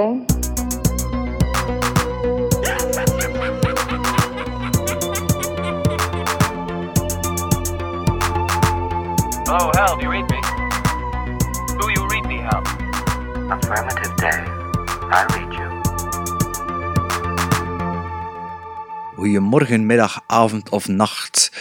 A game? Hello, Hal, do you read me? Do you read me, Hal? Affirmative day. I read you. Goedemorgen, middag, avond of nacht.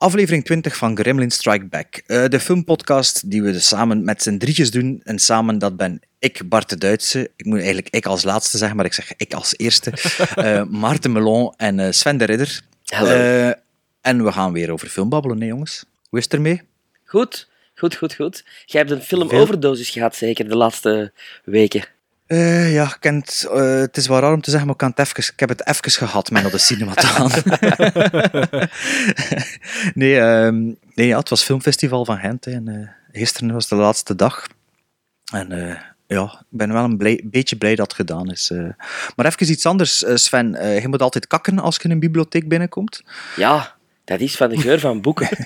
Aflevering 20 van Gremlin Strike Back. Eh, de filmpodcast die we dus samen met z'n drietjes doen. En samen, dat ben ik, Bart de Duitse. Ik moet eigenlijk ik als laatste zeggen, maar ik zeg ik als eerste. Eh Maarten Melon en eh, Sven de Ridder. Hallo. Eh, en we gaan weer over film babbelen, hè, jongens. Hoe is het ermee? Goed, goed, goed, goed. Jij hebt een Veel? filmoverdosis gehad, zeker, de laatste weken. Eh, ja, ik ken het, eh, het is wel raar om te zeggen, maar ik, kan het even, ik heb het even gehad met de cinema te gaan. nee, ehm, nee ja, het was filmfestival van Gent hè, en eh, gisteren was de laatste dag. En ja, ik ben wel een blij- beetje blij dat het gedaan is. Maar even iets anders, Sven. je moet altijd kakken als je in een bibliotheek binnenkomt. Ja, dat is van de geur van boeken.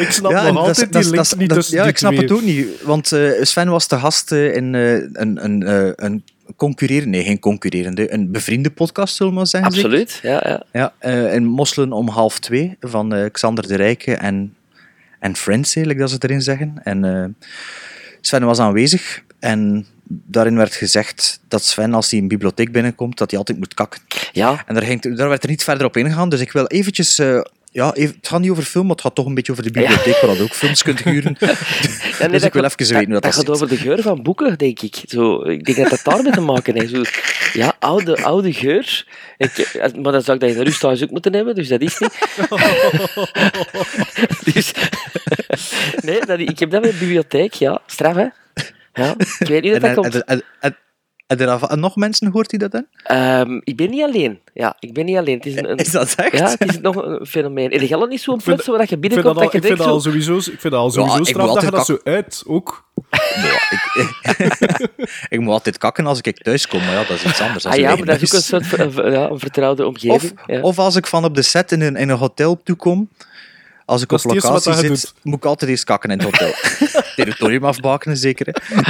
Ik snap Ja, nog altijd dat die link niet dat- Ja, ik snap twee. het ook niet. Want eh, Sven was te gast eh, in eh, een, een, eh, een concurrerende, nee, geen concurrerende, een bevriende podcast, zullen we maar zeggen. Absoluut, ja, ja. Ja, eh, in Mosselen om half twee van eh, Xander de Rijke en, en Friends, eigenlijk, dat ze het erin zeggen. En eh, Sven was aanwezig en daarin werd gezegd dat Sven, als hij een bibliotheek binnenkomt, dat hij altijd moet kakken. Ja, En daar, ging, daar werd er niet verder op ingegaan, dus ik wil eventjes... ja, even, het gaat niet over film, maar het gaat toch een beetje over de bibliotheek, waar je ook films kunt huren. Ja, nee, dus ik wil even weten hoe dat, dat gaat zit. over de geur van boeken, denk ik. Zo, ik denk dat dat daarmee te maken heeft. Zo, ja, oude, oude geur. Ik, eh, maar dan zou ik dat in de rust thuis ook moeten hebben, dus dat is niet. dus, nee, dat, ik heb dat bij de bibliotheek, ja. Straf, hè? Ja, ik weet niet En, dat dat en, komt. en, en, en nog mensen hoort die dat dan? Ehm, ik ben niet alleen. Ja, ik ben niet alleen. Het is een, een- Is dat echt? ja, het is nog een fenomeen. En je niet zo'n plots waar je dat binnenkomt al, dat je ik vind denkt dat zo... sowieso, ik vind dat al Ja, sowieso ik straf dat je dat zo uit, ook. ik moet altijd kakken als ik thuis kom, maar ja, dat is iets anders. Ah als ja, je maar dat is ook een soort ja, een vertrouwde Of, omgeving. ja. of als ik van op de set in een, in een hotel toekom, als ik Dat op locatie je zit, moet ik altijd eerst kakken in het hotel. Territorium afbakenen, zeker. hè.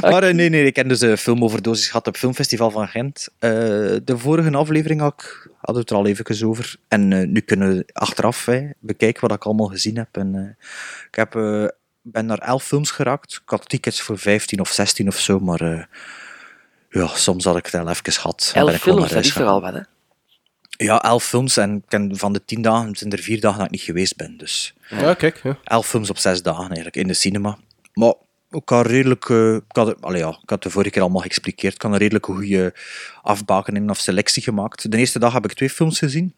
maar eh, nee, nee, ik heb dus een filmoverdosis gehad op het Filmfestival van Gent. Eh, de vorige aflevering had ik, hadden we het er al even over. En eh, nu kunnen we achteraf bekijken wat ik allemaal gezien heb. En, eh, ik heb, eh, ben naar elf films geraakt. Ik had tickets voor 15 of 16 of zo, maar eh, ja, soms had ik het al even gehad. Elf wel films, dat is gegaan. toch al wat, hè? Ja, elf films en ken van de tien dagen zijn er vier dagen dat ik niet geweest ben. Dus Ja, kijk. Ja. elf films op zes dagen eigenlijk in de cinema. Maar ik had redelijk, eh, ik, had, het- allee, ja, ik had de vorige keer allemaal geëxpliqueerd. Ik had een redelijke goede afbakening of selectie gemaakt. De eerste dag heb ik twee films gezien.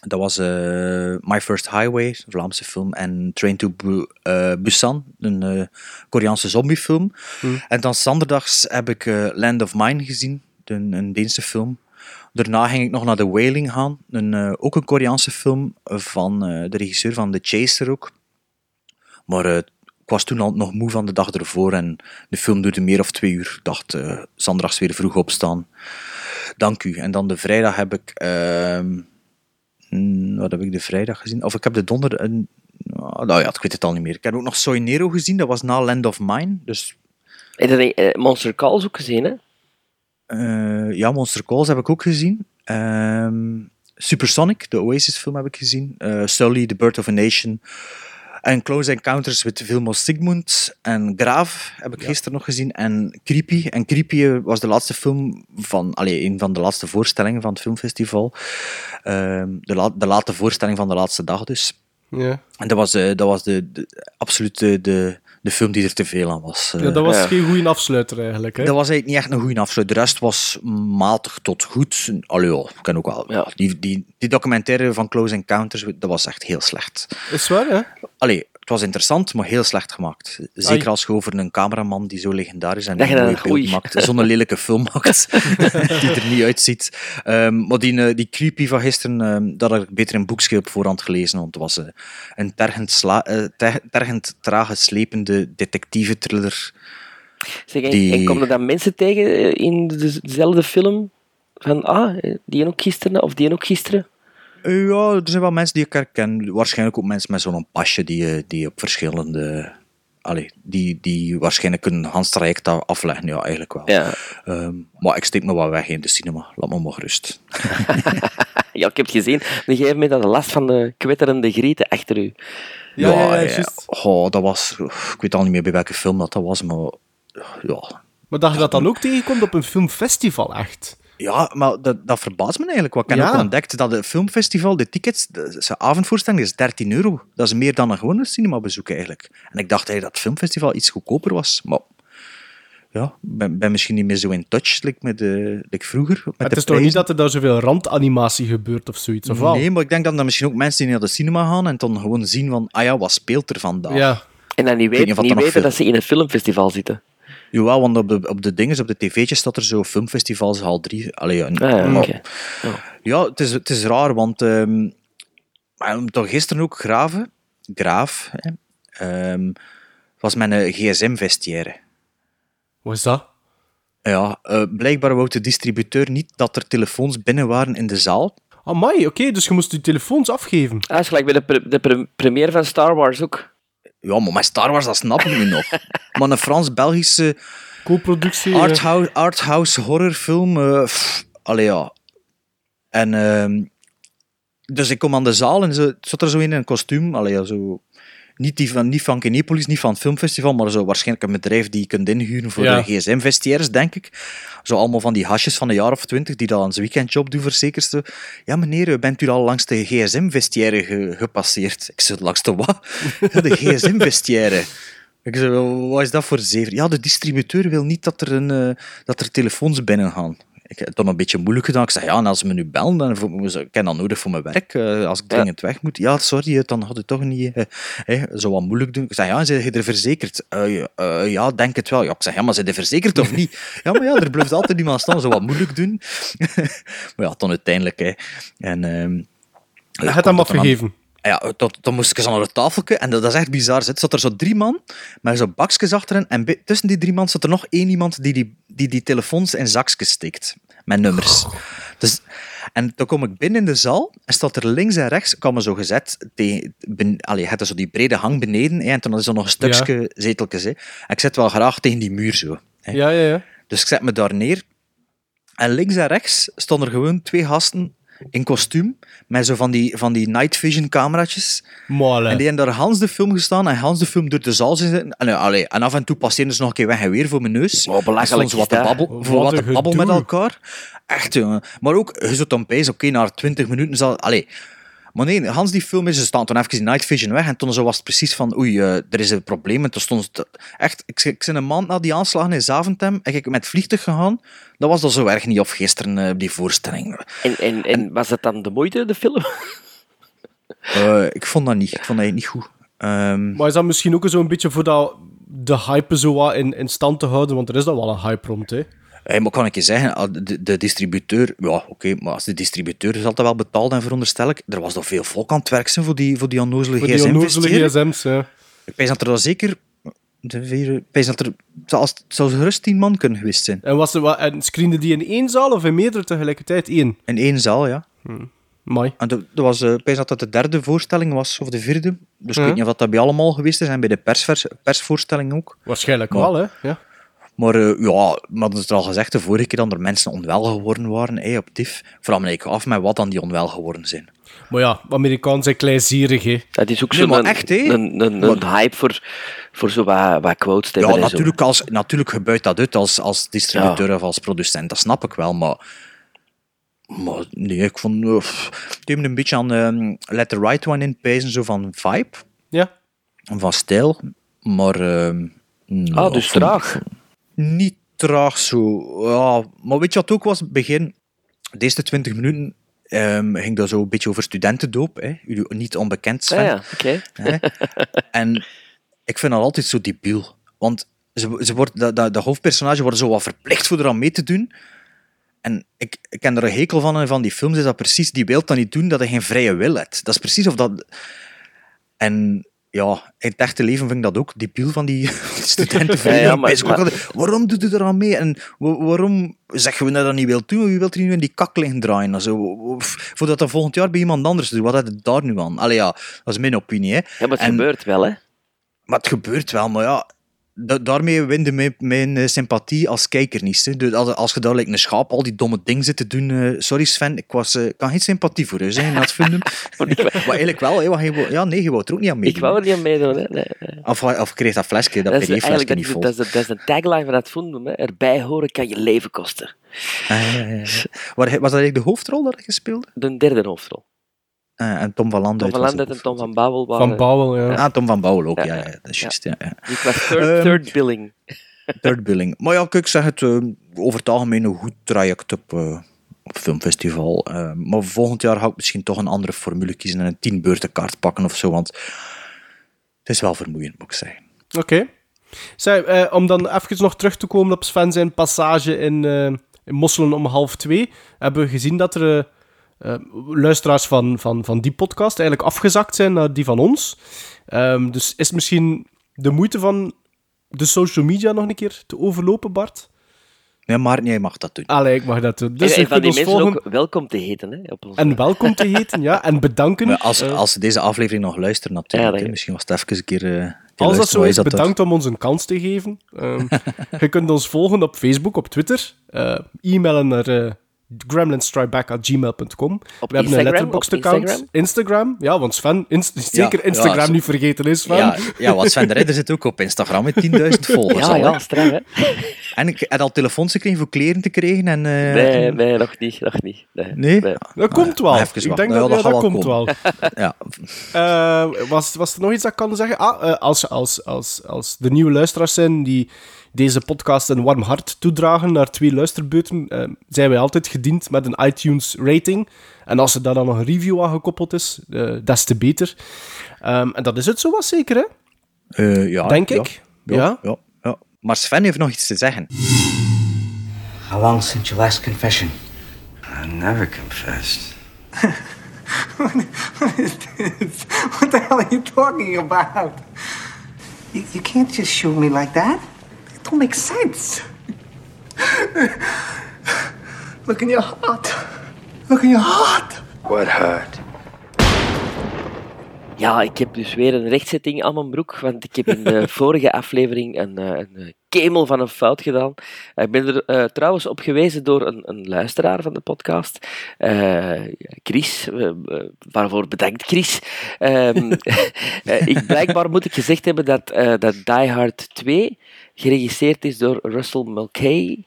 Dat was eh, My First Highway, een Vlaamse film, en Train to Bu- eh, Busan, een eh, Koreaanse zombiefilm. En dan zanderdags heb ik eh, Land of Mine gezien, een, een Deense film. Daarna ging ik nog naar The Wailing gaan, een, eh, ook een Koreaanse film van eh, de regisseur van The Chaser ook. Maar eh, ik was toen al nog moe van de dag ervoor en de film duurde meer of twee uur. Ik dacht, eh zanderdags weer vroeg opstaan. Dank u. En dan de vrijdag heb ik... ehm, hmm, wat heb ik de vrijdag gezien? Of ik heb de donder... een- nou ja, ik weet het al niet meer. Ik heb ook nog Soy Nero gezien, dat was na Land of Mine. Dus denk ik, eh, Monster Calls ook gezien, hè? Eh, ja, Monster Calls heb ik ook gezien. Ehm, Supersonic, de Oasis-film, heb ik gezien. Sully, The Birth of a Nation. En Close Encounters with Vilmos Sigmund. En Graaf heb ik gisteren nog gezien. En Creepy. En Creepy eh, was de laatste film van... Allee, een van de laatste voorstellingen van het filmfestival. Ehm, de, la- de late voorstelling van de laatste dag dus. Ja. En dat was, eh, dat was de, de, absoluut de, de, de film die er te veel aan was. eh. ja, dat was Ja. geen goede afsluiter eigenlijk. Hè? Dat was eigenlijk niet echt een goede afsluit. De rest was matig tot goed. Allee, ik ken ook wel. Ja. Die, die, die documentaire van Close Encounters, dat was echt heel slecht. Is waar, hè? Allee, was interessant, maar heel slecht gemaakt. Zeker Ai. als je over een cameraman die zo legendarisch en een dan- mooi beeld maakt, zo'n lelijke film maakt, die er niet uitziet. Ehm, maar die, eh, die creepy van gisteren, ehm, dat had ik beter in boekje op voorhand gelezen, want het was eh, een tergend, sla, ter- tergend trage, slepende detectieve thriller. Zeg, en, Die- en komen er dan mensen tegen in de- dezelfde film? Van, ah, die ook gisteren, of die ook gisteren? Ja, er zijn wel mensen die ik herken. Waarschijnlijk ook mensen met zo'n pasje die, eh, die op verschillende allee, die, die waarschijnlijk een Hans traject af- afleggen. Ja, eigenlijk wel. Ja. Ehm, maar ik steek me wat weg in de cinema. Laat me maar gerust. ja, ik heb het gezien. Een gegeven moment had je last van de kwetterende grieten achter u. Ja, ja, ja. Oh, dat was... Ik weet al niet meer bij welke film dat, dat was, maar... Ja, Maar dat je dat dan ook tegenkomt op een filmfestival, echt. Ja, maar dat, dat verbaast me eigenlijk. Wat ik heb Ja. ook ontdekt dat het filmfestival, de tickets, de, zijn avondvoorstelling is 13 euro. Dat is meer dan een gewone cinemabezoek eigenlijk. En ik dacht eigenlijk dat het filmfestival iets goedkoper was. Maar ja, ik ben, ben misschien niet meer zo in touch like met de, like vroeger. Met het de is toch niet dat er daar zoveel randanimatie gebeurt of zoiets, of wel? Nee, maar ik denk dat er misschien ook mensen die naar de cinema gaan en dan gewoon zien van, ah ja, wat speelt er vandaag? Ja. En dan niet, weet weet, niet weten veel- dat ze in een filmfestival zitten. Jawel, want op de, op de dingen, op de tv'tjes staat er zo filmfestivals al drie. Allee, ja, Ah, ja. Ja, het is, het is raar, want ehm om toch gisteren ook graven, graaf, hè, ehm, was mijn gsm-vestiaire. Wat is dat? Ja, eh, blijkbaar wou de distributeur niet dat er telefoons binnen waren in de zaal. Amai, oké, dus je moest je telefoons afgeven. Ah, is gelijk bij de, pre- de pre- première van Star Wars ook. Ja, maar met Star Wars, dat snap ik nu nog. Maar een Frans-Belgische Co-productie. eh. arthouse, arthouse horrorfilm, pff, allee ja. En ehm, dus ik kom aan de zaal en ze zat er zo in een kostuum, allee ja, zo... Niet, die van, niet van Kinepolis, niet van het filmfestival, maar zo waarschijnlijk een bedrijf die je kunt inhuren voor Ja. de gsm-vestiaires, denk ik. Zo allemaal van die hasjes van een jaar of twintig, die dat aan zijn weekendjob doen, verzekerd ze. Ja, meneer, bent u al langs de gsm-vestiaire ge- gepasseerd? Ik zei, langs de wat? De gsm-vestiaire. Ik zei, wat is dat voor zever? Ja, de distributeur wil niet dat er, een, eh, dat er telefoons binnen gaan. Ik heb het dan een beetje moeilijk gedaan. Ik zei, ja, en als ze me nu bellen, dan ik heb dat nodig voor mijn werk. eh, als ik dringend weg moet. Ja, sorry, dan had het toch niet eh, zo wat moeilijk doen. Ik zei, ja, zijn je er verzekerd? Eh, ja, ja, denk het wel. Ja, ik zeg, ja, maar zijn je verzekerd of niet? Ja, maar ja, er blijft altijd iemand staan, zo wat moeilijk doen. maar ja, dan uiteindelijk. Hè. En, ehm, Je hebt hem afgegeven. Ja, tot, dan moest ik zo naar het tafeltje en dat, dat is echt bizar. Er zat er zo drie man met zo bakjes achterin en tussen die drie man zat er nog één iemand die die, die, die telefoons in zakjes steekt. Met nummers. Dus, en dan kom ik binnen in de zaal en staat er links en rechts, kwam me zo gezet, tegen, ben, allee, zo die brede hang beneden hè, en toen is er nog een stukje zeteltjes. Hè. En ik zit wel graag tegen die muur zo. Hè. Ja, ja, ja. Dus ik zet me daar neer. En links en rechts stonden er gewoon twee gasten in kostuum, met zo van die, van die night vision cameraatjes. En die hebben daar Hans de film gestaan en Hans de film door de zaal zijn zitten. En, allee, en af en toe passeerden ze nog een keer weg en weer voor mijn neus. Oh, belachelijk wat te babbel, voor Wat wat te babbel met elkaar. Echt, jongen. Maar ook, je zult dan oké, na 20 minuten zal... Allee, maar nee, Hans die film is, ze staan toen even in night vision weg en toen zo was het precies van, oei, eh, er is een probleem. En toen stond het... Echt, ik, ik ben een maand na die aanslagen in Zaventem en ik met het vliegtuig gegaan. Dat was dan zo erg niet, of gisteren eh, die voorstelling. En, en, en was het dan de moeite, de film? Eh, ik vond dat niet. Ik vond dat niet goed. Ehm, Maar is dat misschien ook zo'n beetje voor dat, de hype zo wat in, in stand te houden? Want er is dan wel een hype rond, hè? Hey, maar kan ik je zeggen, ah, de, de distributeur, ja, oké, maar als de distributeur is altijd wel betaald en veronderstel ik, er was nog veel volk aan het werk zijn voor die, voor die onnozele Voor die gsm onnozele investeren. gsm's, ja. Ik pijs dat er al zeker, de vier, ik dat er zelfs, zelfs gerust tien man kunnen geweest zijn. En, was er, wat- en screende die in één zaal of in meerdere tegelijkertijd? Eén. In één zaal, ja. Mai. En de- dat was, eh, ik dat dat de derde voorstelling was, of de vierde. Dus ik Ja. weet niet of dat bij allemaal geweest is, en bij de persvers, persvoorstelling ook. Waarschijnlijk Maar- wel, hè? Ja. Maar eh, ja, dat is er al gezegd, de vorige keer dat er mensen onwel geworden waren, hey, op TIF, vraag me eigenlijk af met wat dan die onwel geworden zijn. Maar ja, Amerikanen zijn kleinzierig, hè? Dat is ook Nee, maar een, echt, een, een, een hype voor, voor zo wat, wat quotes te Ja, zo. natuurlijk, als, natuurlijk gebuit dat uit als, als distributeur of als producent, dat snap ik wel, maar... Maar nee, ik vond... Uh, het deed me een beetje aan ehm, Let the Right One in pijzen, zo van vibe, Ja. van stijl, maar... ehm, Ah, ik dus traag. Niet traag zo, ja. Maar weet je wat ook was? Begin, de eerste 20 minuten ehm, ging dat zo een beetje over studentendoop, hè? Jullie niet onbekend, Sven. Ah, ja, oké. Hè? en ik vind dat altijd zo debiel. Want ze, ze wordt, de, de, hoofdpersonage wordt zo wat verplicht voor eraan mee te doen. En ik, ik ken er een hekel van, en van die films, is dat precies, die wil dat niet doen, dat hij geen vrije wil hebt. Dat is precies of dat... En ja, in het echte leven vind ik dat ook debiel van die studenten. Ja, ja, maar- waarom doet u eraan mee? En wa- waarom zeggen we dat dat niet wil doen? Wie wil er nu in die kak liggen draaien? Also, voordat dat volgend jaar bij iemand anders doet, wat heb je daar nu aan? Allee ja, dat is mijn opinie. Hè. Ja, maar het En- gebeurt wel, hè. Maar het gebeurt wel, maar ja, da- daarmee winde mijn, mijn eh, sympathie als kijker niet. Hè. Dus als, als je daar like, een schaap al die domme dingen zit te doen, eh, sorry Sven, ik was, eh, kan geen sympathie voor u zijn in dat film. maar eigenlijk wel, hè, want je wou- ja, nee, je wou er ook niet aan meedoen. Ik wou er niet aan meedoen. Hè. Nee, nee. Of, of kreeg dat flesje, dat, eigenlijk niet vol. dat, is, dat is een tagline van dat film. Hè. Erbij horen kan je leven kosten. Ah, Was dat eigenlijk de hoofdrol dat je speelde? De derde hoofdrol. Ah, en Tom van Landen. Tom van en Tom van Bouwel waren... Van Bouwel, ja. Ah, Tom van Bouwel ook, ja, Ja, ja, dat is juist. Ja, ja. Die was third, Ehm, third billing. Third billing. Maar ja, kijk, ik zeg het, eh, over het algemeen een goed traject op, eh, op filmfestival. Eh, maar volgend jaar ga ik misschien toch een andere formule kiezen en een tien beurtenkaart pakken of zo, want het is wel vermoeiend, moet ik zeggen. Oké. Zij, eh, om dan even nog terug te komen op Sven zijn passage in, eh, in Mosselen om half twee, hebben we gezien dat er eh, eh, luisteraars van, van, van die podcast eigenlijk afgezakt zijn naar die van ons. Ehm, dus is misschien de moeite van de social media nog een keer te overlopen, Bart? Nee, maar jij mag dat doen. Allee, ik mag dat doen. Dus en, en van die ons mensen volgen ook welkom te heten. Hè, op ons. en welkom te heten, ja, en bedanken. Maar als, Eh, als ze deze aflevering nog luisteren, natuurlijk. Ja, dat- hè. Misschien was het even een keer... eh, keer Als dat zo is, dat bedankt om ons een kans te geven. Ehm, je kunt ons volgen op Facebook, op Twitter. eh, e-mailen naar gremlinstrikeback.gmail.com. Op We hebben een Instagram, letterboxd-account. Instagram? Instagram? ja, want Sven, inst- zeker ja, Instagram zo- niet vergeten is, Sven. Ja, ja, want Sven de Ridder zit ook op Instagram met 10.000 volgers. ja, al, ja, straf, hè. En ik heb al telefoons gekregen voor kleren te krijgen. En, eh, Nee, nee, nog niet. Nog niet. Nee? Nee? Dat komt wel. Maar even Ik denk Ja, dat, dat ja, gaat dat wel komt wel. Ja, Eh, was, was er nog iets dat ik kan zeggen? Ah, eh, als, als, als, als de nieuwe luisteraars zijn die deze podcast een warm hart toedragen naar twee luisterbeurten, eh, zijn wij altijd gediend met een iTunes rating. En als er daar dan nog een review aan gekoppeld is, eh des te beter. Ehm, en dat is het zo wat zeker, hè? Eh, ja, Denk ja, ik. Ja, Ja. ja, ja. Maar Sven heeft nog iets te zeggen. How long since your last confession? I never confessed. What the hell are you talking about? You, you can't just shoot me like that. It don't make sense. Look in your heart. Look in your heart. What hurt? Ja, ik heb dus weer een rechtzetting aan mijn broek, want ik heb in de vorige aflevering een, eh, een eh, kemel van een fout gedaan. Ik ben er eh, trouwens op gewezen door een, een luisteraar van de podcast, eh, Chris, waarvoor bedankt Chris. Ehm, eh, ik, blijkbaar moet ik gezegd hebben dat, eh, dat Die Hard 2 geregisseerd is door Russell Mulcahy.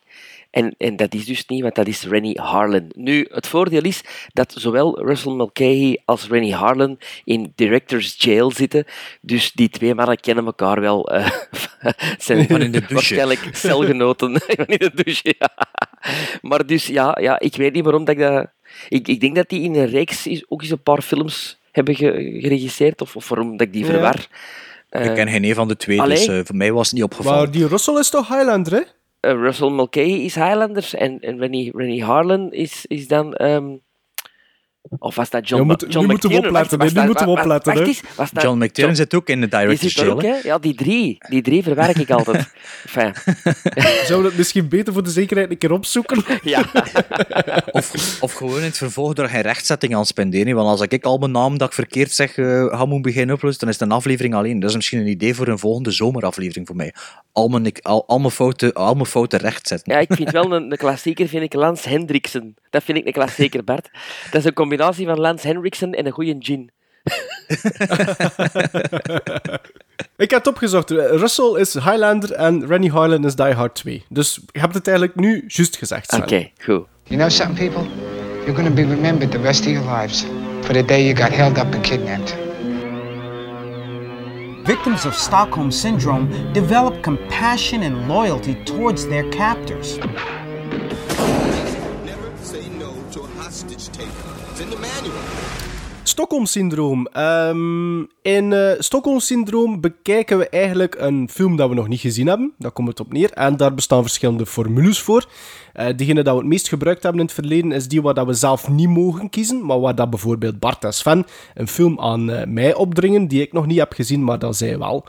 En, en dat is dus niet, want dat is Rennie Harlan. Nu, het voordeel is dat zowel Russell Mulcahy als Rennie Harlan in Director's Jail zitten. Dus die twee mannen kennen elkaar wel. eh zijn Van in de douche. waarschijnlijk celgenoten van in de douche. ja. Maar dus, ja, ja, ik weet niet waarom dat ik dat... Ik, ik denk dat die in een reeks is, ook eens een paar films hebben ge- geregisseerd, of, of waarom dat ik die verwar. Ik ken geen een van de twee, allee. dus eh, voor mij was het niet opgevallen. Maar die Russell is toch Highlander, hè? eh, Russell Mulcahy is Highlander en, en Rennie, Rennie Harlan is, is dan... ehm, of was dat John, moet- John moeten we McTiernan? opletten. Nu moeten we opletten, wacht dat John McTiernan zit ook in de Director's Jail. ook? Ja, die drie. Die drie verwerk ik altijd. Enfin, Zouden we het misschien beter voor de zekerheid een keer opzoeken? ja. Of, of gewoon in het vervolg er geen rechtzetting aan spenderen. Want als ik al mijn naam dat ik verkeerd zeg eh, ga moeten beginnen oplossen, dan is het een aflevering alleen. Dat is misschien een idee voor een volgende zomeraflevering voor mij. Al mijn, ik- al, al mijn, fouten, al mijn fouten rechtzetten. ja, ik vind wel een, een klassieker, vind ik Lance Hendriksen. Dat vind ik een klassieker, Bart. Dat is een combinatie van Lance Hendriksen en een goede gin. Ik heb het opgezocht. Russell is Highlander en Rennie Harlan is Die Hard 2. Dus je hebt het eigenlijk nu juist gezegd. Oké, goed. You know something, people? You're gonna be remembered the rest of your lives for the day you got held up and kidnapped. Victims of Stockholm Syndrome develop compassion and loyalty towards their captors. Stockholm-syndroom. Ehm, in eh Stockholm-syndroom bekijken we eigenlijk een film dat we nog niet gezien hebben. Daar komt het op neer. En daar bestaan verschillende formules voor. Eh degene dat we het meest gebruikt hebben in het verleden is die waar dat we zelf niet mogen kiezen. Maar waar dat bijvoorbeeld Bart en Sven een film aan eh, mij opdringen die ik nog niet heb gezien, maar dat zij wel.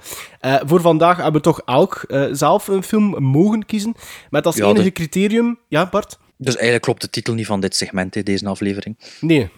Voor vandaag hebben we toch elk zelf een film mogen kiezen. Met als Ja, enige criterium... Ja, Bart? Dus eigenlijk klopt de titel niet van dit segment, hè, deze aflevering. Nee.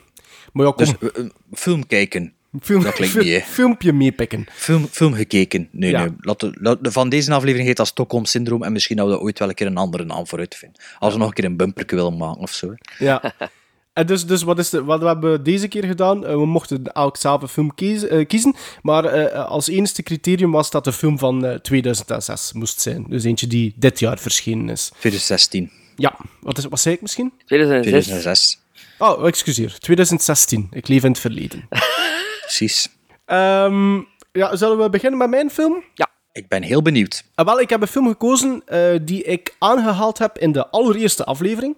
Maar ja, kom. Dus eh, film kijken. Film, Dat klinkt niet, hè. Filmpje meepikken. Film, film gekeken. Nee, Ja. nee. Laat de- laat de- van deze aflevering heet dat Stockholm Syndroom en misschien dat we ooit wel een keer een andere naam voor uitvinden. Als we nog een keer een bumperke willen maken of zo. Ja. En dus, dus wat, is de, wat we hebben deze keer gedaan? Eh, we mochten elk zelf een film kiezen, eh, kiezen maar eh, als enige criterium was dat de film van eh, 2006 moest zijn. Dus eentje die dit jaar verschenen is. 2016, Ja, wat, is, wat zei ik misschien? 2006. 2006. Oh, excuseer. 2016. Ik leef in het verleden. Precies. Ehm, ja, zullen we beginnen met mijn film? Ik ben heel benieuwd. Ah, wel, ik heb een film gekozen eh, die ik aangehaald heb in de allereerste aflevering.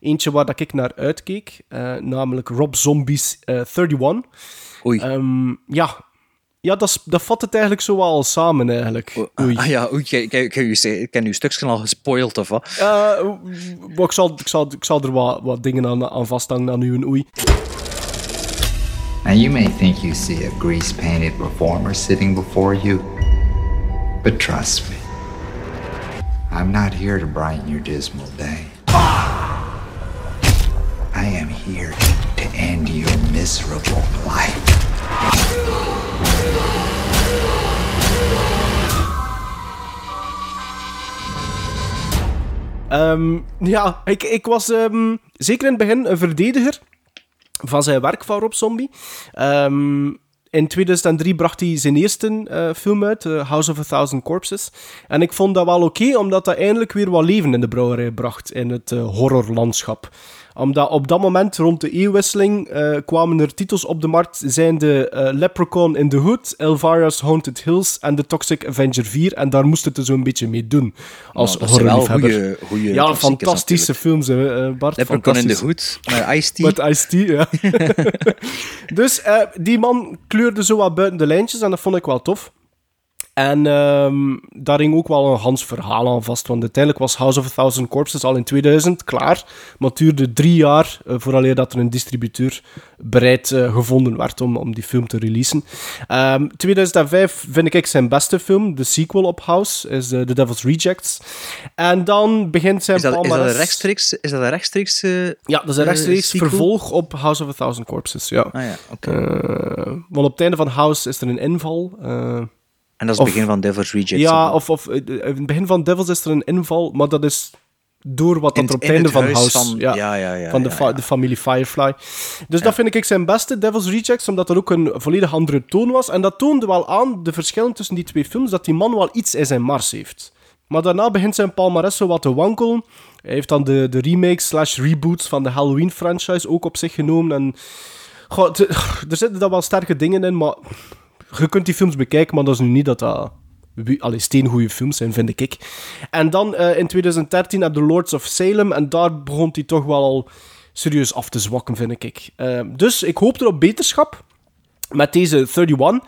Eentje waar dat ik naar uitkeek, eh, namelijk Rob Zombie's eh 31. Oei. Ehm, ja, ja dat, is- dat vat het eigenlijk zo wel al samen, eigenlijk. Oei. Ah, ja, oei, ik, ik, ik, ken uw stukje al gespoild of wat? Eh, maar ik, zal, ik, zal, ik zal er wat, wat dingen aan, aan vasthangen aan uw oei. Now, you may think you see a grease painted performer sitting before you, but trust me, I'm not here to brighten your dismal day. I am here to end your miserable life. Ehm, ja, ik, ik was ehm, zeker in het begin een verdediger van zijn werk van Rob Zombie. Ehm, in 2003 bracht hij zijn eerste eh, film uit, eh, House of a Thousand Corpses. En ik vond dat wel oké, omdat dat eindelijk weer wat leven in de brouwerij bracht in het eh, horrorlandschap. Omdat op dat moment, rond de eeuwwisseling, eh, kwamen er titels op de markt, zijn de eh, Leprechaun in the Hood, Elvira's Haunted Hills en The Toxic Avenger 4. En daar moest het er zo'n beetje mee doen, als Nou, zijn wel horrorliefhebber. goeie- goeie Ja, fantastische films, hè, eh, Bart. Leprechaun in de Fantastisch. hoed, met Ice-T. Met Ice-T, ja. dus eh, die man kleurde zo wat buiten de lijntjes en dat vond ik wel tof. En ehm, daar hing ook wel een Hans verhaal aan vast. Want uiteindelijk was House of a Thousand Corpses al in 2000 klaar. Maar het duurde drie jaar uh, vooraleer dat er een distributeur bereid uh, gevonden werd om, om die film te releasen. Um, 2005 vind ik zijn beste film. De sequel op House is uh, The Devil's Rejects. En dan begint zijn is dat. Is dat een rechtstreeks... Is dat een rechtstreeks ja, dat is een rechtstreeks vervolg op House of a Thousand Corpses. Ja. Ah ja. Okay. want op het einde van House is er een inval... En dat is het begin van Devil's Rejects. Ja, of, of in het begin van Devil's is er een inval, maar dat is door wat dat er op het einde van House... Van, ja, ja, ja, ja, van de, de familie Firefly. Dus dat vind ik zijn beste, Devil's Rejects, omdat dat ook een volledig andere toon was. En dat toonde wel aan, de verschillen tussen die twee films, dat die man wel iets in zijn mars heeft. Maar daarna begint zijn palmarès zo wat te wankelen. Hij heeft dan de, de remakes slash reboots van de Halloween-franchise ook op zich genomen. En... Goh, er zitten dan wel sterke dingen in, maar je kunt die films bekijken, maar dat is nu niet dat dat allee, steengoede films zijn, vind ik. En dan uh, in 2013 heb The Lords of Salem, en daar begon hij toch wel al serieus af te zwakken, vind ik. Uh, dus ik hoop er op beterschap met deze 31.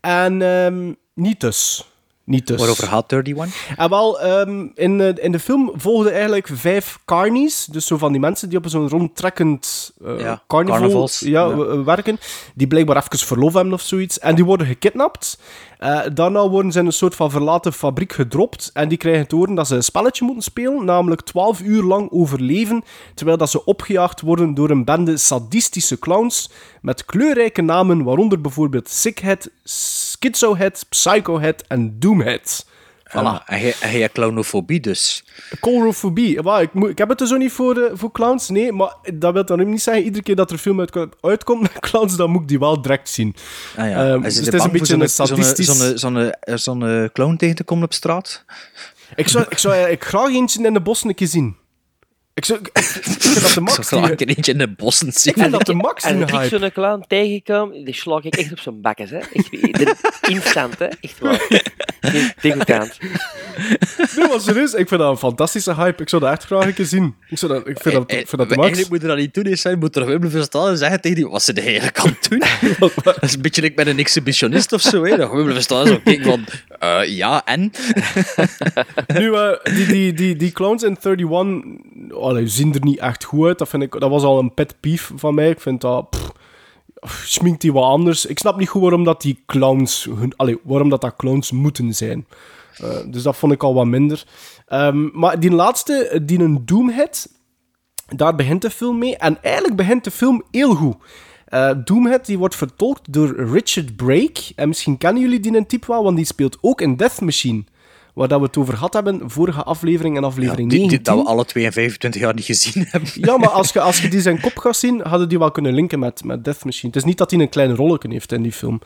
En um, niet dus. Niet dus. Waarover gaat 31? En wel, um, in, uh, in de film volgden eigenlijk vijf carnies. Dus zo van die mensen die op zo'n rondtrekkend uh, ja, carnival carnavals, ja, ja. werken. Die blijkbaar even verlof hebben of zoiets. En die worden gekidnapt. Uh, daarna worden ze in een soort van verlaten fabriek gedropt. En die krijgen te horen dat ze een spelletje moeten spelen. Namelijk 12 uur lang overleven. Terwijl dat ze opgejaagd worden door een bende sadistische clowns. Met kleurrijke namen, waaronder bijvoorbeeld Sickhead, Schizohead, Psychohead en Doomhead. Voilà. En je hebt clownofobie dus. Colorofobie. Well, ik, ik heb het dus ook niet voor, uh, voor clowns, nee. Maar dat wil dan ook niet zeggen, iedere keer dat er een film uit, uitkomt met clowns, dan moet ik die wel direct zien. Ah, ja. um, dus het is een beetje een sadistisch... Zo'n zo zo zo clown tegen te komen op straat? Ik zou, ik zou eigenlijk graag eentje in de bossen een keer zien. Ik, zou, ik, ik vind dat de max. Ik zou graag eentje in de bossen zien. Ik vind dat de max En als ik zo'n clown tegenkom, die slag ik echt op zijn bakken, hè. Echt, instant, hè. Echt waar. Degoutant. Nee, maar serieus, ik vind dat een fantastische hype. Ik zou dat echt graag een keer zien. Ik, zou dat, ik vind, dat, ik vind dat de max. Eigenlijk moet je dat niet doen, is, je moet er gewoon blijven staan en zeggen tegen die, wat ze eigenlijk kan doen. dat is een beetje like met een exhibitionist of zo, hè. Dan gewoon blijven staan en zo kijken van, uh, ja, en? nu, uh, die, die, die, die clowns in 31, allee, zien er niet echt goed uit. Dat, vind ik, dat was al een pet peeve van mij. Ik vind dat... Pff, schminkt die wat anders. Ik snap niet goed waarom dat die clowns... Hun, allee, waarom dat, dat clowns moeten zijn. Uh, dus dat vond ik al wat minder. Um, maar die laatste, die een Doomhead... Daar begint de film mee. En eigenlijk begint de film heel goed. Eh, Doomhead die wordt vertolkt door Richard Brake. En misschien kennen jullie die een type wel, want die speelt ook in Death Machine. Waar dat we het over gehad hebben, vorige aflevering en aflevering die, die- 19. dat we alle twee in 25 jaar niet gezien hebben. Ja, maar als je, als je die zijn kop gaat zien, hadden die wel kunnen linken met, met Death Machine. Het is niet dat hij een klein rolletje heeft in die film.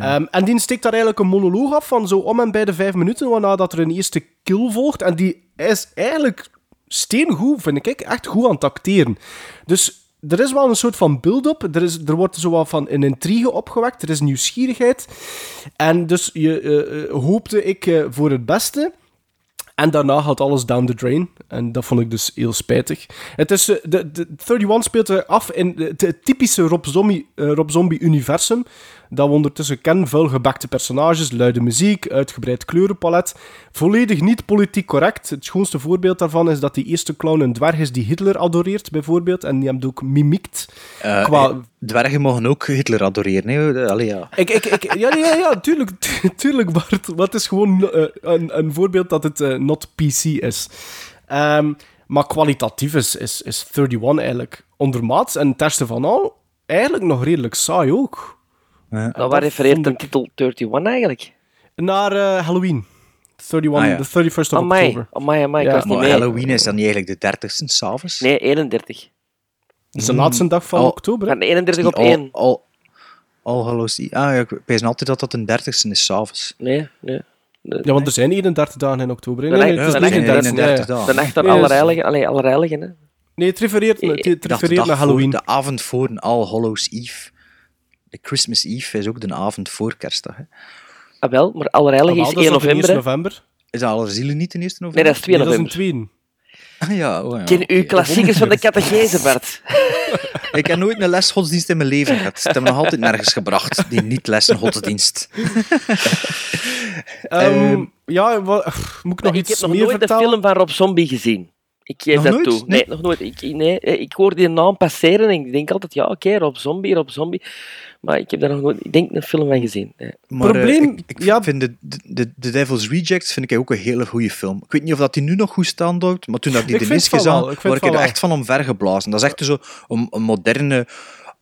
Ehm, en die steekt daar eigenlijk een monoloog af van zo om en bij de vijf minuten, waarna dat er een eerste kill volgt. En die is eigenlijk steengoed, vind ik, echt goed aan het acteren. Dus er is wel een soort van build-up. Er, er wordt zo wat van een intrigue opgewekt. Er is nieuwsgierigheid. En dus je, eh, eh, hoopte ik eh, voor het beste. En daarna gaat alles down the drain. En dat vond ik dus heel spijtig. Het is, de, de 31 speelt af in het typische Rob Zombie, eh, Rob Zombie. Dat we ondertussen kennen. Vuilgebakte personages, luide muziek, uitgebreid kleurenpalet. Volledig niet politiek correct. Het schoonste voorbeeld daarvan is dat die eerste clown een dwerg is die Hitler adoreert, bijvoorbeeld. En die hem ook mimiekt. Eh, Qua- eh, Dwergen mogen ook Hitler adoreren. Hè? Allee, ja. Ik, ik, ik, ja, ja, ja, tuurlijk, tuurlijk Bart. Maar het is gewoon eh, een, een voorbeeld dat het eh, not PC is. Ehm, maar kwalitatief is, is, is 31 eigenlijk ondermaats. En het van al, eigenlijk nog redelijk saai ook. Nou, dat waar refereert de titel 31 eigenlijk? Naar eh, Halloween. 31, Ah, ja. the 31st of Amai, October. amai, amai, ik Ja. was niet Maar mee. Halloween is dan niet eigenlijk de 30ste, s'avonds? Nee, 31. Dat is de laatste dag van Oh. oktober. hè? Van 31 op All, 1. all, all Hallows Eve. Ah ja, ik weet altijd dat dat de 30ste is, s'avonds. Nee, nee. De, Ja, want er zijn 31 dagen in oktober. Nee, nee, het is de nacht- 39. 39 ja, ja. dagen. de nacht is- Allerheiligen. Nee, het refereert, het refereert dag naar Halloween. de avond voor een All Hallows Eve. De Christmas Eve is ook de avond voor kerstdag. Hè. Ah, wel, maar Allerheiligen Ah, is wel, 1 dat de november. 1 hè. november. Is dat Allerzielen niet de 1 november? Nee, dat is 2 Nee, dat is een november. tweede. Ah, ja, oh, ja. Ken uw klassiekers van de catechese, Bart. Ik heb nooit een les godsdienst in mijn leven gehad. Ze hebben me nog altijd nergens gebracht, die niet-lessen godsdienst. Ehm, ja, wat, moet ik nog ik iets heb nog meer nooit vertellen? film van Rob Zombie gezien. Ik geef Nog dat nooit? toe. Nee, Nee? nog nooit. Ik, nee, ik hoor die naam passeren en ik denk altijd, ja, oké, Rob Zombie, Rob Zombie. Maar ik heb daar nog nooit, ik denk, een film van gezien. Nee. Maar, eh, Probleem- ik, ik ja. vind de, de, de Devil's Rejects vind ik ook een hele goede film. Ik weet niet of dat die nu nog goed staand houdt, maar toen dat ik die Ik de ik vind word ik er echt van omvergeblazen. Dat is echt zo een, een moderne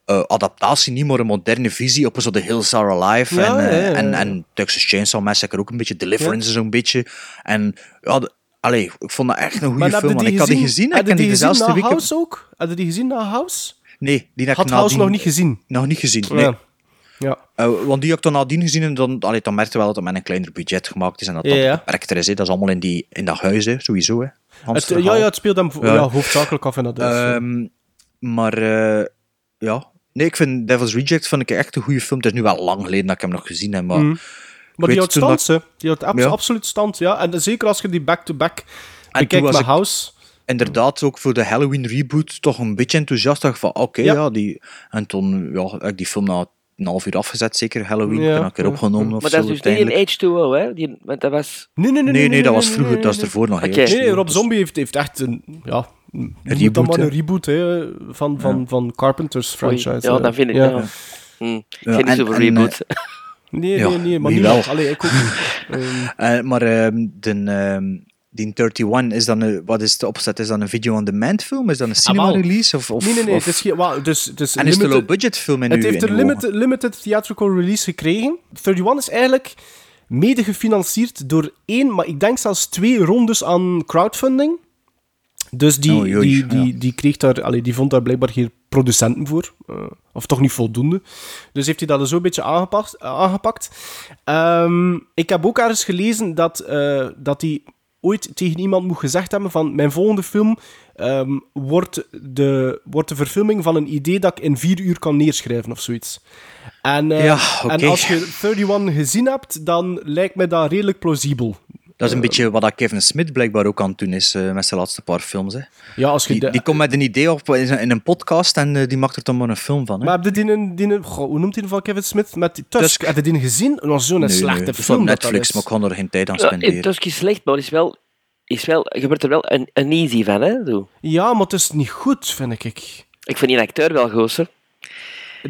eh, adaptatie, niet maar een moderne visie op zo de Hills Are Alive Ja, en, eh, ja, ja, en, en Texas Chainsaw Massacre ook een beetje, Deliverance zo'n beetje. En ja, de- allee, ik vond dat echt een goede Maar film. heb je want ik had die gezien, ik Heb je heb die die gezien dezelfde na week... House ook? Heb je die gezien na House? Nee, die heb Had ik House nadien- nog niet gezien. Nog niet gezien, nee. Ja. Ja. Eh, want die heb ik dan nadien gezien en dan, allee, dan merkte wel dat het met een kleiner budget gemaakt is en dat dat Ja, ja. beperkter is. Hè. Dat is allemaal in, die, in dat huis, hè, sowieso. Hè. Hans Het, ja, ja, het speelt hem Ja. ja, hoofdzakelijk af in dat huis. Ehm, maar eh, ja, nee, ik vind Devil's Reject vind ik echt een goede film. Het is nu wel lang geleden dat ik hem nog gezien heb, maar Mm. maar die houdt stand, dat-. Die houdt abs- Ja. absoluut stand, ja. En zeker als je die back-to-back toen bekijkt met ik- House. Inderdaad ook voor de Halloween reboot toch een beetje enthousiast. dacht van oké, Ja. ja. die... En toen ja, heb ik die film na een half uur afgezet, zeker Halloween. Ja, Ja, heb ik er ja, opgenomen of Maar zo dat is dus niet in H2O, hè? Die, want dat was... Nee, nee, nee. Nee, nee, dat was vroeger, nee, dat is ervoor nog heel Nee. Rob Zombie heeft, heeft echt een... Ja, een reboot, dan maar een reboot hè, van, van, van Carpenter's franchise. ja, dan vind ik... Ja. Ja. Hm, ik Ja, vind niet en- zoveel en, reboot. Nee, nee, nee, maar niet. Allee, ik ook niet. Ehm, Eh, maar ehm, de, ehm, die 31, is dan een, wat is de opzet? Is dat een video-on-demand film? Is dat een cinema wel. release? Of, of, nee, nee, nee. of- Het is, geen- wel, dus, is en is het een low-budget film in Het heeft een limited, theatrical release gekregen. 31 is eigenlijk mede gefinancierd door één, maar ik denk zelfs twee rondes aan crowdfunding. Dus die, Oh, die, die, ja. die, kreeg daar, allee, die vond daar blijkbaar geen producenten voor. eh, of toch niet voldoende. Dus heeft hij dat er zo een beetje aangepakt. aangepakt. Ehm, ik heb ook ergens gelezen dat, eh, dat hij ooit tegen iemand moet gezegd hebben van mijn volgende film ehm, wordt, de, wordt de verfilming van een idee dat ik in vier uur kan neerschrijven of zoiets. En, eh, Ja, en als je 31 gezien hebt, dan lijkt mij dat redelijk plausibel. Dat is een beetje wat dat Kevin Smith blijkbaar ook aan het doen is eh, met zijn laatste paar films. Hè. Ja, als je Die, de- die komt met een idee op in een- podcast en eh, die maakt er dan maar een film van. Hè. Maar heb je die, een- die, een- goh, hoe noemt hij van Kevin Smith? Met die Tusk. Tusk. Heb je die gezien? Dat was zo'n Nee, slechte nee, film. op dat Netflix, maar ik kan er geen tijd aan Ja, spenderen. in Tusk is slecht, maar is wel, is wel, je wordt er wel een, een easy van, hè? Zo. Ja, maar het is niet goed, vind ik. Ik vind die acteur wel hè.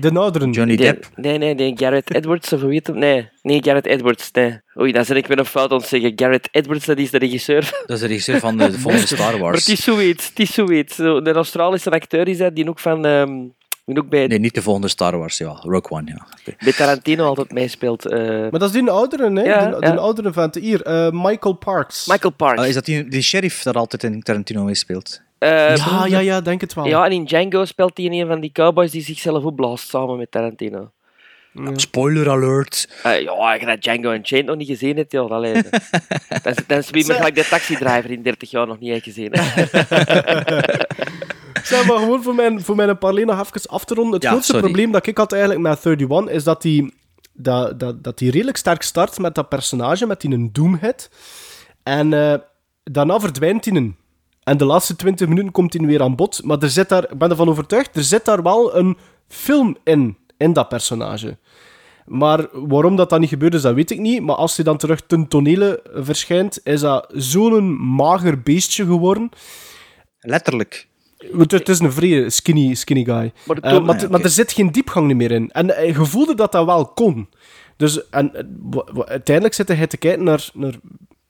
De ouderen. Johnny Depp. Nee, nee, nee, Garrett Edwards, of hoe heet hem? Nee, nee, Garrett Edwards, nee. Oei, dan zit ik weer een fout aan het zeggen. Garrett Edwards, dat is de regisseur. Dat is de regisseur van de, de volgende Star Maar Wars. het is zoiets, het is zoiets. Zo, De Australische acteur is dat, die ook van... ehm En ook bij, Nee, niet de volgende Star Wars, ja. Rogue One, ja. Bij Tarantino altijd meespeelt. eh, Maar dat is die oudere, hè? Ja, die, die ja. oudere vent. Hier, eh, Michael Parks. Michael Parks. Ah, is dat die, die sheriff dat altijd in Tarantino meespeelt? Eh, ja, ja, ja, denk het wel. ja, en in Django speelt hij in een van die cowboys die zichzelf opblaast samen met Tarantino. Spoiler alert. Eh, ja, als je dat Django en Chain nog niet gezien hebt, allee, dan, dan, dan is wie me gelijk de taxidriver in 30 jaar nog niet heeft gezien. hè. Zeg maar gewoon voor mijn, voor mijn parley nog even af te ronden. Het Ja, grootste sorry. probleem dat ik had eigenlijk met 31 is dat die, dat, dat, dat die redelijk sterk start met dat personage, met die een Doomhead. En eh, daarna verdwijnt hij. een. En de laatste 20 minuten komt hij weer aan bod. Maar er zit daar, ik ben ervan overtuigd, er zit daar wel een film in, in dat personage. Maar waarom dat, dat niet gebeurd is, dat weet ik niet. Maar als hij dan terug ten tonele verschijnt, is dat zo'n mager beestje geworden. Letterlijk. Het is een vrije skinny, skinny guy. Maar Maar, toen- maar, er zit geen diepgang meer in. En hij gevoelde dat dat wel kon. Dus en, eh, uiteindelijk zit hij te kijken naar, naar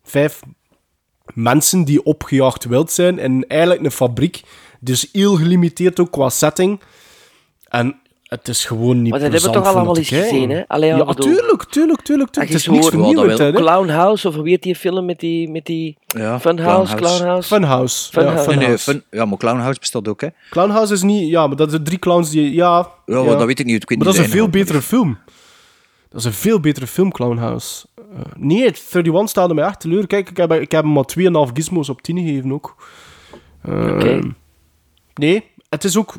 vijf mensen die opgejaagd wild zijn in eigenlijk een fabriek. Dus heel gelimiteerd ook qua setting. En het is gewoon niet Maar dat hebben we toch allemaal eens kijken. gezien, hè? Allee, ja, bedoel- tuurlijk, tuurlijk, tuurlijk. tuurlijk. Het je is niks vernieuwend, hè. Clownhouse, of hoe heet die film met die, met die Ja, Funhouse, Clownhouse. Clownhouse? Funhouse. Ja. Nee, nee, Funhouse. fun, ja, maar Clownhouse bestaat ook, hè. Clownhouse is niet... Ja, maar dat zijn drie clowns die... Ja, Ja, ja. maar dat weet ik niet. Ik weet Maar dat is een veel betere film. Dat is een veel betere film, Clownhouse. Nee, het 31 staat mij echt teleur. Kijk, ik heb, ik heb hem maar 2,5 gizmos op 10 gegeven ook. Eh, Oké. Nee, het is ook...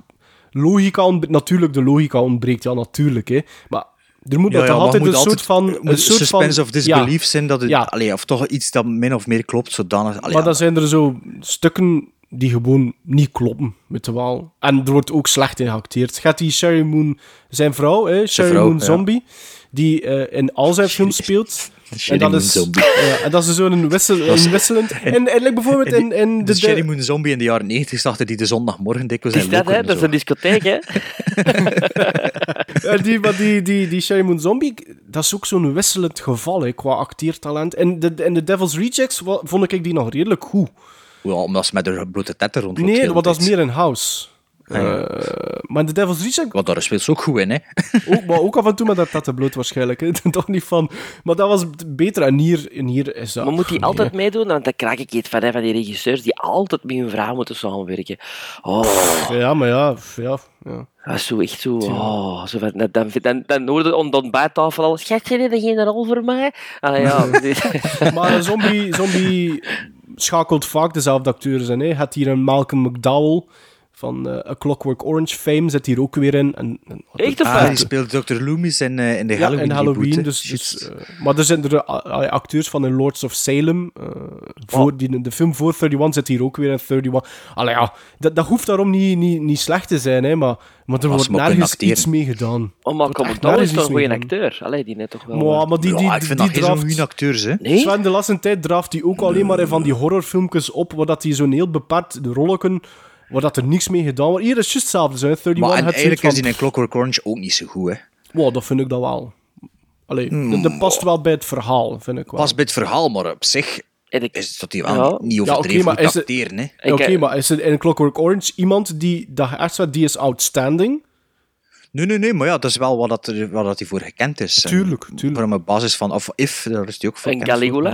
Logica ontbreekt. Natuurlijk, de logica ontbreekt. Ja, natuurlijk. Hè. Maar er moet Ja, altijd moet een soort van... er Een soort suspense van, of disbelief zijn dat het, Ja. allee, of toch iets dat min of meer klopt, zodanig... Allee, maar ja, dan zijn er zo stukken die gewoon niet kloppen, met de wel. En er wordt ook slecht in geacteerd. Gaat die Sherry Moon, zijn vrouw, hè, Sherry vrouw, Moon ja. Zombie, die eh, in al zijn films speelt. En dat Moon is, Zombie. Ja, en dat is zo'n wissel, een wisselend. En, en, like bijvoorbeeld En in, in de, de. Sherry de Moon Zombie in de jaren 90 startte die de zondagmorgen dikwijls Is in dat, hè? en Dat is een discotheek, hè? Ja, die, maar die, die, die Sherry Moon Zombie, dat is ook zo'n wisselend geval hè, qua acteertalent. En de, in The Devil's Rejects vond ik die nog redelijk goed. Ja, omdat ze met de blote tetten rondloopt. Nee, want dat is meer in house. Ah, ja. Eh, maar in The Devil's Rejects Want daar speelt ze ook goed in, hè. Ook, maar ook af en toe met dat tattenbloot waarschijnlijk. Hè. Toch niet van... Maar dat was beter. En hier, en hier is dat... Maar moet hij nee. altijd meedoen? Want dan krijg ik iets van, hè, van die regisseurs die altijd met hun vrouw moeten samenwerken. Oh, Ja, maar ja... ja, ja. dat is zo echt zo... Oh, zo van, dan, dan, dan, hoorde je om de ontbijttafel al... Schatje, je geen rol voor mij? Allee, ja. Maar een zombie, zombie schakelt vaak dezelfde acteurs in. Hè. Hebt hier een Malcolm McDowell van eh, A Clockwork Orange fame, zit hier ook weer in. En, en, Echt of Ah, wat? die speelt Dr. Loomis in, eh, in de Ja, Halloween en Halloween. reboot, hè. dus, dus, eh, maar er zijn er acteurs van de Lords of Salem. eh, voor, die, de film voor 31 zit hier ook weer in 31. Allee, ja, dat, dat hoeft daarom niet, niet, niet slecht te zijn, hè, maar, maar er wordt nergens iets mee gedaan. Oh, maar dat is toch een goede acteur? Allee, die net toch wel... Maar, maar die, die, ja, ik die, vind die dat geen zo'n draaft- goede acteurs, hè. Nee? Sven, de laatste tijd draaft hij ook alleen maar in van die horrorfilmpjes op, waar dat hij zo'n heel beperkt de rollen, waar dat er niks mee gedaan wordt. Hier is het juist hetzelfde, hè. 31 Maar en had eigenlijk zoiets is die in Clockwork Orange ook niet zo goed, hè. van, wow, dat vind ik dat wel. Allee, dat, dat past wel bij het verhaal, vind ik wel. Pas bij het verhaal, maar op zich En ik- is dat hij wel Ja. niet, niet Ja, overdreven maar goed acteren, hè. Ja, Oké, eh, maar is er in Clockwork Orange iemand die dat echt zegt, die is outstanding? Nee, nee, nee, maar ja, dat is wel wat, dat, er- wat dat hij voor gekend is. En Tuurlijk, tuurlijk. Voor een basis van, of If, daar is hij ook voor En Caligula?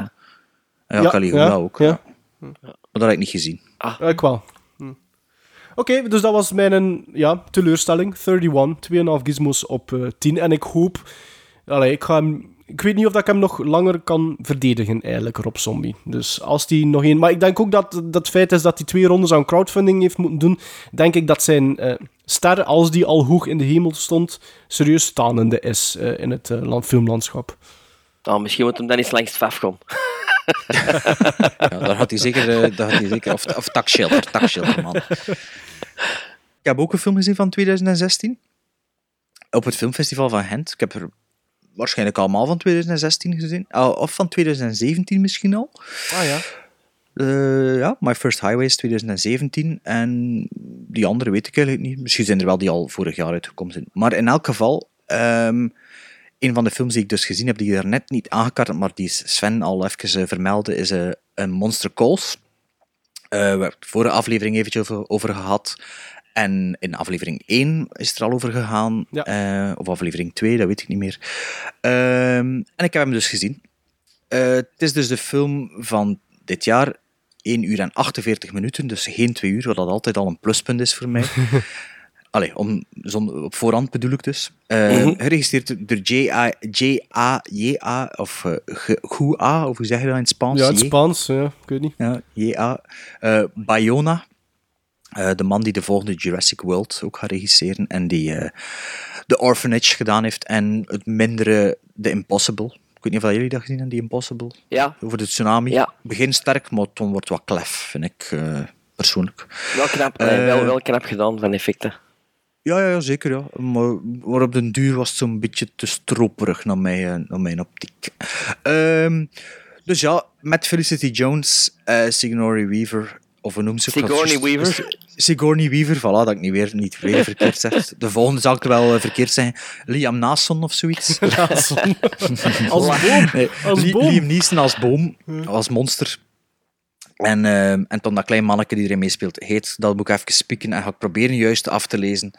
maar- Ja, Caligula ook. Ja. Ja. Maar dat heb ik niet gezien. Ja, ik wel. Oké, dus dat was mijn ja, teleurstelling. 31, 2,5 gizmos op eh 10. En ik hoop... Allee, ik, ga ik weet niet of dat ik hem nog langer kan verdedigen, eigenlijk, Rob Zombie. Dus als die nog één... Maar ik denk ook dat dat het feit is dat hij twee rondes aan crowdfunding heeft moeten doen, denk ik dat zijn eh, ster, als die al hoog in de hemel stond, serieus stanende is eh, in het eh, land, filmlandschap. Oh, misschien moet hem dan eens langs het vaf gaan. Ja, daar had hij zeker, eh, daar had hij zeker of, of takshelter, takshelter, man. Ik heb ook een film gezien van 2016. Op het filmfestival van Gent. Ik heb er waarschijnlijk allemaal van 2016 gezien. Ah, Of van 2017 misschien al. Ah ja. Eh, ja, My First Highway is 2017. En die andere weet ik eigenlijk niet. Misschien zijn er wel die al vorig jaar uitgekomen zijn. Maar in elk geval, ehm, een van de films die ik dus gezien heb, die er net niet aangekaart, maar die Sven al even eh, vermeldde, is eh, een Monster Calls. Eh, we hebben het vorige aflevering eventjes over, over gehad. En in aflevering 1 is het er al over gegaan. Ja. Of aflevering 2, dat weet ik niet meer. Ehm, en ik heb hem dus gezien. Het is dus de film van dit jaar. 1 uur en 48 minuten, dus geen 2 uur, wat dat altijd al een pluspunt is voor mij. Allee, om, zon- op voorhand bedoel ik dus. Eh, Mhm. Geregistreerd door J.A. J.A. of uh, Gua, of hoe zeg je dat in het Spaans? Ja, het J? Spaans, ja, ik weet niet. Ja, J.A. Eh, Bayona, eh, de man die de volgende Jurassic World ook gaat regisseren en die eh The Orphanage gedaan heeft en het mindere The Impossible. Ik weet niet of jullie dat gezien hebben, The Impossible. Ja, Over de tsunami. Ja. Begin sterk, maar toen wordt wat klef, vind ik eh, persoonlijk. wel knap, Eh, eh, wel, wel knap gedaan van effecten. Ja, ja, ja, zeker. Ja. Maar, maar op den duur was het zo'n beetje te stroperig naar mijn, naar mijn optiek. Ehm, dus ja, met Felicity Jones, eh Sigourney Weaver, of hoe noemt ze? Sigourney Weaver. Sigourney Weaver, voilà, dat ik niet weer, niet weer verkeerd zeg. De volgende zal ik wel eh, verkeerd zeggen. Liam Neeson of zoiets. Als boom. Nee, Als Li- boom. Liam Neeson als boom, als monster. En, eh, en dan dat klein manneke die erin meespeelt, heet, dat moet ik even spieken en ga ik proberen juist af te lezen.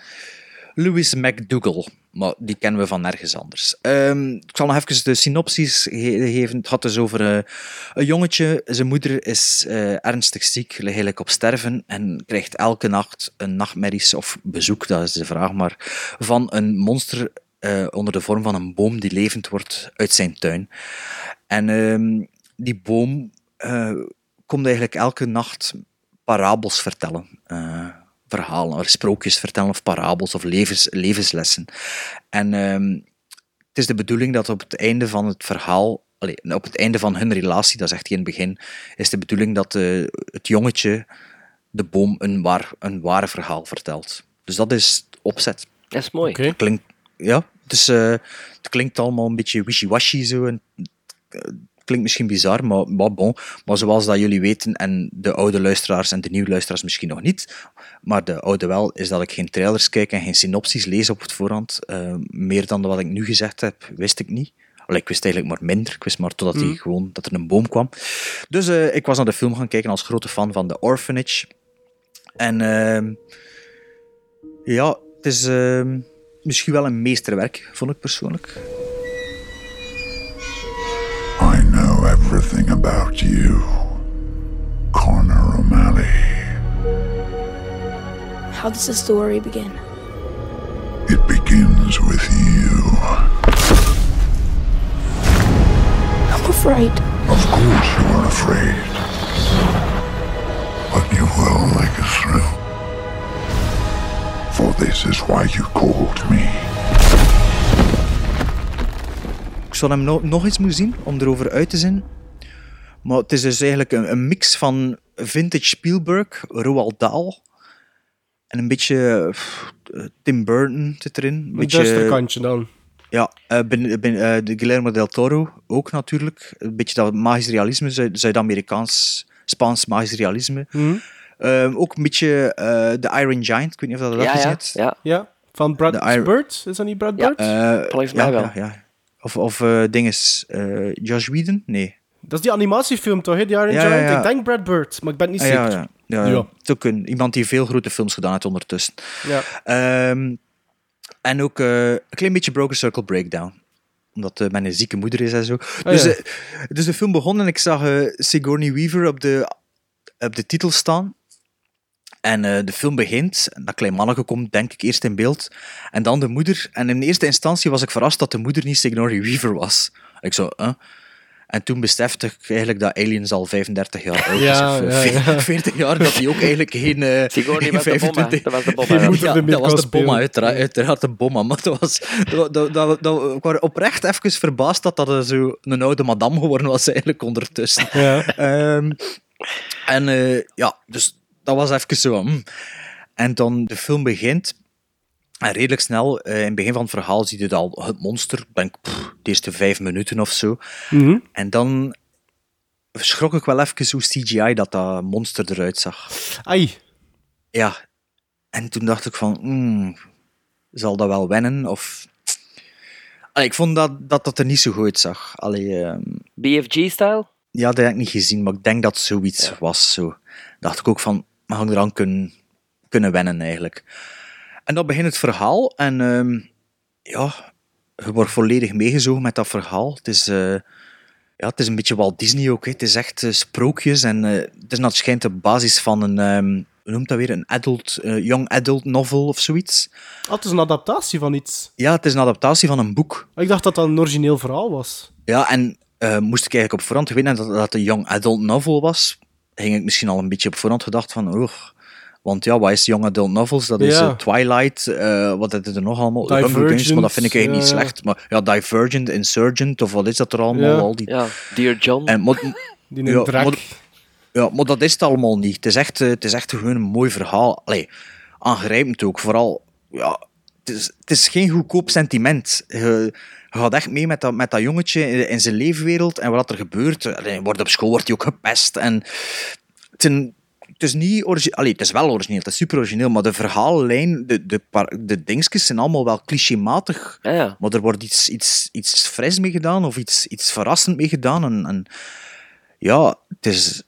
Louis McDougall, maar die kennen we van nergens anders. Ehm, ik zal nog even de synopsis ge- geven. Het gaat dus over eh, een jongetje. Zijn moeder is eh, ernstig ziek, ligt eigenlijk op sterven en krijgt elke nacht een nachtmerries of bezoek, dat is de vraag maar, van een monster eh, onder de vorm van een boom die levend wordt uit zijn tuin. En ehm, die boom komt eigenlijk elke nacht parabels vertellen. eh, verhalen, of sprookjes vertellen, of parabels, of levens, levenslessen. En ehm, het is de bedoeling dat op het einde van het verhaal, allee, op het einde van hun relatie, dat zegt hij in het begin, is de bedoeling dat eh, het jongetje de boom een, waar, een ware verhaal vertelt. Dus dat is het opzet. Dat is mooi. Oké. Klinkt, ja, het, is, eh, het klinkt allemaal een beetje wishy-washy zo. En, klinkt misschien bizar, maar, maar bon. Maar zoals dat jullie weten, en de oude luisteraars en de nieuwe luisteraars misschien nog niet, maar de oude wel, is dat ik geen trailers kijk en geen synopsis lees op het voorhand. Eh, meer dan wat ik nu gezegd heb, wist ik niet. Allee, ik wist eigenlijk maar minder. Ik wist maar totdat hij gewoon, dat er een boom kwam. Dus eh, ik was naar de film gaan kijken als grote fan van The Orphanage. En ehm, ja, het is ehm, misschien wel een meesterwerk, vond ik persoonlijk. Know everything about you, Connor O'Malley. How does the story begin? It begins with you. I'm afraid. Of course you are afraid. But you will make it through. For this is why you called me. Ik zou hem no- nog eens moeten zien om erover uit te zijn. Maar het is dus eigenlijk een, een mix van vintage Spielberg, Roald Dahl en een beetje pff, eh, Tim Burton zit erin. Een Een beetje, duister kantje dan. Ja, eh, ben, ben, eh, de Guillermo del Toro ook natuurlijk. Een beetje dat magisch realisme, Zuid- Zuid-Amerikaans, Spaans magisch realisme. Mhm. Ehm, ook een beetje eh The Iron Giant, ik weet niet of dat dat Ja, gezien ja, ja. Ja, van Brad Bird? Is dat niet Brad Ja. Bird? Eh, Volgens ja, mij wel. Ja, ja. Of, of eh dinges, eh, Josh Whedon? Nee. Dat is die animatiefilm toch, hè? Die Iron Ja, ja, Giant? ja. Ik denk Brad Bird, maar ik ben niet Ah, zeker. ja, ja. Ja, ook een, iemand die veel grote films gedaan heeft ondertussen. Ja. Ehm, en ook eh, een klein beetje Broken Circle Breakdown. Omdat mijn zieke moeder is en zo. dus, ja. eh, dus de film begon en ik zag Sigourney Weaver op de, op de titel staan. En eh, de film begint, en dat klein manneke komt denk ik eerst in beeld, en dan de moeder. En in eerste instantie was ik verrast dat de moeder niet Sigourney Weaver was. Ik zo, huh? En toen besefte ik eigenlijk dat Aliens al 35 jaar oud is, Ja, of eh, ja, ja. 40 jaar, dat die ook eigenlijk geen, eh Sigourney was de bomma. 25 Dat was de bomma. Dat was de bomma, uiteraard, uiteraard de bomma. Maar dat was, dat, dat, dat, dat- ik was oprecht even verbaasd dat dat zo een oude madame geworden was eigenlijk ondertussen. Ja. Ehm, en eh, ja, dus dat was even zo. hm. En dan de film begint. En redelijk snel, eh, in het begin van het verhaal, zie je het al het monster. Ik denk, pff, de eerste vijf minuten of zo. Mhm. En dan schrok ik wel even hoe CGI dat dat monster eruit zag. Ai. Ja. En toen dacht ik van, hmm, zal dat wel wennen? Of... Allee, ik vond dat, dat dat er niet zo goed uitzag. Allee, ehm, BFG-style? ja, dat heb ik niet gezien, maar ik denk dat zoiets was. Zo. Dacht ik ook van, mag ik eraan kunnen, kunnen wennen eigenlijk. En dan begint het verhaal en ehm, ja, je wordt volledig meegezogen met dat verhaal. Het is, eh, ja, het is een beetje Walt Disney ook. Hè. Het is echt eh, sprookjes en eh, het is het schijnt de basis van een, ehm, hoe noemt dat weer, een adult, young adult novel of zoiets. Ah, het is een adaptatie van iets. Ja, het is een adaptatie van een boek. Ik dacht dat dat een origineel verhaal was. Ja, en moest ik eigenlijk op voorhand weten dat dat een young adult novel was, ging ik misschien al een beetje op voorhand gedacht van, oh, want ja, wat is young adult novels? Dat is Ja. eh, Twilight, eh, wat is er nog allemaal? Games, maar dat vind ik eigenlijk ja, niet ja. slecht. Maar ja, Divergent, Insurgent, of wat is dat er allemaal? Ja. Al die... Ja, Dear John. En, maar, Die ja, maar- ja, maar dat is het allemaal niet. Het is echt, eh, het is echt gewoon een mooi verhaal. Allee, aangrijpend ook. Vooral, ja, het is, het is geen goedkoop sentiment. Je gaat echt mee met dat, met dat jongetje in, zijn leefwereld en wat er gebeurt. Wordt op school wordt hij ook gepest. En het, is een- het is niet origineel. Het is wel origineel, het is super origineel, maar de verhaallijn, de, de, de dingetjes zijn allemaal wel clichématig. Ja, ja. Maar er wordt iets, iets, iets fris mee gedaan of iets, iets verrassend mee gedaan. En, en ja, het is...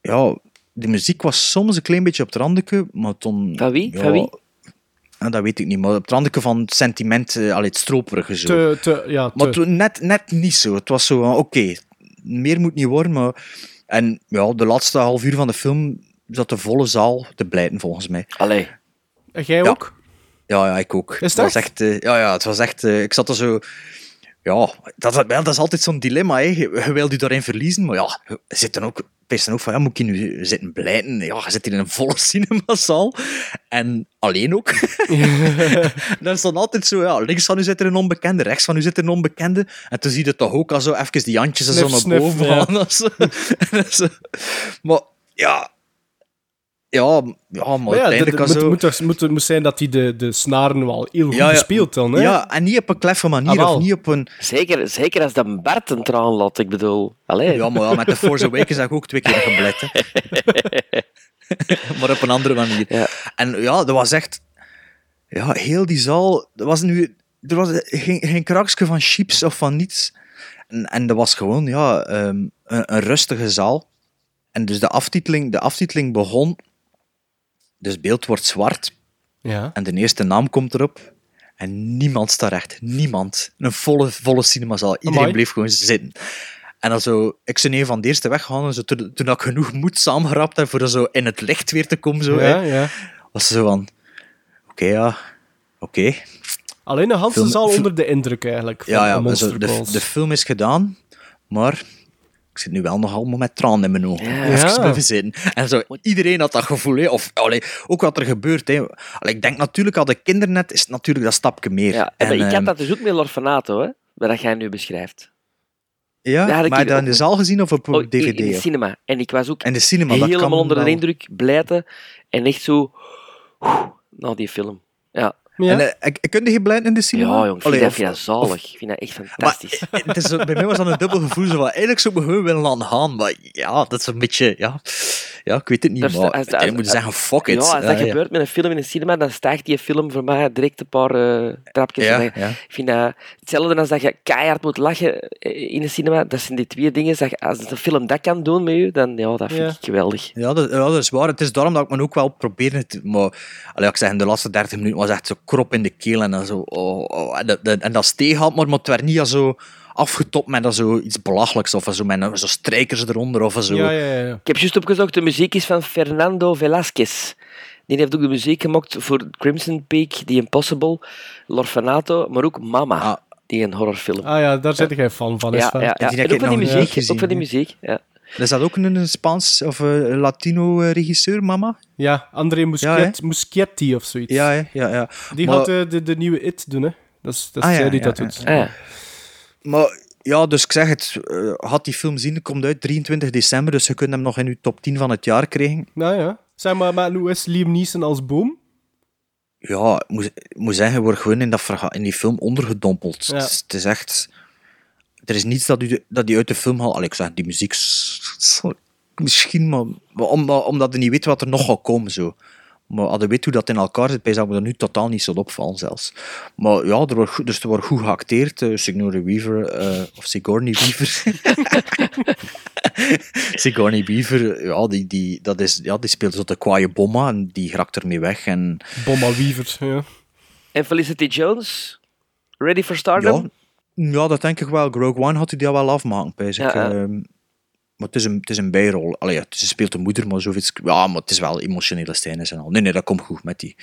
Ja, de muziek was soms een klein beetje op het randeke, maar toen... Van wie? Ja, Van wie? Ja, dat weet ik niet, maar op het randeke van het sentiment, eh, allee, het stroperige zo. Te, te, ja, te. Maar toen net, net niet zo. Het was zo, van, oké, meer moet niet worden, maar... En ja, de laatste half uur van de film zat de volle zaal te blijten, volgens mij. Allee. En jij Ja. ook? Ja, ja, ik ook. Is het was echt? echt? eh, ja, ja, het was echt... eh, ik zat er zo... Ja, dat, dat, wel, dat is altijd zo'n dilemma. Hè. Je, je wilt je daarin verliezen, maar ja, je zit dan ook, dan ook van, ja, moet ik nu zitten blijten? Ja, je zit in een volle cinemazaal. En alleen ook. dan is dan altijd zo, ja, links van u zit er een onbekende, rechts van u zit er een onbekende. En toen zie je toch ook al zo even die handjes er zo Snif, naar snif, boven ja. Maar ja... Ja, ja maar ja, uiteindelijk het moet, zo... moet, moet, moet zijn dat hij de, de snaren wel heel goed Ja, ja. gespeeld dan. Hè? Ja, en niet op een kleffe manier, Ah, of niet op een... Zeker, zeker als dat Bart een traan laat, ik bedoel. Allee. Ja, maar ja, met de Force Awakens heb ik ook twee keer geblet. maar op een andere manier. Ja. En ja, dat was echt... Ja, heel die zaal... Er was nu... Er was geen, geen kraksje van chips of van niets. En, en dat was gewoon, ja, ehm, een, een rustige zaal. En dus de aftiteling, de aftiteling begon... Dus het beeld wordt zwart. Ja. En de eerste naam komt erop. En niemand staat recht. Niemand. Een volle, volle cinemazaal. Iedereen Amai. bleef gewoon zitten. En dan zo, ik zou een van de eerste weggaan. En zo, toen, toen ik genoeg moed samengerapt heb voor er zo in het licht weer te komen, zo, ja, hè, ja. was zo van... Oké, ja. Oké. Alleen de Hansen film- onder de indruk eigenlijk. Van Ja, de film is gedaan, maar... Ik zit nu wel nog allemaal met tranen in mijn ogen. Ja. Even zitten. En zo, iedereen had dat gevoel. Hè. Of allee, ook wat er gebeurt. Hè. Allee, ik denk natuurlijk, al de kinderen net, is het natuurlijk dat stapje meer. Ja, En, maar ik had ehm, dat dus ook met L'Orfanato, hè, wat jij nu beschrijft. Ja, dat maar ik- je dat in de zaal gezien of op Oh, DVD? in de cinema. En ik was ook In de cinema, dat helemaal onder de indruk, blijten en echt zo... Na die film. Ja. En, ik, ik kun je blijven in de cinema? ja jong, ik vind, Allee, dat, vind dat zalig. Ik vind dat echt fantastisch. het is zo, bij mij was dat een dubbel gevoel. Zo van, eigenlijk zou ik me gewoon willen laten gaan. Maar ja, dat is een beetje... Ja, ja ik weet het niet. Daar Maar als- moet je als- zeggen, fuck it. Ja, als dat Ja, gebeurt met een film in een cinema, dan stijgt die film voor mij direct een paar eh, trapjes. Ja, En ja. Ik vind dat hetzelfde als dat je keihard moet lachen eh, in een cinema. Dat zijn die twee dingen. Dat je- als een film dat kan doen met je, dan ja, dat vind Ja. ik geweldig. Ja dat, ja, dat is waar. Het is daarom dat ik me ook wel probeer het... Maar allee, ik zeg, in de laatste 30 minuten was echt zo krop in de keel en dan zo... Oh, oh, en, dat, en dat steeg had, maar, maar het werd niet zo afgetopt met dat zo iets belachelijks of zo, met zo strijkers eronder of zo. Ja, ja, ja. Ik heb juist opgezocht, de muziek is van Fernando Velázquez. Die heeft ook de muziek gemaakt voor Crimson Peak, The Impossible, L'Orfanato, maar ook Mama, Ah. die een horrorfilm. Ah ja, daar zit jij fan van. Is ja, van. ja, ja. Die heb En ik ook van die muziek. gezien, Ook van die muziek, ja. Is dat ook een Spaans of eh, Latino-regisseur, mama? Ja, André Muschietti, Muschietti of zoiets. Ja, hè? ja, ja. Die Maar- gaat de, de, de nieuwe It doen, hè. Dat is, dat is Ah, ja, die ja, dat ja. doet. Ah, ja. Maar ja, dus ik zeg het, eh, had die film zien, komt uit 23 december, dus je kunt hem nog in je top 10 van het jaar krijgen. Nou ja. Zeg maar, maar hoe is Liam Neeson als boom? Ja, ik moet, ik moet zeggen, je wordt gewoon in, dat in die film ondergedompeld. Ja. Het, is, het is echt... Er is niets dat u, dat die uit de film haalt. Allee, ik zeg, die muziek... Misschien, maar, maar om- maar omdat je niet weet wat er nog gaat komen, zo. Maar als je weet hoe dat in elkaar zit, zou me er nu totaal niet zo opvallen zelfs. Maar ja, er wordt, goed- dus er wordt goed geacteerd. eh, Sigourney Weaver, eh, of Sigourney Weaver. Sigourney Weaver, ja, die, die, dat is, ja, die speelt zo de kwaaie bomma en die raakt ermee weg. En Bomma Weaver, ja. En Felicity Jones, ready for stardom? Ja, ja, dat denk ik wel. Rogue One had hij die al wel afmaken. Ja, ja. Ehm, maar het is een, het is een bijrol. Allee, ja, ze speelt de moeder, maar zoiets... Ja, maar het is wel emotionele scènes en al. Nee, nee, dat komt goed met die.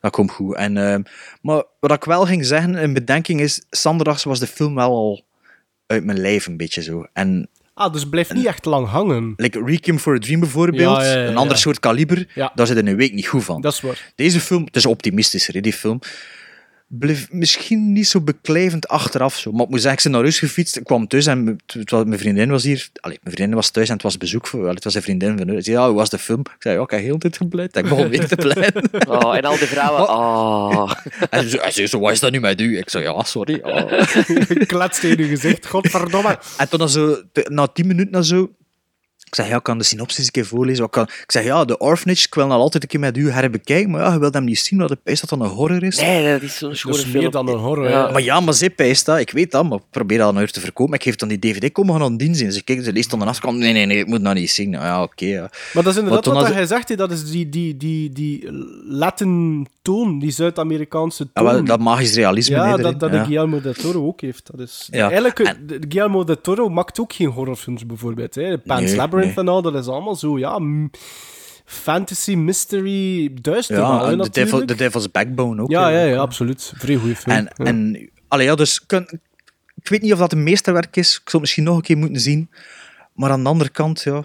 Dat komt goed. En, ehm, maar wat ik wel ging zeggen, in bedenking is... Sanderdags was de film wel al uit mijn lijf een beetje zo. En Ah, dus blijft niet echt lang hangen. like Requiem for a Dream bijvoorbeeld, Ja, ja, ja, een ander soort kaliber, Ja. daar zit in een week niet goed van. Dat is waar. Deze film, het is optimistischer, hè, die film. Bleef misschien niet zo beklijvend achteraf. Zo. Maar ik moet zeggen, ik ben naar huis gefietst. Ik kwam thuis en m- het was- mijn vriendin was hier. Allee, mijn vriendin was thuis en het was bezoek. Voor, wel, het was een vriendin van haar. Ze zei, ja, hoe was de film? Ik zei, ja, ik heb heel de tijd gebleid. Ik begon weer te blijven. Oh, en al die vrouwen, oh. En ze hij zei, zo, wat is dat nu met u? Ik zei, ja, sorry. Oh. Klets tegen je gezicht, godverdomme. En toen, na zo, na tien minuten na zo... Ik zeg, ja, ik kan de synopsis een keer voorlezen. Wat Kan, ik zeg, ja, de Orphanage, ik wil nog altijd een keer met u herbekijken. Maar ja, je wilt hem niet zien, want de pijs dat dat een horror is. Nee, dat is zo'n schone meer dan een horror. Ja. Maar ja, maar ze pijst dat, ik weet dat, maar ik probeer dat haar te verkopen. Maar ik geef dan die DVD, kom, we gaan aan dien zien. Ze kijkt, ze leest dan de afkant, nee, nee, nee, ik moet nou niet zien. Nou ja, oké. ja. Maar dat is inderdaad wat als- hij zegt, dat is die, die, die, die Latin toon, die Zuid-Amerikaanse Ja, toon. wel, dat magisch realisme. Ja, dat, dat ja. de Guillermo del Toro ook heeft. Dat is, Ja, Eigenlijk, Guillermo del Toro maakt ook geen horrorfilms, bijvoorbeeld. Hè. Pan's Nee, Labyrinth nee. en al, dat is allemaal zo, ja... Fantasy, mystery, duister Ja, en de, Devil, natuurlijk. de Devil's Backbone ook. ja, ja, ja, absoluut. Vrij goede film. En, ja. en allee, ja, dus kun- ik weet niet of dat een meesterwerk is. Ik zou het misschien nog een keer moeten zien. Maar aan de andere kant, ja.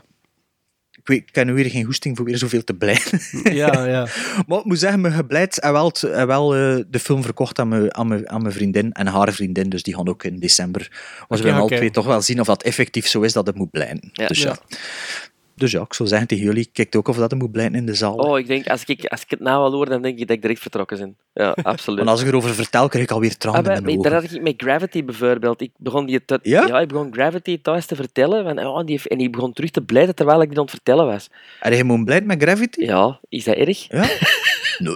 Ik, weet, ik heb nu weer geen goesting voor weer zoveel te blijven. ja, ja. maar ik moet zeggen, me gebleid en wel, en wel eh, de film verkocht aan mijn, aan, mijn, aan mijn vriendin en haar vriendin. Dus die gaan ook in december. Ze willen oké. al twee toch wel zien of dat effectief zo is dat het moet blijven. Ja. Dus, ja. Dus ja, ik zou zeggen tegen jullie, kijk ook of dat het moet blijven in de zaal. Oh, ik denk, als ik, als ik het nou al hoor, dan denk ik dat ik direct vertrokken ben. Ja, absoluut. Want als ik erover vertel, krijg ik alweer tranen Ah, maar, in daar had ik met Gravity bijvoorbeeld. Ik begon, die te, Ja? ik begon Gravity thuis te vertellen. Van, oh, die, heeft- en ik begon terug te blijven terwijl ik die aan het vertellen was. En je moet blij met Gravity? Ja, is dat erg? Ja?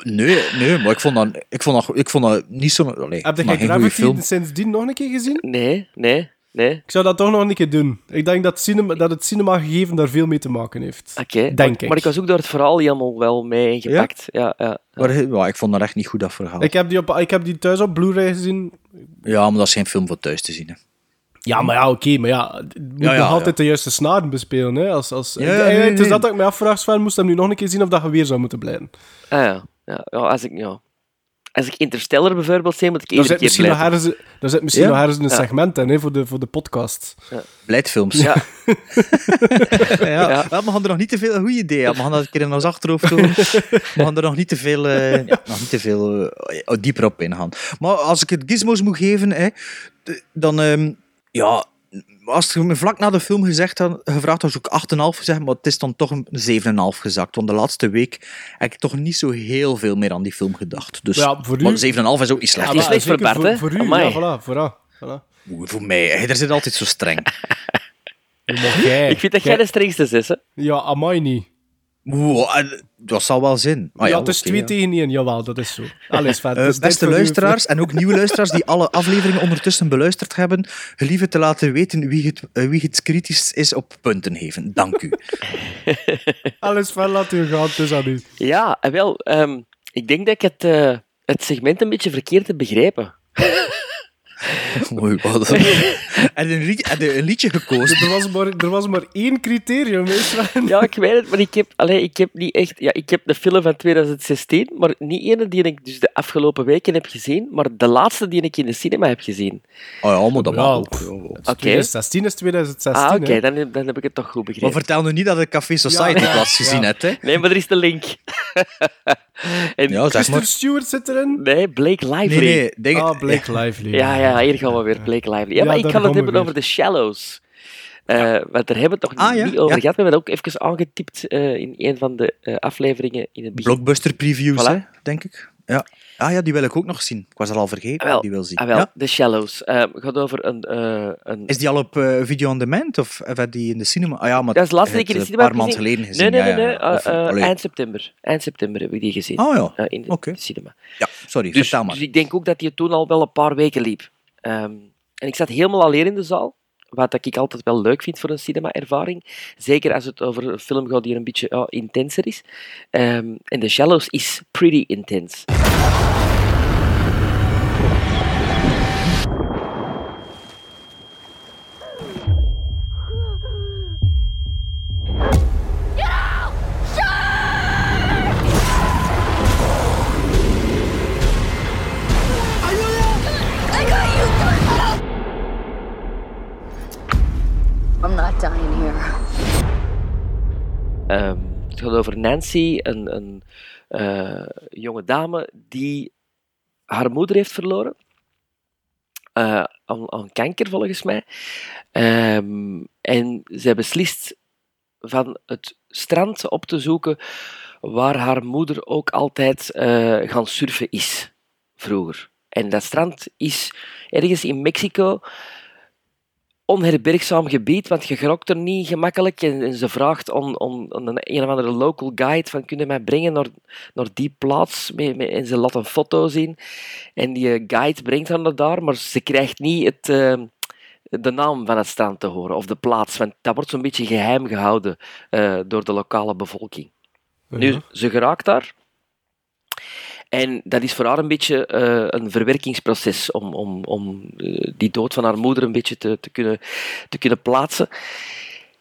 Nee, nee, maar ik vond dat, ik vond dat, ik vond dat niet zo... Allee, Heb goede Gravity film. sindsdien nog een keer gezien? Nee, nee, nee. Ik zou dat toch nog een keer doen. Ik denk dat, cinema, dat het cinema-gegeven daar veel mee te maken heeft. Oké, Denk maar, ik. maar ik was ook door het verhaal helemaal wel mee ingepakt. Ja? Ja, Maar ja, ik vond dat echt niet goed, dat verhaal. Ik heb, die op, ik heb die thuis op Blu-ray gezien. Ja, maar dat is geen film voor thuis te zien. Hè. Ja, maar ja, oké, maar ja, moet Ja, ja, nog altijd ja. de juiste snaren bespelen. Hè? Als, als, Ja, ik- nee, het is dat ik me afvraag, Sven, moest hem nu nog een keer zien of dat je weer zou moeten blijven. Ah, ja. Ja, ja, als ik, ja. Als ik Interstellar bijvoorbeeld zie, moet ik iedere zit keer misschien, nog ergens, daar zit misschien Ja? nog ergens een Ja. segment in hè, voor, de, voor de podcast. Blijdfilms. Ja, ja, Ja. ja. maar we gaan er nog niet te veel... Goed idee. We gaan dat een keer in ons achterhoofd doen. We gaan er nog niet te veel, eh, ja, nog niet te veel eh, dieper op ingaan. Maar als ik het gizmos moet geven, hè, dan... ehm, ja, als je me vlak na de film gezegd had, gevraagd was ook 8,5 gezegd, maar het is dan toch een 7,5 gezakt. Want de laatste week heb ik toch niet zo heel veel meer aan die film gedacht. Dus, Ja, voor u- maar 7,5 is ook niet slecht. Ja, niet maar slecht voor Bart, hè? Voor u, Amai. ja, voilà, voilà, Voor mij, hè, er zit altijd zo streng. Maar jij, ik vind dat jij de strengste is, hè? Ja, amai niet. En dat zal wel zin. Ah, ja, het is twee ja. tegen één, jawel, dat is zo. Alles. Eh, beste luisteraars en ook nieuwe luisteraars die alle afleveringen ondertussen beluisterd hebben, gelieve te laten weten wie het, eh, wie het kritisch is op punten geven. Dank u. Alles vet, laat u gaan, het is aan u. Ja, en wel, ehm, ik denk dat ik het, eh, het segment een beetje verkeerd heb begrepen. Mooi, wat En een, liedje, en een liedje gekozen. Er was maar, er was maar één criterium, Sven. Ja, ik weet het, maar ik heb, allee, ik heb niet echt... Ja, ik heb de film van 2016, maar niet ene die ik dus de afgelopen weken heb gezien, maar de laatste die ik in de cinema heb gezien. Oh ja, maar dat mag Ja, ook. Oké. 2016 is 2016, Ah, oké, hè. dan, heb- dan heb ik het toch goed Maar begrepen. vertel nu niet dat ik Café Society Ja, ja. gezien hebt, hè? Nee, maar er is de link. en, Ja, maar. Stewart zit erin. Nee, Blake Lively. Nee, nee, denk, Ah, Blake Lively. Ja, ja, hier gaan we weer, Blake Lively. Ja, Ja, maar ik gaan het we hebben weer. over The Shallows. Eh, want daar hebben we het toch Ah, ja, niet over ja. gehad. We hebben dat ook even aangetipt eh, in een van de eh, afleveringen in het begin. Blockbuster previews, Voilà. hè, denk ik. Ja. Ah ja, die wil ik ook nog zien. Ik was al vergeten. Wel, die wil zien. ah, wel Ja? The Shallows. Het gaat over een... eh, een Is die al op video on demand of of had die in de cinema? Ah ja, maar dat is de laatste keer in de cinema een paar heb maanden gezien. geleden gezien. Nee, nee, ja, nee. ja. allee. eind september. Eind september heb ik die gezien. Oh ja, in de oké. cinema. Ja, sorry, Dus, vertel maar. dus ik denk ook dat die toen al wel een paar weken liep. Ehm, en ik zat helemaal alleen in de zaal. Wat ik altijd wel leuk vind voor een cinema-ervaring. Zeker als het over een film gaat die een beetje ja, intenser is. Ehm, en The Shallows is pretty intense. Ehm, het gaat over Nancy, een, een eh, jonge dame die haar moeder heeft verloren. Eh, aan, aan kanker, volgens mij. Ehm, en zij beslist van het strand op te zoeken waar haar moeder ook altijd eh, gaan surfen is, vroeger. En dat strand is ergens in Mexico onherbergzaam gebied, want je gerokt er niet gemakkelijk. En, en ze vraagt aan, aan een, een of andere local guide van kun je mij brengen naar, naar die plaats? Mee, mee- en ze laat een foto zien. En die guide brengt haar naar daar, maar ze krijgt niet het, eh, de naam van het strand te horen, of de plaats. Want dat wordt zo'n beetje geheim gehouden eh, door de lokale bevolking. Nu, ze geraakt daar. En dat is voor haar een beetje eh, een verwerkingsproces om, om, om eh, die dood van haar moeder een beetje te, te, kunnen, te kunnen plaatsen.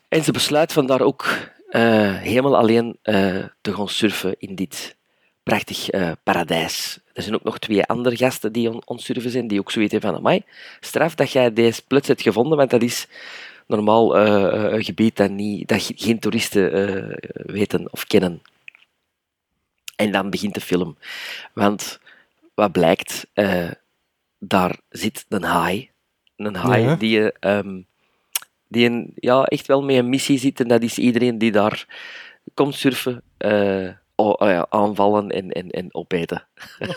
En ze besluit van daar ook eh, helemaal alleen te gaan surfen in dit prachtig paradijs. Er zijn ook nog twee andere gasten die on, surfen zijn, die ook zoiets hebben van, amai, straf dat jij deze plots hebt gevonden, want dat is normaal een gebied dat, niet, dat ge- geen toeristen weten of kennen. En dan begint de film. Want wat blijkt, eh, daar zit een haai. Een haai Ja. die, ehm, die een, ja, echt wel met een missie zit. En dat is iedereen die daar komt surfen, eh, oh aanvallen en, en, en opeten.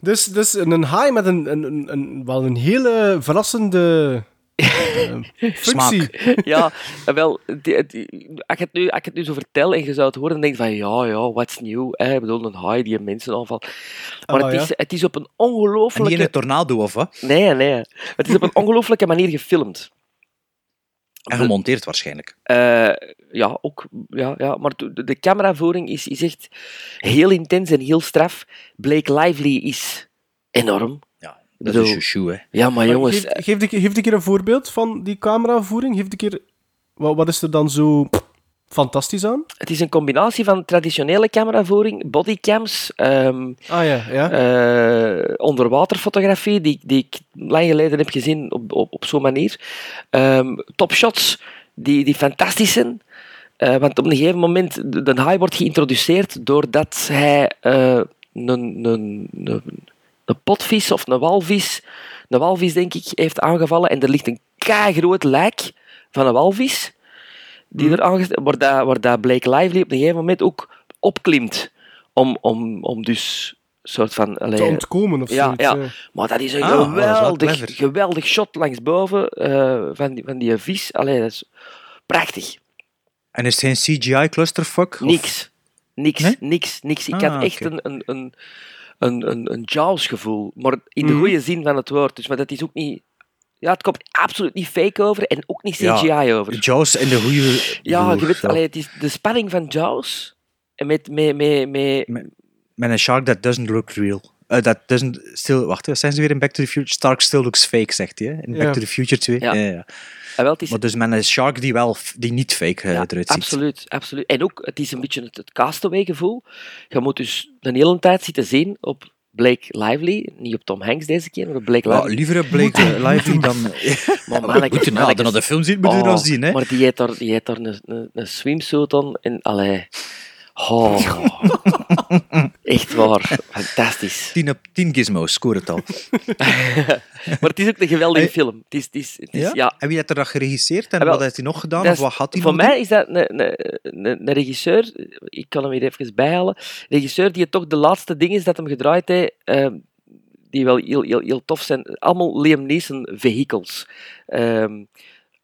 Dus, dus een haai met een, een, een- wel een hele verrassende eh, functie. ja, wel, die- die- als, ik het nu, als ik het nu zo vertel en je zou het horen, dan denk je van ja, ja, what's new? Hè? Ik bedoel, een haai die mensen aanvalt. Maar het, ja. is, het is op een En niet in ongelooflijke... een tornado, of wat? Nee, nee. Het is op een ongelooflijke manier gefilmd. En gemonteerd waarschijnlijk. Eh, ja, ook. Ja, ja. Maar de, de cameravoering is, is echt heel intens en heel straf. Blake Lively is enorm. Ja, dat is een chouchou, hè. Ja, maar jongens... Geef, geef, een keer- geef een keer een voorbeeld van die cameravoering. Geef een keer... Wat, wat is er dan zo fantastisch aan? Het is een combinatie van traditionele cameravoering, bodycams, ehm Ah ja, ja. eh, onderwaterfotografie, die, die ik lang geleden heb gezien op, op, op zo'n manier. Ehm topshots, die, die fantastisch zijn. Eh, want op een gegeven moment, de, de haai wordt geïntroduceerd doordat hij eh, een, een, een, een potvis of een walvis, een walvis denk ik, heeft aangevallen. En er ligt een groot lijk van een walvis, die er aangest- waar, dat, waar dat Blake Lively op een gegeven moment ook opklimt. Om, om, om dus soort van... allee, Te ontkomen of ja, zoiets, ja. eh. Maar dat is een Ah, is geweldig, geweldig shot langs boven eh, van, die, van die vis. Allee, dat is prachtig. En is het geen CGI clusterfuck? of- Niks. Niks, Nee? niks, niks. Ik Ah, had echt een, een, een, een, een, een Jaws-gevoel, maar in de Mhm. goede zin van het woord. Dus, maar dat is ook niet... Ja, het komt absoluut niet fake over en ook niet Ja, CGI over. Jaws in de goede... Ja, je weet, ja. allee, het is de spanning van Jaws en met, met, met, met, Met een shark that doesn't look real. Eh, that doesn't still... Wacht, wat zijn ze weer in Back to the Future? Stark still looks fake, zegt hij? In Back Ja. to the Future 2. Ja. Ja. Ja, Ah, wel, het is, Maar dus met een shark die wel die niet fake eh, eruit ziet. Absoluut, absoluut. En ook, het is een beetje het, het castaway-gevoel. Je moet dus een hele tijd zitten zien op Blake Lively. Niet op Tom Hanks deze keer, maar op Blake Ja, Lively. liever een Blake eh, Lively dan... Maar Ja, manneke- goed, nou, manneke- dan naar de film zien, moet je Oh, dan zien, hè? Maar die heeft daar, die heeft daar een, een, een swimsuit aan en allee... Oh. Echt waar. Fantastisch. 10 op 10 gizmos, score het al. Maar het is ook een geweldige film. Het is, het is, het is, Ja? ja. En wie heeft er dat geregisseerd en Ah, wel, wat heeft hij nog gedaan? Of is- wat had hij Voor mij is dat een, een, een, een regisseur, ik kan hem hier even bijhalen, een regisseur die toch de laatste dingen dat hem gedraaid heeft, ehm, die wel heel, heel, heel tof zijn. Allemaal Liam Neeson vehicles. Ehm,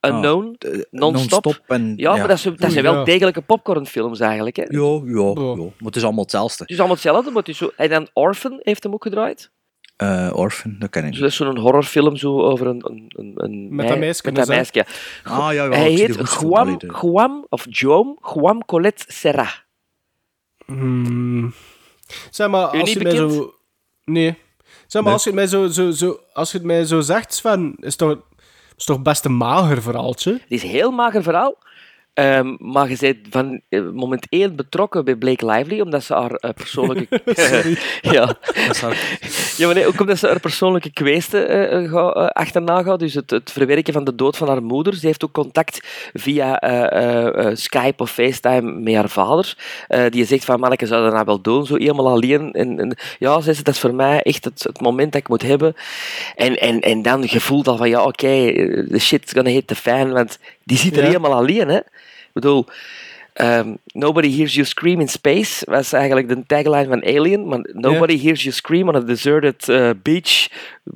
Unknown, doen? non-stop. Non-stop en- ja, ja. maar dat, is, dat Oei, zijn wel ja. degelijke popcornfilms eigenlijk. Hè. Ja, ja, ja. Maar het is allemaal hetzelfde. Het is allemaal hetzelfde, maar het is zo... En dan Orphan heeft hem ook gedraaid. Eh, Orphan, dat ken ik Dus niet. dat is zo'n horrorfilm zo over een... een, een, een Met dat meisje Met dat meisje. Ah, ja, ja, Hij heet Guam, Guam, of Joam, Guam Colette Serra. Hmm. Zeg maar, als je het mij zo... Nee. Zeg maar, Nee. als je het mij zo, zo, zo, als je het mij zo zegt, Sven, is toch, is toch best een mager verhaaltje? Het is een heel mager verhaal. Ehm, maar je bent van moment één betrokken bij Blake Lively, omdat ze haar eh, persoonlijke... ja. Dat ja, maar nee, ook omdat ze haar persoonlijke kweesten eh, eh, eh, achterna gaat. Dus het, het verwerken van de dood van haar moeder. Ze heeft ook contact via Skype of FaceTime met haar vader. Die zegt van, manneke, zou dat nou wel doen? Zo helemaal alleen. En, en, ja, ze, dat is voor mij echt het, het moment dat ik moet hebben. En, en, en dan je voelt al van, ja, oké, eh, the shit's gonna hit the fan. Want die zit er Ja. helemaal alleen, hè. Ik bedoel... ehm, nobody hears you scream in space was eigenlijk de tagline van Alien, maar nobody hears you scream on a deserted eh, beach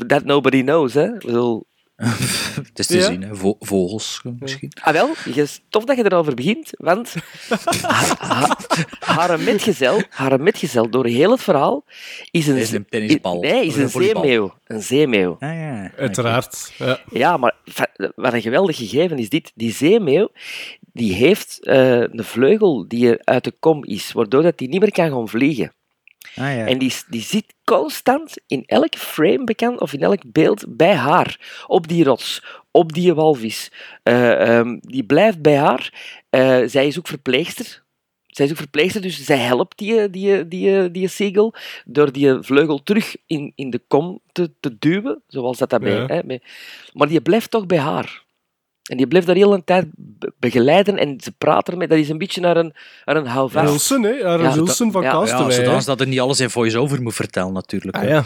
that nobody knows. Hè? Bedoel, Het is te Ja. zien, hè. Vo- vogels eh, misschien. ah wel, je- tof dat je erover begint, want ha- ha- haar metgezel, haar metgezel door heel het verhaal is een, Is een tennisbal. Nee, is een een zeemeeuw. Een zeemeeuw. Ah, ja. Uiteraard. Ja. Ja, maar wat een geweldig gegeven is dit. Die zeemeeuw die heeft eh, een vleugel die er uit de kom is, waardoor dat die niet meer kan gaan vliegen. Ah, ja. En die, die zit constant in elk frame bekend of in elk beeld bij haar. Op die rots, op die walvis. Eh, ehm, die blijft bij haar. Eh, zij is ook verpleegster. Zij is ook verpleegster, dus zij helpt die, die, die, die seagull door die vleugel terug in, in de kom te, te duwen, zoals dat daarbij. Ja. Hè, maar die blijft toch bij haar. En die blijft daar heel een tijd be- begeleiden en ze praat ermee. Dat is een beetje naar een, naar een houvast. Wilson, hè? Aaron Ja, Wilson van ja. Ja, Castaway. hè. zodat dat er niet alles in voice-over moet vertellen, natuurlijk. Ah ja.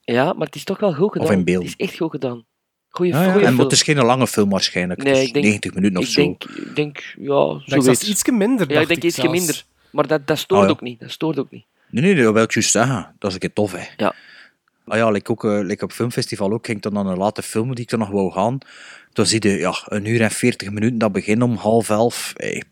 Ja, maar het is toch wel goed gedaan. in beeld. Het is echt goed gedaan. Goeie, Ah, ja. goeie En film. het is geen lange film waarschijnlijk. Nee, het is ik denk- 90 minuten of ik zo. denk, ik denk, ja, Dat is ietsje minder, Ja, dacht ik denk ietsje zelfs. minder. Maar dat, dat stoort Ah, ja. ook niet. Dat stoort ook niet. Nee, nee, dat wil ik juist zeggen. Dat is een keer tof, hè. Ja. Ah ja, like ook, eh, like op filmfestival ook, ging ik dan aan een late film die ik dan nog wou gaan. Toen zie je, ja, een uur en 40 minuten, dat begint om half elf. Hey.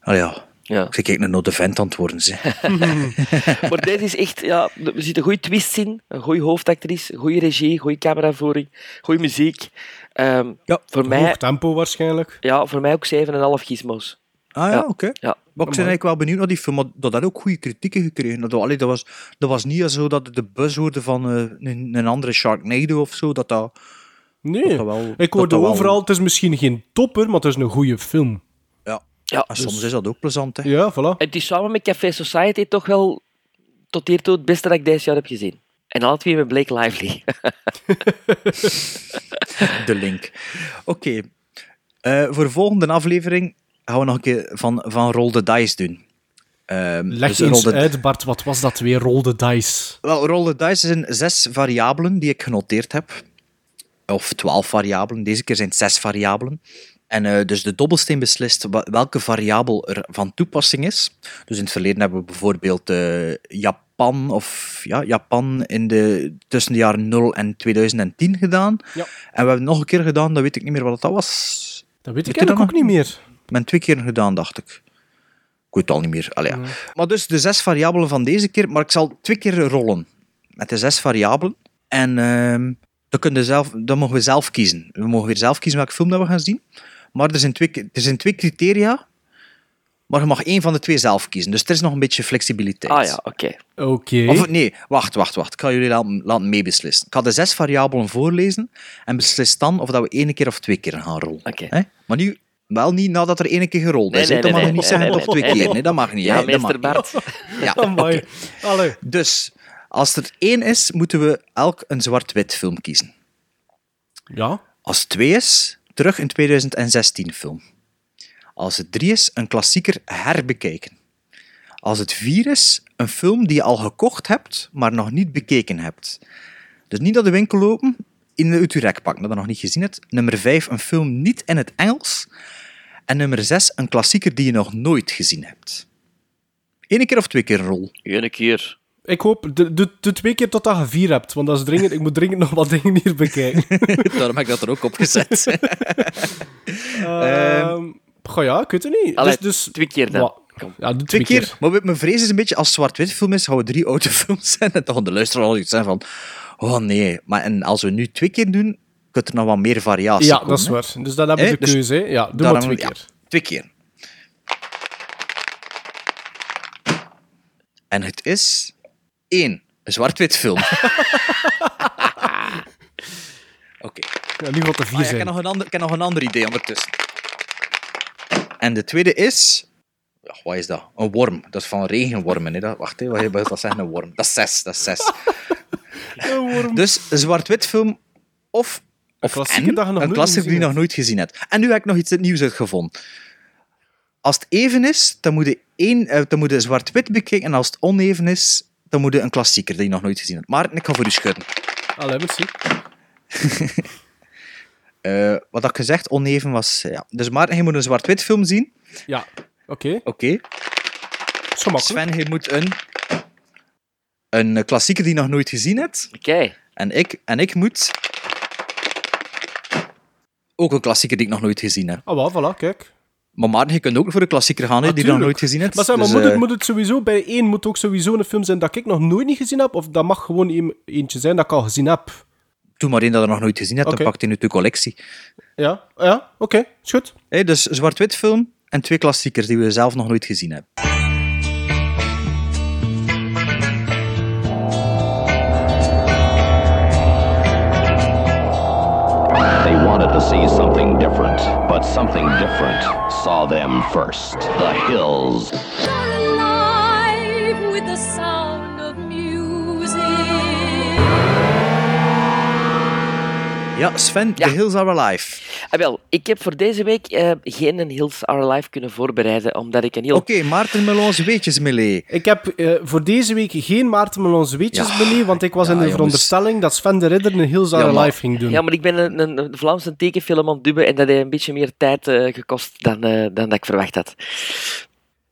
Ah ja, Ja. ik kijk naar de vent aan het worden, zeg. maar deze is echt, ja, er zitten goede twists in. Een goede hoofdactrice, goede regie, goede cameravoering, goede muziek. Ehm, Ja, voor, mij, Hoog tempo waarschijnlijk. ja, voor mij ook 7,5 gizmos. Ah ja, Ja. oké. Ja. Maar ik ben eigenlijk wel benieuwd naar die film, dat had ook goede kritieken gekregen. Dat, allee, dat, was, dat was niet zo dat het de buzz hoorde van eh, een, een andere Sharknado of zo, dat dat... Nee. wel- ik hoorde wel- overal, het is misschien geen topper, maar het is een goede film. Ja, Ja, en soms is dat ook plezant, hè. Ja, voilà. Het is samen met Café Society toch wel tot hiertoe het beste dat ik dit jaar heb gezien. En alle twee met Blake Lively. de link. Oké. Eh, voor de volgende aflevering gaan we nog een keer van, van Roll the Dice doen. Ehm, Leg dus eens uit, Bart, wat was dat weer? Roll the dice. Wel, Roll the Dice zijn zes variabelen die ik genoteerd heb. Of twaalf variabelen. Deze keer zijn het zes variabelen. En eh, dus de dobbelsteen beslist welke variabel er van toepassing is. Dus in het verleden hebben we bijvoorbeeld eh, Japan, of, ja, Japan in de, tussen de jaren 0 en 2010 gedaan. Ja. En we hebben het nog een keer gedaan, dat weet ik niet meer wat dat was. Dat weet ik Weet ook niet meer. men twee keer gedaan, dacht ik. Ik weet het al niet meer. Allee, ja. Maar dus de zes variabelen van deze keer, maar ik zal twee keer rollen met de zes variabelen. En ehm, dan, kun je zelf, dan mogen we zelf kiezen. We mogen weer zelf kiezen welke film dat we gaan zien. Maar er zijn twee, er zijn twee criteria, maar je mag één van de twee zelf kiezen. Dus er is nog een beetje flexibiliteit. Ah ja, oké. Oké. Of nee, wacht, wacht, wacht. Ik ga jullie laten, laten meebeslissen. Ik ga de zes variabelen voorlezen en beslis dan of dat we één keer of twee keer gaan rollen. Oké. Hè? Maar nu, wel niet nadat er één keer gerold is. nee, nee, mag je nee, niet zeggen nee, of nee, twee nee, keer. nee. Dat mag niet. Ja. Dat meester niet. Bart. Ja, oké. Dus, als er één is, moeten we elk een zwart-wit film kiezen. Ja. Als het twee is, terug een 2016 film. Als het drie is, een klassieker herbekijken. Als het vier is, een film die je al gekocht hebt, maar nog niet bekeken hebt. Dus niet naar de winkel lopen, in de uit je rek pakken, dat je nog niet gezien hebt. Nummer 5, een film niet in het Engels. En nummer 6, een klassieker die je nog nooit gezien hebt. Eén keer of twee keer een rol? Eén keer. Ik hoop, de, de, de twee keer tot dat je vier hebt, want dat is dringend. Ik moet dringend nog wat dingen hier bekijken. Daarom heb ik dat er ook op gezet. Ehm goh ja, ik weet het niet. Allee, dus, dus, twee keer dan. Ja, de Twee keer. Maar mijn vrees is een beetje, als het zwart-wit film is, gaan we drie oude films zijn. En dan de luisteraar al iets zijn van, oh nee. Maar en als we nu twee keer doen, kunt er nog wat meer variatie Ja, komen. dat is hè. waar. Dus dan hebben we de Dus keuze. hè. Ja, doe maar twee ja, keer. twee keer. En het is één, een zwart-wit film. Oké. Ja, nu gaat er vier Ah, ja, ik, heb nog een ander, ik heb nog een ander idee ondertussen. En de tweede is... Ja, wat is dat? Een worm. Dat is van regenwormen. Hè? Dat, wacht, hè, wat wil dat zeggen? Een worm. Dat is zes. Dat is zes. Dus een zwart-wit film of... Of klassieker een nooit klassieker die je nog nooit gezien hebt. En nu heb ik nog iets nieuws uitgevonden. Als het even is, dan moet je, één, eh, dan moet je zwart-wit bekijken. En als het oneven is, dan moet je een klassieker die je nog nooit gezien hebt. Maar ik ga voor u schudden. Allee, merci. Eh, wat had ik gezegd, oneven was... Ja. Dus Maarten, je moet een zwart-wit film zien. Ja, oké. Oké. Zo makkelijk. Sven, je moet een, een klassieker die je nog nooit gezien hebt. Oké. En, ik, en ik moet ook een klassieker die ik nog nooit gezien heb. Ah, wel, voilà, kijk. Maar Maarten, je kunt ook voor een klassieker gaan hè, die je nog nooit gezien hebt. Maar zeg maar, Dus, moet, het, eh, moet het sowieso bij één moet ook sowieso een film zijn dat ik nog nooit niet gezien heb? Of dat mag gewoon een- eentje zijn dat ik al gezien heb? Doe maar één dat je nog nooit gezien hebt, dan pakt hij uit de collectie. Ja, ja oké, is goed. Hé, dus zwart-wit film en twee klassiekers die we zelf nog nooit gezien hebben. But something different saw them first. The hills. Ja, Sven, The Hills Are Alive. Ah, wel, ik heb voor deze week eh, geen een Hills Are Alive kunnen voorbereiden, omdat ik een heel... Oké, Maarten Melons Weetjes Melee. Ik heb eh, voor deze week geen Maarten Melons weetjes Ja. beleefd, want ik was Ja, in de jongens. veronderstelling dat Sven de Ridder een Hills Are maar- Alive ging doen. Ja, maar ik ben een, een, een Vlaamse tekenfilm aan het dubben en dat heeft een beetje meer tijd eh, gekost dan, eh, dan dat ik verwacht had.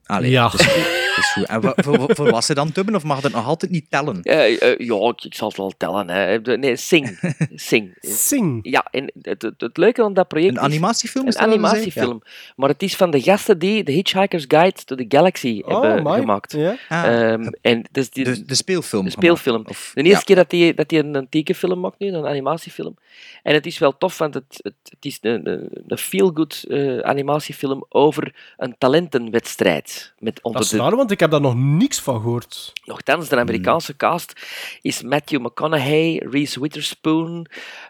Allee, Ja. dat is goed. En voor, voor, voor wat ze dan dubben, of mag dat nog altijd niet tellen? Eh, ja, ik, ik zal het wel tellen. Hè. Nee, Sing. Sing. Sing. Ja, en het, het, het leuke aan dat project Een is... animatiefilm? is Een animatiefilm. Maar het is van de gasten die The Hitchhiker's Guide to the Galaxy Oh, hebben gemaakt. Ja. Ah, Ehm, en dus die, de, de speelfilm. de speelfilm. gemaakt. Of- de eerste ja. keer dat hij dat die een, tekenfilm maakt nu, een animatiefilm. En het is wel tof, want het, het, het is een, een, een feel-good eh, animatiefilm over een talentenwedstrijd. Met onder Dat is de, want ik heb daar nog niks van gehoord. Nochtans, de Amerikaanse Hmm. cast is Matthew McConaughey, Reese Witherspoon,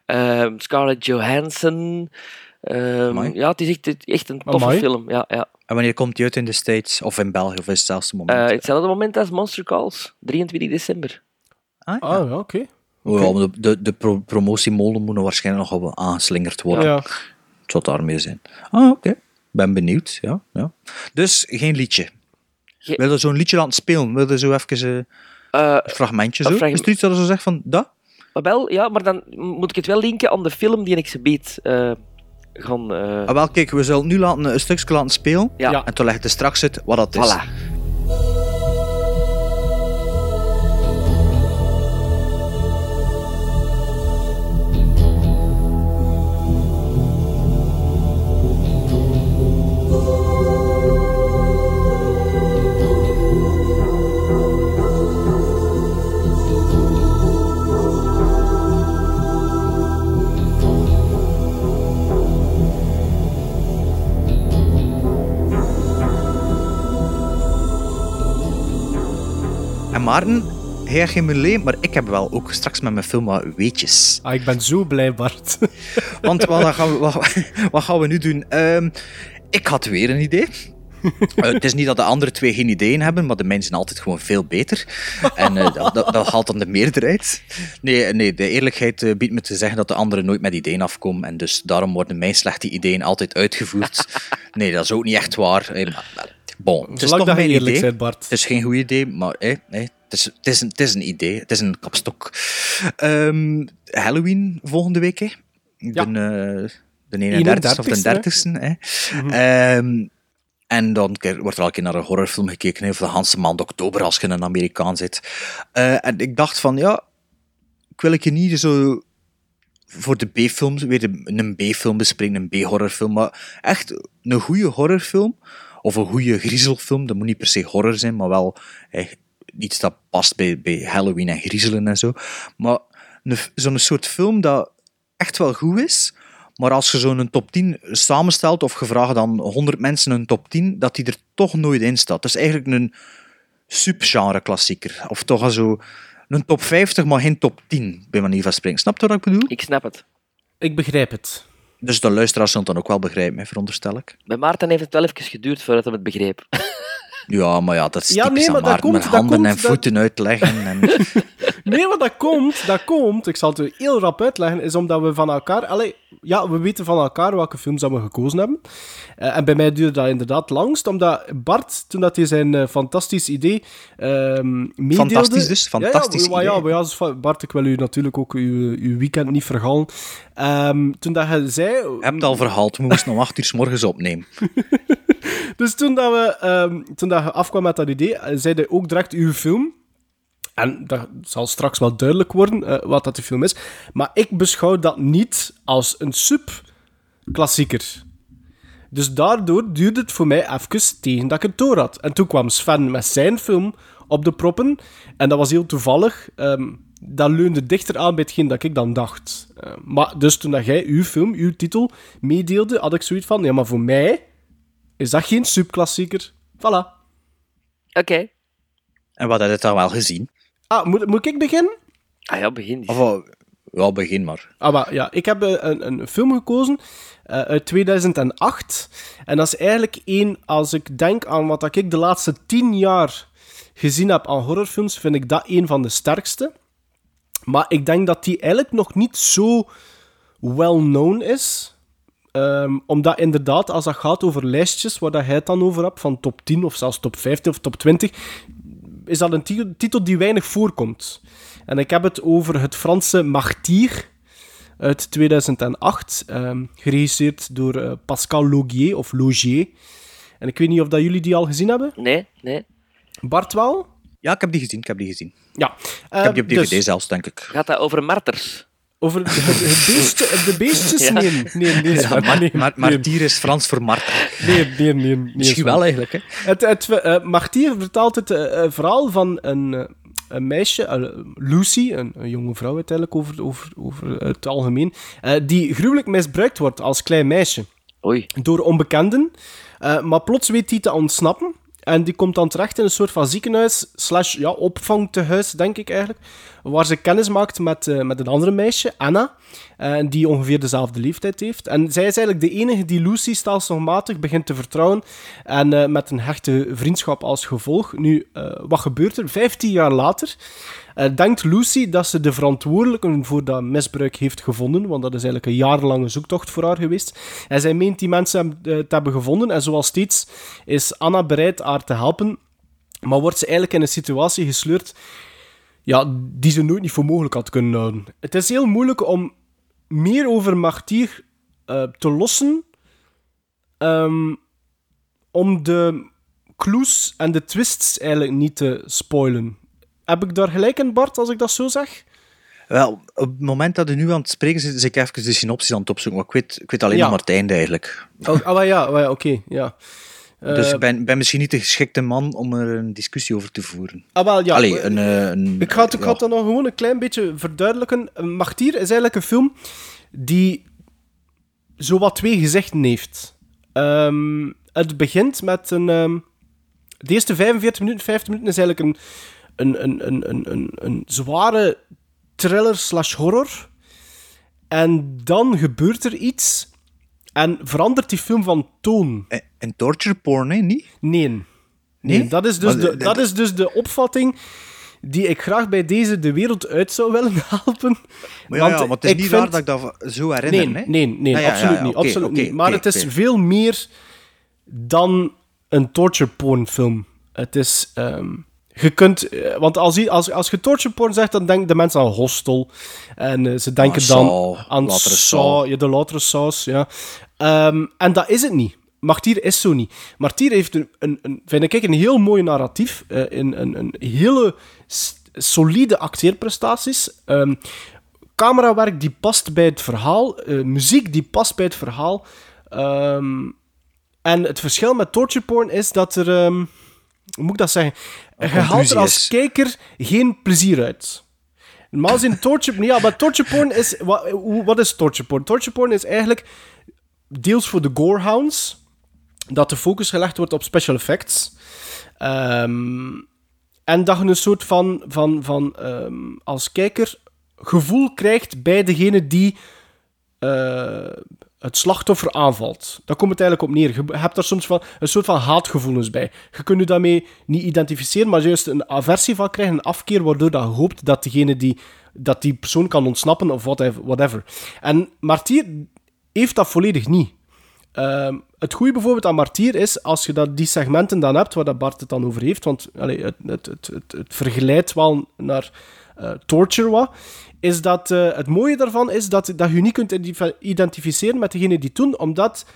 ehm, Scarlett Johansson. Ehm, Amai. ja, het is echt, echt een toffe Amai. film. Ja, ja. En wanneer komt die uit in de States? Of in België? Of is het zelfs het moment? Eh, hetzelfde moment als Monster Calls, 23 december. ah, ja. Ah, ja, oké. Ja, maar de, de, de pro- promotiemolen moet nog waarschijnlijk nog wel aangeslingerd worden. Ja. Het zal daarmee zijn. Ah, oké. Ben benieuwd. Ja, ja. Dus geen liedje. Ge- Wil je zo'n liedje laten spelen? Wil je zo even eh, Eh, een fragmentje zo? Is er iets dat je zo zegt van dat? maar wel, ja, maar dan moet ik het wel linken aan de film die ik ze beet gaan... eh, Ah, wel, kijk, we zullen nu laten, een stukje laten spelen. Ja. En toen leg ik er straks uit wat dat is. voilà. Maarten, hij heeft geen melee, maar ik heb wel ook straks met mijn film wat weetjes. Ah, ik ben zo blij, Bart. Want wat gaan we, wat, wat gaan we nu doen? Ehm, ik had weer een idee. Eh, het is niet dat de andere twee geen ideeën hebben, maar de mensen zijn altijd gewoon veel beter. En eh, dat, dat, dat haalt dan de meerderheid. Nee, nee de eerlijkheid eh, biedt me te zeggen dat de anderen nooit met ideeën afkomen. En dus daarom worden mijn slechte ideeën altijd uitgevoerd. Nee, dat is ook niet echt waar. Eh, Bon, het is Zolang toch mijn idee. Bart. Het is geen goed idee, maar het, is, het, is een, het is een idee. Het is een kapstok. Ehm, Halloween volgende week, hè. De, eh, de 31ste of de 30ste. Hè. Mhm. Ehm, en dan wordt er al een keer naar een horrorfilm gekeken, hè, of de Hanse maand oktober, als je een Amerikaan zit. Eh, en ik dacht van, ja, ik wil je niet zo voor de B-films weer een- een B-film bespreken, een B-horrorfilm, maar echt een goede horrorfilm, of een goede griezelfilm, dat moet niet per se horror zijn, maar wel eh, iets dat past bij, bij Halloween en griezelen en zo. Maar een- zo'n soort film dat echt wel goed is, maar als je zo'n top 10 samenstelt, of je vraagt dan 100 mensen een top 10, dat die er toch nooit in staat. Dat is eigenlijk een subgenre klassieker. Of toch zo een top 50, maar geen top 10, bij manier van spreken. Snap je wat ik bedoel? Ik snap het. Ik begrijp het. Dus de luisteraars zullen het dan ook wel begrijpen, veronderstel ik. Bij Maarten heeft het wel even geduurd voordat hij het begreep. Ja, maar ja, dat is Ja, typisch nee, aan maar dat Maarten, komt- met dat handen komt- en dat- voeten uitleggen. En... Nee, wat dat komt, dat komt, ik zal het u heel rap uitleggen, is omdat we van elkaar, allee, ja, we weten van elkaar welke films dat we gekozen hebben. Eh, en bij mij duurde dat inderdaad langst, omdat Bart, toen dat hij zijn eh, fantastisch idee ehm meedeelde... Fantastisch dus, fantastisch ja, ja, idee. ja, dus Bart, ik wil u natuurlijk ook uw, uw weekend niet vergalen. Ehm, toen dat hij zei... Je hebt het al verhaald, we moesten om 8 uur s morgens opnemen. Dus toen, dat we, ehm, toen dat je afkwam met dat idee, zei hij ook direct uw film. En dat zal straks wel duidelijk worden eh, wat dat de film is. Maar ik beschouw dat niet als een sub-klassieker. Dus daardoor duurde het voor mij even tegen dat ik het door had. En toen kwam Sven met zijn film op de proppen. En dat was heel toevallig. Ehm, dat leunde dichter aan bij hetgeen dat ik dan dacht. Eh, maar dus toen dat jij uw film, uw titel, meedeelde, had ik zoiets van... Ja, maar voor mij is dat geen subklassieker. Voilà. Oké. En wat had je dan wel gezien? Ah, moet, moet ik beginnen? Ah ja, begin. Of, eh, ja, begin maar. Ah, maar ja, ik heb eh, een, een film gekozen eh, uit 2008. En dat is eigenlijk één, als ik denk aan wat dat ik de laatste tien jaar gezien heb aan horrorfilms, vind ik dat een van de sterkste. Maar ik denk dat die eigenlijk nog niet zo well-known is. Ehm, omdat inderdaad, als dat gaat over lijstjes waar dat hij het dan over hebt, van top 10 of zelfs top 15 of top 20, is dat een ti- titel die weinig voorkomt. En ik heb het over het Franse Martyr uit 2008, ehm, geregisseerd door eh, Pascal Logier of Logier. En ik weet niet of dat jullie die al gezien hebben. Nee, nee. Bart wel? Ja, ik heb die gezien, ik heb die gezien. Ja. ik heb die op DVD dus- zelfs, denk ik. Gaat dat over marters? Over de, de beestjes? Nee, nee, nee. Ja, maar, nee, maar, nee. martier is Frans voor marter. Nee, nee, nee. nee Misschien wel eigenlijk, hè. Het, het eh, Martier vertaalt het eh, eh, verhaal van een, een meisje, Lucy, een, een jonge vrouw uiteindelijk over, over, over het algemeen, die gruwelijk misbruikt wordt als klein meisje. Oei. Door onbekenden. Maar plots weet die te ontsnappen. En die komt dan terecht in een soort van ziekenhuis, slash ja, opvangtehuis, denk ik eigenlijk. Waar ze kennis maakt met, eh, met een andere meisje, Anna. eh, die ongeveer dezelfde leeftijd heeft. En zij is eigenlijk de enige die Lucy stelselmatig begint te vertrouwen. En eh, met een hechte vriendschap als gevolg. Nu, wat gebeurt er? Vijftien jaar later denkt Lucy dat ze de verantwoordelijken voor dat misbruik heeft gevonden. Want dat is eigenlijk een jarenlange zoektocht voor haar geweest. En zij meent die mensen eh, te hebben gevonden. En zoals steeds is Anna bereid haar te helpen. Maar wordt ze eigenlijk in een situatie gesleurd ja, die ze nooit niet voor mogelijk had kunnen houden. Het is heel moeilijk om meer over Martier eh, te lossen. ehm, om de clues en de twists eigenlijk niet te spoilen. Heb ik daar gelijk in, Bart, als ik dat zo zeg? Wel, op het moment dat je nu aan het spreken zit, is ik even de synopsis aan het opzoeken. Maar ik weet, ik weet alleen Ja. nog maar het einde eigenlijk. Oh, ah, maar ja, oké, ja. dus Eh, ik ben, ben misschien niet de geschikte man om er een discussie over te voeren. Ah, wel, ja. Allee, een, eh, een, Ik ga het, ik ga ja. het dan nog gewoon een klein beetje verduidelijken. Martier is eigenlijk een film die zowat twee gezichten heeft. Ehm, het begint met een... ehm, de eerste 45 minuten, 50 minuten is eigenlijk een, een, een, een, een, een, een zware thriller slash horror. En dan gebeurt er iets en verandert die film van toon. En torture porn, hè? Niet? Nee. Nee, Nee? dat, is dus Maar de, dat is dus de opvatting die ik graag bij deze de wereld uit zou willen helpen. Maar ja, ja, Want maar het is ik niet vind- raar dat ik dat zo herinner, Nee, hè? nee, nee, Ah, ja, ja, absoluut ja, niet. absoluut niet. Maar het is veel meer dan een torture porn film. Het is... ehm, je kunt... eh, Want als je, als, als je torture porn zegt, dan denken de mensen aan Hostel. En eh, ze denken Ah, dan aan Saw. ja, de latere Saws, ja. Ehm, en dat is het niet. Martyr is zo niet. Martyr heeft een, een, een, vind ik, een heel mooi narratief. eh, een, een, een hele solide acteerprestaties. Ehm, camerawerk die past bij het verhaal. muziek die past bij het verhaal. Ehm, en het verschil met torture porn is dat er... hoe moet ik dat zeggen? Je haalt er als kijker geen plezier uit. Normaal gezien torture... Ja, maar torture porn is... Wat, is torture porn? Torture porn is eigenlijk deels voor de gorehounds, dat de focus gelegd wordt op special effects. Ehm, en dat je een soort van, van, van ehm, als kijker gevoel krijgt bij degene die eh, het slachtoffer aanvalt. Daar komt het eigenlijk op neer. Je hebt daar soms van, een soort van haatgevoelens bij. Je kunt je daarmee niet identificeren, maar juist een aversie van krijgen, een afkeer, waardoor je hoopt dat, degene die, dat die persoon kan ontsnappen of whatever. En Martier heeft dat volledig niet. Ehm, het goede bijvoorbeeld aan Martier is, als je dat, die segmenten dan hebt, waar dat Bart het dan over heeft, want allee, het, het, het, het, het vergelijkt wel naar eh, Torture wat, is dat eh, het mooie daarvan is dat, dat je niet kunt identi- identificeren met degene die het doen, omdat,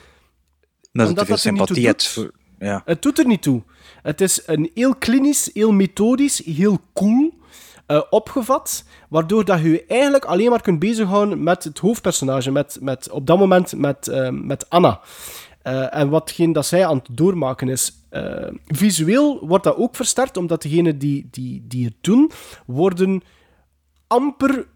het dat er toe sympathie voor- Ja. Het doet er niet toe. Het is een heel klinisch, heel methodisch, heel cool eh, opgevat, waardoor dat je eigenlijk alleen maar kunt bezighouden met het hoofdpersonage, met, met, op dat moment met, met Anna. En watgeen dat zij aan het doormaken is. Eh, visueel wordt dat ook versterkt, omdat degenen die, die, die het doen, worden amper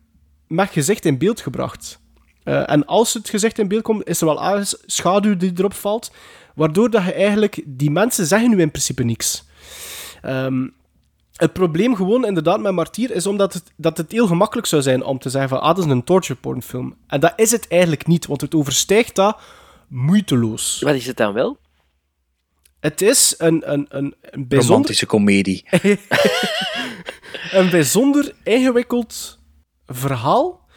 met gezicht in beeld gebracht. Eh, en als het gezicht in beeld komt, is er wel schaduw die erop valt, waardoor dat je eigenlijk... Die mensen zeggen nu in principe niks. Ehm, het probleem gewoon inderdaad met Martier is omdat het, dat het heel gemakkelijk zou zijn om te zeggen van ah, dat is een torture porn film. En dat is het eigenlijk niet, want het overstijgt dat moeiteloos. Wat is het dan wel? Het is een, een, een, een bijzonder... Romantische komedie. een bijzonder ingewikkeld verhaal.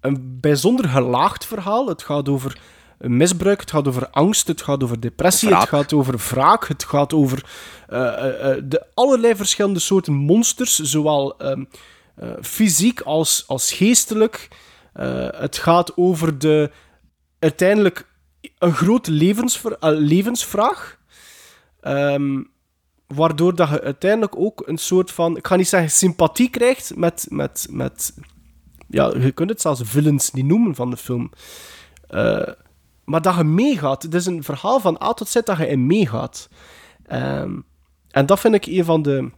Een bijzonder gelaagd verhaal. Het gaat over misbruik, het gaat over angst, het gaat over depressie, Wraak. het gaat over wraak, het gaat over eh, eh, eh, de allerlei verschillende soorten monsters, zowel ehm, eh, fysiek als, als geestelijk. Het gaat over de uiteindelijk een grote levensvraag. Ehm, waardoor dat je uiteindelijk ook een soort van, ik ga niet zeggen sympathie krijgt met, met, met ja, je kunt het zelfs villains niet noemen van de film. Eh, maar dat je meegaat. Het is een verhaal van A tot Z dat je in meegaat. Ehm, en dat vind ik een van de,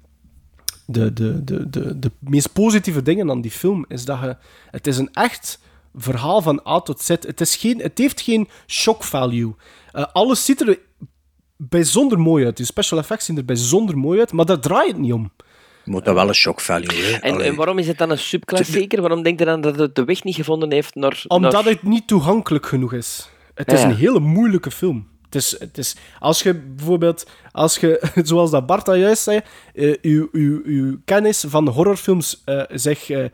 de, de, de, de, de meest positieve dingen aan die film. Is dat je, het is een echt verhaal van A tot Z. Het, is geen, het heeft geen shock value. Eh, alles ziet er bijzonder mooi uit. De special effects zien er bijzonder mooi uit, maar daar draait het niet om. Je moet dat wel een shock value. Hè? En, waarom is het dan een subklassieker? Waarom denk je dan dat het de weg niet gevonden heeft naar... Omdat naar... het niet toegankelijk genoeg is. Het Ja, is ja. een hele moeilijke film. Het is, het is, als je bijvoorbeeld, als je, zoals dat Bart al juist zei, eh, uw, uw, uw kennis van horrorfilms eh, zich eh,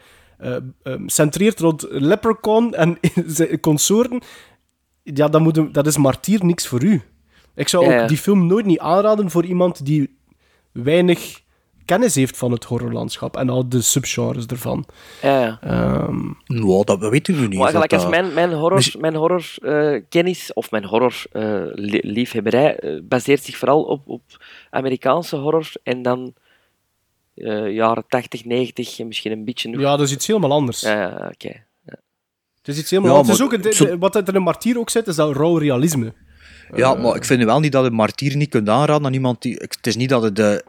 centreert rond Leprechaun en consorten, ja, dan moet, dat is martier niks voor u. Ik zou Ja, ja. ook die film nooit niet aanraden voor iemand die weinig kennis heeft van het horrorlandschap en al de subgenres ervan. Ja, ja. Ehm, Nou, dat weet ik nu niet. Maar gelijk als mijn, mijn horror, Misschien- mijn horror eh, kennis of mijn horror eh, liefhebberij eh, baseert zich vooral op, op Amerikaanse horror en dan eh, jaren 80, 90 en misschien een beetje nog. ja, dat is iets helemaal anders. Ja, ja, oké. Het is iets helemaal Ja, anders. Het is maar ook, het- zo- wat er in een martier ook zit, is dat rauw realisme. Ja, maar ik vind nu wel niet dat een martier niet kunt aanraden aan iemand die... Het is niet dat het de,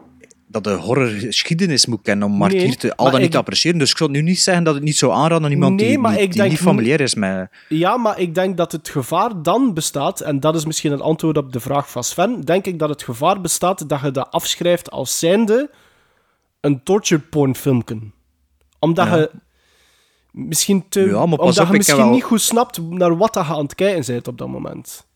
dat de horrorgeschiedenis moet kennen om martier Nee, te, al dan niet ik- te appreciëren. Dus ik zou nu niet zeggen dat het niet zou aanraden aan iemand Nee, die, die, ik die denk niet familiair is met... Ja, maar ik denk dat het gevaar dan bestaat, en dat is misschien een antwoord op de vraag van Sven, denk ik dat het gevaar bestaat dat je dat afschrijft als zijnde een torture porn filmpje. Omdat Ja. je misschien, te, Ja, maar omdat op, je misschien wel- niet goed snapt naar wat dat je aan het kijken bent op dat moment.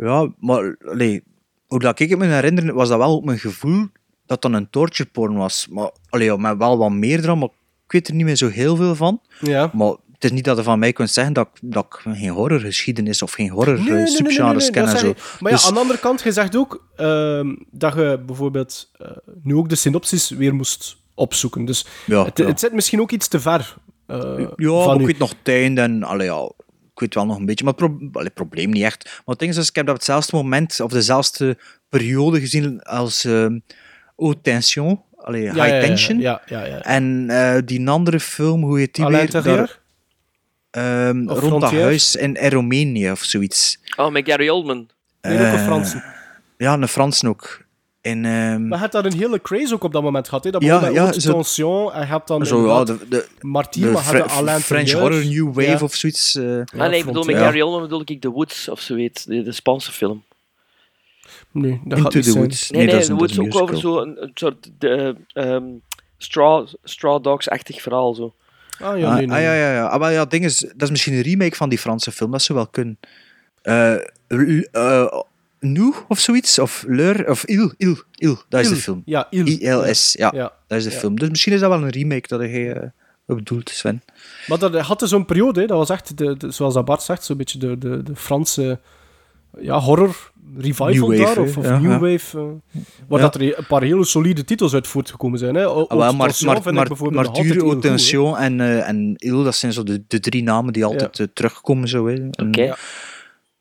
Ja, maar allee, hoe dat ik het me herinner, was dat wel op mijn gevoel dat dat een torture porn was. Maar allee, ja, met wel wat meer dan, maar ik weet er niet meer zo heel veel van. Ja. Maar het is niet dat je van mij kunt zeggen dat, ik- dat ik geen horrorgeschiedenis of geen horror Nee, nee, nee, nee, nee, subgenres nee, ken en zo. Maar ja, Dus- aan de andere kant, je zegt ook ehm, dat je bijvoorbeeld eh, nu ook de synopsis weer moest opzoeken. Dus Ja, het, ja. het zit misschien ook iets te ver. eh, Ja, van ik u. weet nog einde en allee, ja, ik weet wel nog een beetje, maar het pro- allee, probleem niet echt. Maar het ding is, dus, ik heb dat op hetzelfde moment of dezelfde periode gezien als ehm Haute Tension, allee, Ja, High ja, ja, Tension. ja, ja, ja. En eh, die andere film, hoe heet die Alain weer? Daar, ehm, rond dat Frontier? huis in, Roemenië of zoiets. Oh, met Gary Oldman. Nee, ook een Eh, Fransen. Ja, een Fransen ook. En, ehm, Maar je hebt daar een hele craze ook op dat moment gehad. Hè? Dat Ja, ja, zo- Tension en je hebt dan zo, ja, de, de, Martyr, de maar had Fre- Alain French. Horror New Wave Ja. of zoiets. eh. ah, nee, ik bedoel, met Ja. Gary Oldman bedoel ik The Woods of zoiets, de, de Spaanse film. Nee, dat Into gaat niet the zijn. Woods. Nee, Nee, nee, The Woods ook over musical. zo'n een soort de, ehm, straw, straw Dogs-achtig verhaal. Zo. Ah, ja, Ah, nee, nee. ah, ja, ja, ja. Ah, maar ja, ding is, dat is misschien een remake van die Franse film, dat zou wel kunnen. Eh L- eh, Nu of zoiets, of Leur, of Il, Il, Il, dat is Il. de film. Ja, Il. ILS, ja, Ja. dat is de Ja. film. Dus misschien is dat wel een remake dat eh, ook bedoelt, Sven. Maar dat had zo'n periode, hè, dat was echt, de, de- zoals dat Bart zegt, zo'n beetje de, de, de Franse ja, horror revival New wave, daar, of, of Ja, New ja. Wave. eh, waar Ja. dat er een paar hele solide titels uit voortgekomen zijn. Hè. Maar, hè. Tension en, eh, en Il, dat zijn zo de, de drie namen die altijd eh, terugkomen. Zo, hè. En- Oké.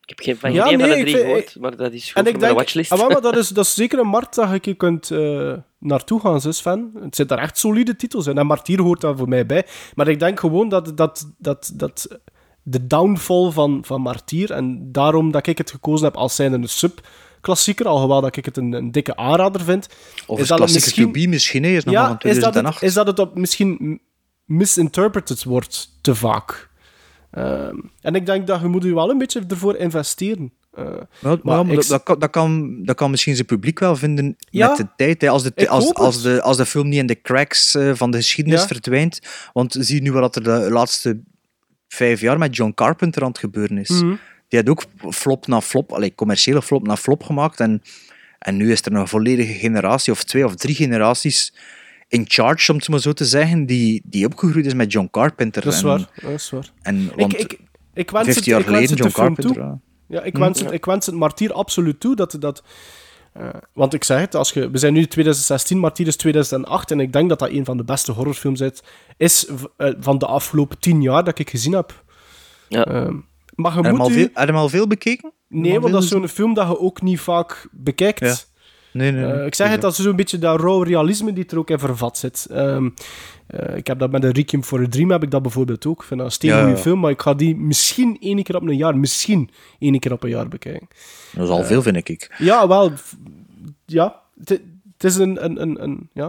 Ik heb geen van, Ja, geen van nee, de ik drie vind- gehoord, maar dat is goed En ik denk, watchlist. ah, maar dat, is, dat is zeker een markt dat je een kunt eh, naartoe gaan, zus, Sven. Het zit daar echt solide titels in. En Martyr hoort daar voor mij bij. Maar ik denk gewoon dat, dat, dat, dat de downfall van, van Martyr, en daarom dat ik het gekozen heb als zijnde een sub-klassieker, alhoewel dat ik het een, een dikke aanrader vind, Of is dat het klassieker to be misschien, is nog ja, van is dat, het, 2008. is dat het op misschien misinterpreted wordt te vaak. Ehm, en ik denk dat je moet je wel een beetje ervoor investeren. Eh, maar maar ik- dat, dat, kan, dat, kan, dat kan misschien zijn publiek wel vinden Ja, met de tijd. Hè. Als, de, als, als, de, als de film niet in de cracks eh, van de geschiedenis Ja. verdwijnt. Want zie nu wat er de laatste vijf jaar met John Carpenter aan het gebeuren is. Mhm. Die had ook flop na flop, allee, commerciële flop na flop gemaakt. En, en nu is er een volledige generatie, of twee of drie generaties in charge, om het maar zo te zeggen, die, die opgegroeid is met John Carpenter. Dat is en, waar. Dat is waar. En, want ik, ik, ik wens 50 het, jaar ik wens geleden het John Carpenter. toe. ja. Ik Hm, wens, ja. het, ik wens het Martier absoluut toe. Dat, dat, eh, want ik zeg het, als je, we zijn nu in 2016, Martier is 2008. En ik denk dat dat een van de beste horrorfilms is, is eh, van de afgelopen tien jaar dat ik gezien heb. Ja. Ehm, maar je Heb je hem moet al u- veel, heb je hem al veel bekeken? Nee, want dat is zo'n film dat je ook niet vaak bekijkt. Nee, nee, nee. Eh, ik zeg het, dat is zo'n beetje dat rauwe realisme die er ook in vervat zit. Ehm, eh, ik heb dat met een Requiem for a Dream heb ik dat bijvoorbeeld ook. Ik vind dat een Ja, ja. film, maar ik ga die misschien één keer op een jaar, misschien één keer op een jaar bekijken. Dat is al veel, vind ik. Ja, wel. Ja, het is een, een, een, een, ja,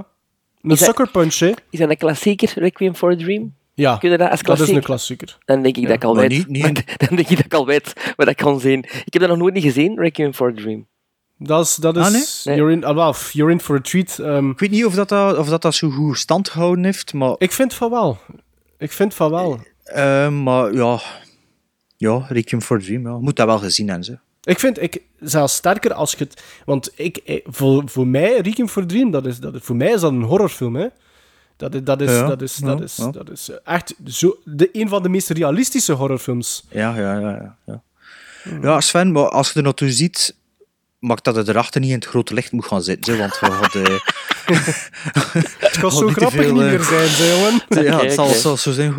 een Is dat- sucker punch, hè. Is dat een klassieker, Requiem for a Dream? Ja, Kun je dat als dat is een klassieker. Dan denk ik dat ik al maar weet. niet- niet Dan denk ik dat ik al weet wat ik kan zien. Ik heb dat nog nooit niet gezien, Requiem for a Dream. Dat is, dat Ah, is nee? you're, in, ah, wel, f- you're in for a treat. Ehm, Ik weet niet of dat, dat, of dat, dat zo goed stand gehouden heeft, maar, ik vind van wel. Ik vind van wel. eh, maar ja, ja, Requiem for a Dream, ja. moet dat wel gezien hebben. Ze. Ik vind ik zelfs sterker als je het. Want ik, ik- voor, voor mij, Requiem for a Dream, dat is, dat voor mij is dat een horrorfilm. Hè? Dat, is- dat, is, Ja, dat, is, ja, dat, is, ja. dat is echt zo, de, een van de meest realistische horrorfilms. Ja, ja, ja. Ja, ja. ja Sven, maar als je er naartoe ziet, mag dat het erachter niet in het grote licht moet gaan zitten. Want we hadden... Het kan zo grappig veel, niet eh, meer zijn, jongen. ja, het zal, zo zijn.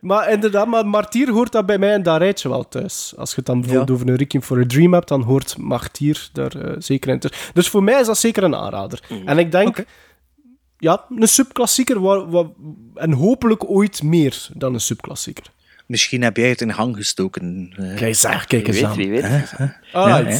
Maar inderdaad, maar Martyr hoort dat bij mij in dat rijtje wel thuis. Als je het dan bijvoorbeeld over een Requiem for a Dream hebt, dan hoort Martyr daar eh, zeker in thuis. Dus voor mij is dat zeker een aanrader. En ik denk, ja, een subklassieker, waar, waar- en hopelijk ooit meer dan een subklassieker. Misschien heb jij het in gang gestoken. eh. Kijk, eens aan. wie weet. Ah?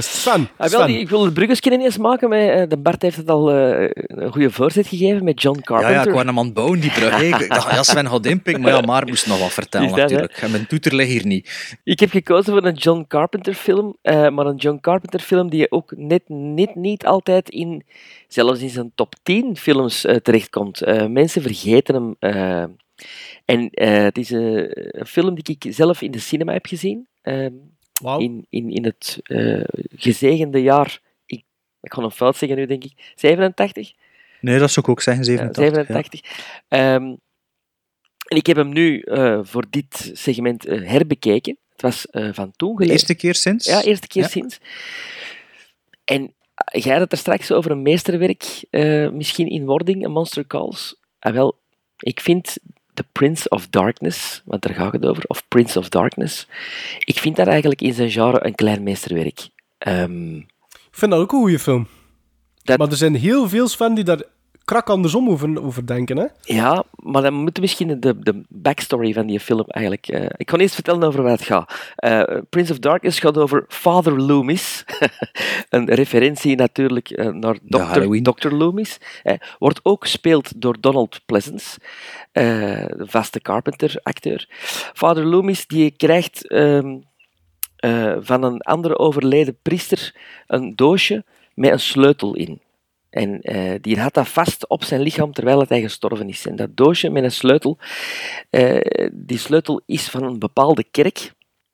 Sven. Ah, wel, Sven. die- ik wil de bruggetjes ineens maken. Met, eh, de Bart heeft het al eh, een goede voorzet gegeven met John Ja, Carpenter. ja, ik wou hem aan het bouwen, die brug. hè. Ik dacht, ja, Sven gaat inpikken, maar ja, maar moest nog wat vertellen dat, hè? natuurlijk. En mijn toeter ligt hier niet. Ik heb gekozen voor een John Carpenter film, eh, maar een John Carpenter film die ook net, net niet altijd in, zelfs in zijn top 10 films terechtkomt. Eh, mensen vergeten hem. Eh. en eh, het is een, een film die ik zelf in de cinema heb gezien. ehm, in, in, in het eh, gezegende jaar, ik, ik ga een fout zeggen nu denk ik, 87? Nee, dat zou ik ook zeggen, Ja, 87. ja. 87. Ehm, En ik heb hem nu eh, voor dit segment eh, herbekeken. Het was eh, van toen De geleden. eerste keer sinds? Ja, eerste keer Ja. sinds. En eh, jij had het er straks over een meesterwerk, eh, misschien in wording, een Monster Calls. Ah, wel, ik vind The Prince of Darkness, want daar gaat het over, of Prince of Darkness, ik vind dat eigenlijk in zijn genre een klein meesterwerk. Ehm, Ik vind dat ook een goede film. Dat- Maar er zijn heel veel van die daar krak andersom over, over denken. Hè? Ja, maar dan moeten we misschien de, de backstory van die film eigenlijk... eh, ik ga eerst vertellen over wat het gaat. Eh, Prince of Darkness gaat over Father Loomis. een referentie natuurlijk eh, naar Dr. Dr. Loomis. Eh, wordt ook gespeeld door Donald Pleasence, eh, de vaste Carpenter-acteur. Father Loomis die krijgt ehm, eh, van een andere overleden priester een doosje met een sleutel in. En eh, die had dat vast op zijn lichaam terwijl hij gestorven is. En dat doosje met een sleutel, eh, die sleutel is van een bepaalde kerk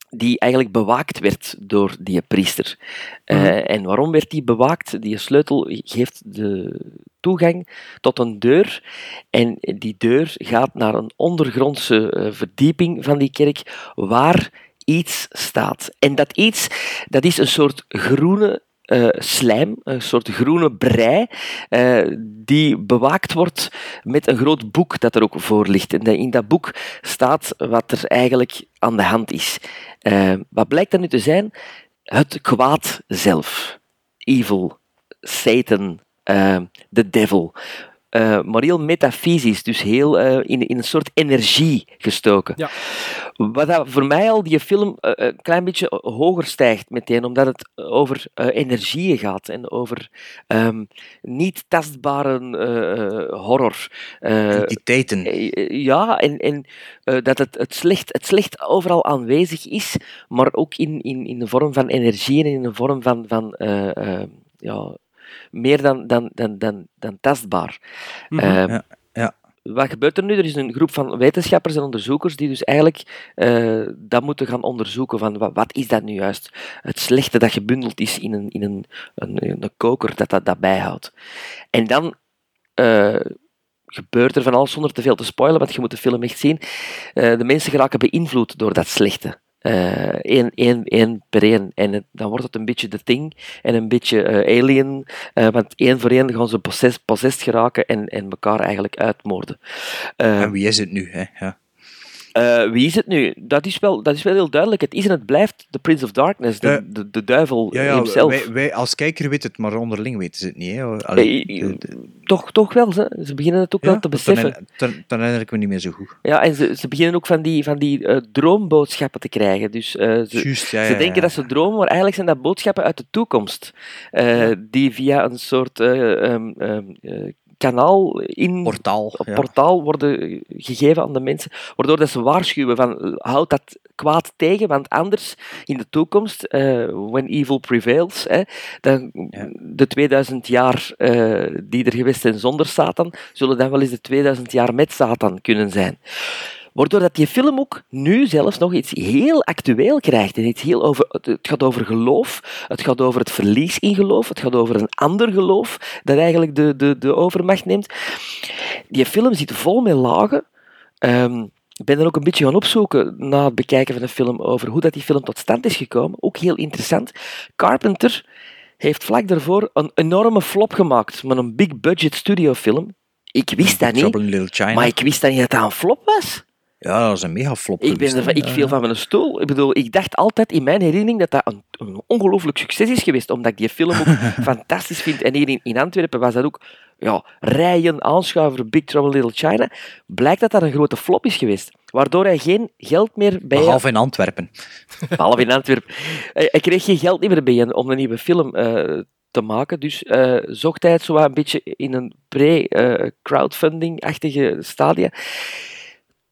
die eigenlijk bewaakt werd door die priester. Eh, En waarom werd die bewaakt? Die sleutel geeft de toegang tot een deur en die deur gaat naar een ondergrondse verdieping van die kerk waar iets staat. En dat iets, dat is een soort groene eh, slijm, een soort groene brei, eh, die bewaakt wordt met een groot boek dat er ook voor ligt. En in dat boek staat wat er eigenlijk aan de hand is. Eh, wat blijkt dat nu te zijn? Het kwaad zelf. Evil, Satan, the devil. Eh, maar heel metafysisch, dus heel eh, in, in een soort energie gestoken. Ja. Wat dat voor mij al die film eh, een klein beetje hoger stijgt meteen, omdat het over eh, energieën gaat en over ehm, niet tastbare horror. Eh, Entiteiten. ja, en, en dat het, het, slecht, het slecht overal aanwezig is, maar ook in, in, in de vorm van energie en in de vorm van, van ja, meer dan, dan, dan, dan, dan tastbaar. Mhm. Eh, Ja, ja. wat gebeurt er nu? Er is een groep van wetenschappers en onderzoekers die dus eigenlijk eh, dat moeten gaan onderzoeken van wat, wat is dat nu juist? Het slechte dat gebundeld is in een, in een, een, een koker dat dat, dat bijhoudt. En dan eh, gebeurt er van alles zonder te veel te spoilen, want je moet de film echt zien. Eh, de mensen geraken beïnvloed door dat slechte. Eén één, één per één. En het- dan wordt het een beetje The Thing en een beetje eh, Alien. eh, want één voor één gaan ze possess, possessed geraken en, en elkaar eigenlijk uitmoorden. Eh, En wie is het nu? Hè? Ja. Eh, wie is het nu? Dat is, wel, dat is wel heel duidelijk. Het is en het blijft de Prince of Darkness, de, Eh, de, de duivel Ja, ja, himself. wij, wij als kijker weten het, maar onderling weten ze het niet. Hè? Allee, Eh, de- de- toch, toch wel, ze, ze beginnen het ook ja, wel te beseffen. dan, dan herinner ik me niet meer zo goed. Ja, en ze, ze beginnen ook van die, van die droomboodschappen te krijgen. Dus ze, ze denken dat ze dromen, maar eigenlijk zijn dat boodschappen uit de toekomst. Die via een soort eh, ehm, ehm, eh, kanaal in Portaal. ja. portaal worden gegeven aan de mensen, waardoor dat ze waarschuwen van houd dat kwaad tegen, want anders in de toekomst, eh, when evil prevails, hè, dan Ja. de 2000 jaar eh, die er geweest zijn zonder Satan, zullen dan wel eens de 2000 jaar met Satan kunnen zijn. Waardoor dat die film ook nu zelfs nog iets heel actueel krijgt. En iets heel over, het gaat over geloof, het gaat over het verlies in geloof, het gaat over een ander geloof dat eigenlijk de, de, de overmacht neemt. Die film zit vol met lagen. Ehm, ik ben er ook een beetje gaan opzoeken na het bekijken van de film over hoe dat die film tot stand is gekomen. Ook heel interessant. Carpenter heeft vlak daarvoor een enorme flop gemaakt met een big budget studiofilm. Ik wist dat niet, Trouble in Little China. maar ik wist dat niet dat dat een flop was. Ja, dat was een mega flop. Ik, ben ervan, ik viel van mijn stoel. Ik bedoel, ik dacht altijd in mijn herinnering dat dat een, een ongelooflijk succes is geweest, omdat ik die film ook fantastisch vind. En hier in, in Antwerpen was dat ook ja, rijen aanschuiven Big Trouble in Little China. Blijkt dat dat een grote flop is geweest. Waardoor hij geen geld meer bij Behalve in Antwerpen. Behalve in Antwerpen. Hij, kreeg geen geld meer bij om een nieuwe film eh, te maken. Dus eh, zocht hij het zo een beetje in een pre-crowdfunding-achtige stadia.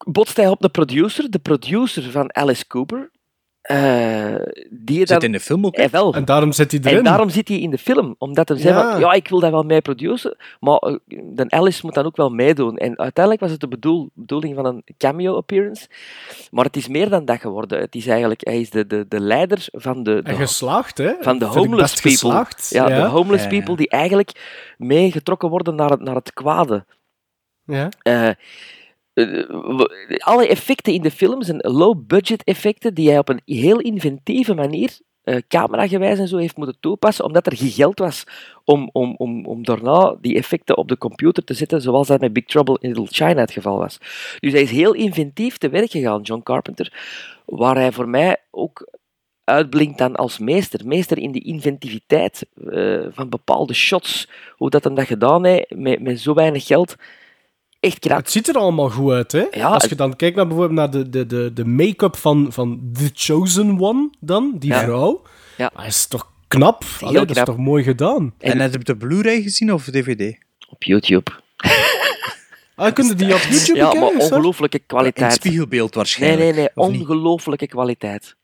Botste hij op de producer, de producer van Alice Cooper. eh, die dan, Zit in de film ook. wel. En daarom zit hij erin. En daarom zit hij in de film. Omdat hij zei Ja. van, ja, ik wil dat wel mee produceren, maar eh, de Alice moet dan ook wel meedoen. En uiteindelijk was het de bedoel, bedoeling van een cameo-appearance. Maar het is meer dan dat geworden. Het is eigenlijk, hij is de, de, de leider van de, En de, geslaagd, hè? van de homeless best people. geslaagd. Ja, de homeless Ja, ja. people die eigenlijk meegetrokken worden naar het, naar het kwade. Ja. Eh, alle effecten in de film zijn low-budget effecten die hij op een heel inventieve manier, eh cameragewijs en zo, heeft moeten toepassen, omdat er geen geld was om, om, om, om daarna die effecten op de computer te zetten, zoals dat met Big Trouble in Little China het geval was. Dus hij is heel inventief te werk gegaan, John Carpenter, waar hij voor mij ook uitblinkt dan als meester. Meester in die inventiviteit eh, van bepaalde shots. Hoe dat hem dat gedaan heeft, met, met zo weinig geld. Echt knap. Het ziet er allemaal goed uit, hè? Ja, Als je dan kijkt naar bijvoorbeeld naar de, de, de, de make-up van, van The Chosen One, dan, die Ja. vrouw. Ja. Dat is toch knap? Allee, dat is toch mooi gedaan? En, heb je de Blu-ray gezien of DVD? Op YouTube. Ah, kun je die op YouTube Ja, bekijken? maar Sir? ongelooflijke In kwaliteit. spiegelbeeld Nee, waarschijnlijk. nee, nee. niet? Ongelooflijke kwaliteit.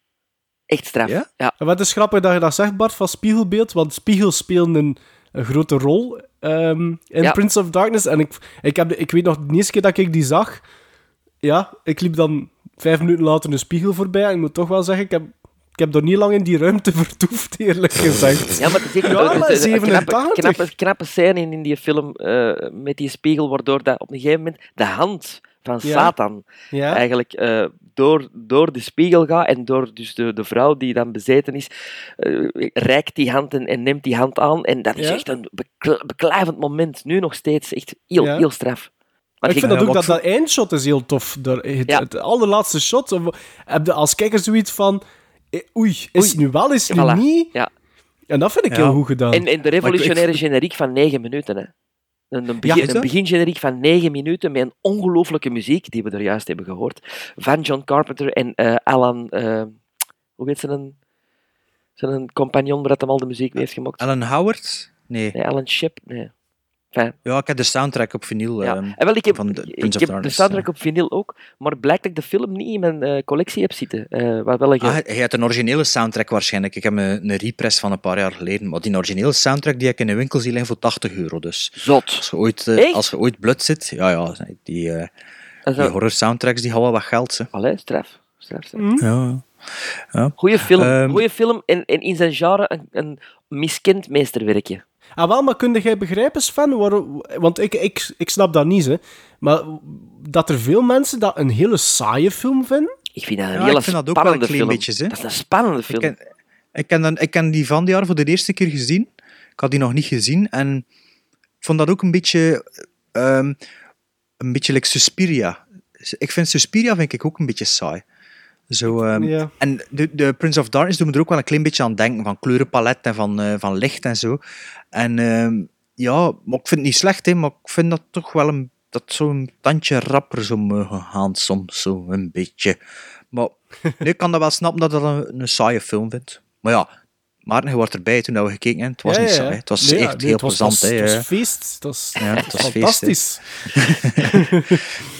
Echt straf. Ja? ja. En wat is grappig dat je dat zegt, Bart, van spiegelbeeld, want spiegels spelen een, een grote rol ehm, in Ja. Prince of Darkness. En ik, ik, heb, ik weet nog, de eerste keer dat ik die zag, ja, ik liep dan vijf minuten later een spiegel voorbij. En ik moet toch wel zeggen, ik heb, ik heb er niet lang in die ruimte vertoefd, eerlijk gezegd. Ja, maar echt Ja, maar een knappe, 87. knappe, knappe scène in, die film eh, met die spiegel, waardoor dat op een gegeven moment de hand van Ja. Satan Ja. eigenlijk eh, door, door de spiegel gaat en door dus de, de vrouw die dan bezeten is, eh, reikt die hand en, en neemt die hand aan. En dat is Ja. echt een bekl- beklijvend moment, nu nog steeds. Echt heel, Ja. heel straf. Maar ik vind dat ook dat, dat eindshot is heel tof. Het, Ja. het allerlaatste shot, of- heb je als kijker zoiets van... eh, Oei, is Oei. het nu wel, is het nu Voilà. niet? Ja. En dat vind ik Ja. heel goed gedaan. En, en de revolutionaire ik- generiek van negen minuten. Hè. Een, een, begin, een begingeneriek van negen minuten met een ongelooflijke muziek, die we er juist hebben gehoord, van John Carpenter en eh, Alan... eh, hoe heet zijn, zijn compagnon waar hem al de muziek mee heeft gemaakt? Alan Howard? Nee. Nee, Alan Shep? Nee. Enfin, Ja, ik heb de soundtrack op vinyl. ja. ehm, en wel, ik heb, van de ik heb de soundtrack op vinyl ook, maar het blijkt dat ik de film niet in mijn eh, collectie heb zitten. eh, wat wel ge- Ah, hij had een originele soundtrack waarschijnlijk. Ik heb een, een repress van een paar jaar geleden. Maar die originele soundtrack die ik in de winkel zie liggen voor 80 euro. Dus Zot. als je ooit, eh, als je ooit bloed zit, ja, ja, die, horror soundtracks die wel wat geld. Ze. Allee, straf. straf, straf. Hm? Ja. ja. Goeie film, Ehm, goeie film en, en in zijn genre een, een miskend meesterwerkje. Ah, wel, maar kun jij begrijpen, Sven? waarom- want ik, ik, ik snap dat niet, hè. Maar dat er veel mensen dat een hele saaie film vinden? Ik vind dat een Ja, hele ik vind dat ook wel spannende een klein film. beetje, hè. Dat is een spannende film. Ik ken, ik, ken dan, ik ken die van die jaar voor de eerste keer gezien. Ik had die nog niet gezien. En ik vond dat ook een beetje... ehm, een beetje like Suspiria. Ik vind Suspiria vind ik ook een beetje saai. Zo, ehm, Ja. En de, de Prince of Darkness doen me er ook wel een klein beetje aan denken. Van kleurenpalet en van, eh, van licht en zo. En ehm, ja, maar ik vind het niet slecht, hè, maar ik vind dat toch wel een, dat zo'n tandje rapper zou mogen gaan soms. Zo een beetje. Maar ik kan dat wel snappen dat dat een, een saaie film vindt. Maar ja, Maarten, je wordt erbij toen we gekeken hebben. Het was Ja, niet ja, saai. Het was Nee, echt nee, heel het plezant. Was, het was feest. Het was, Ja, het was feest, hè. fantastisch.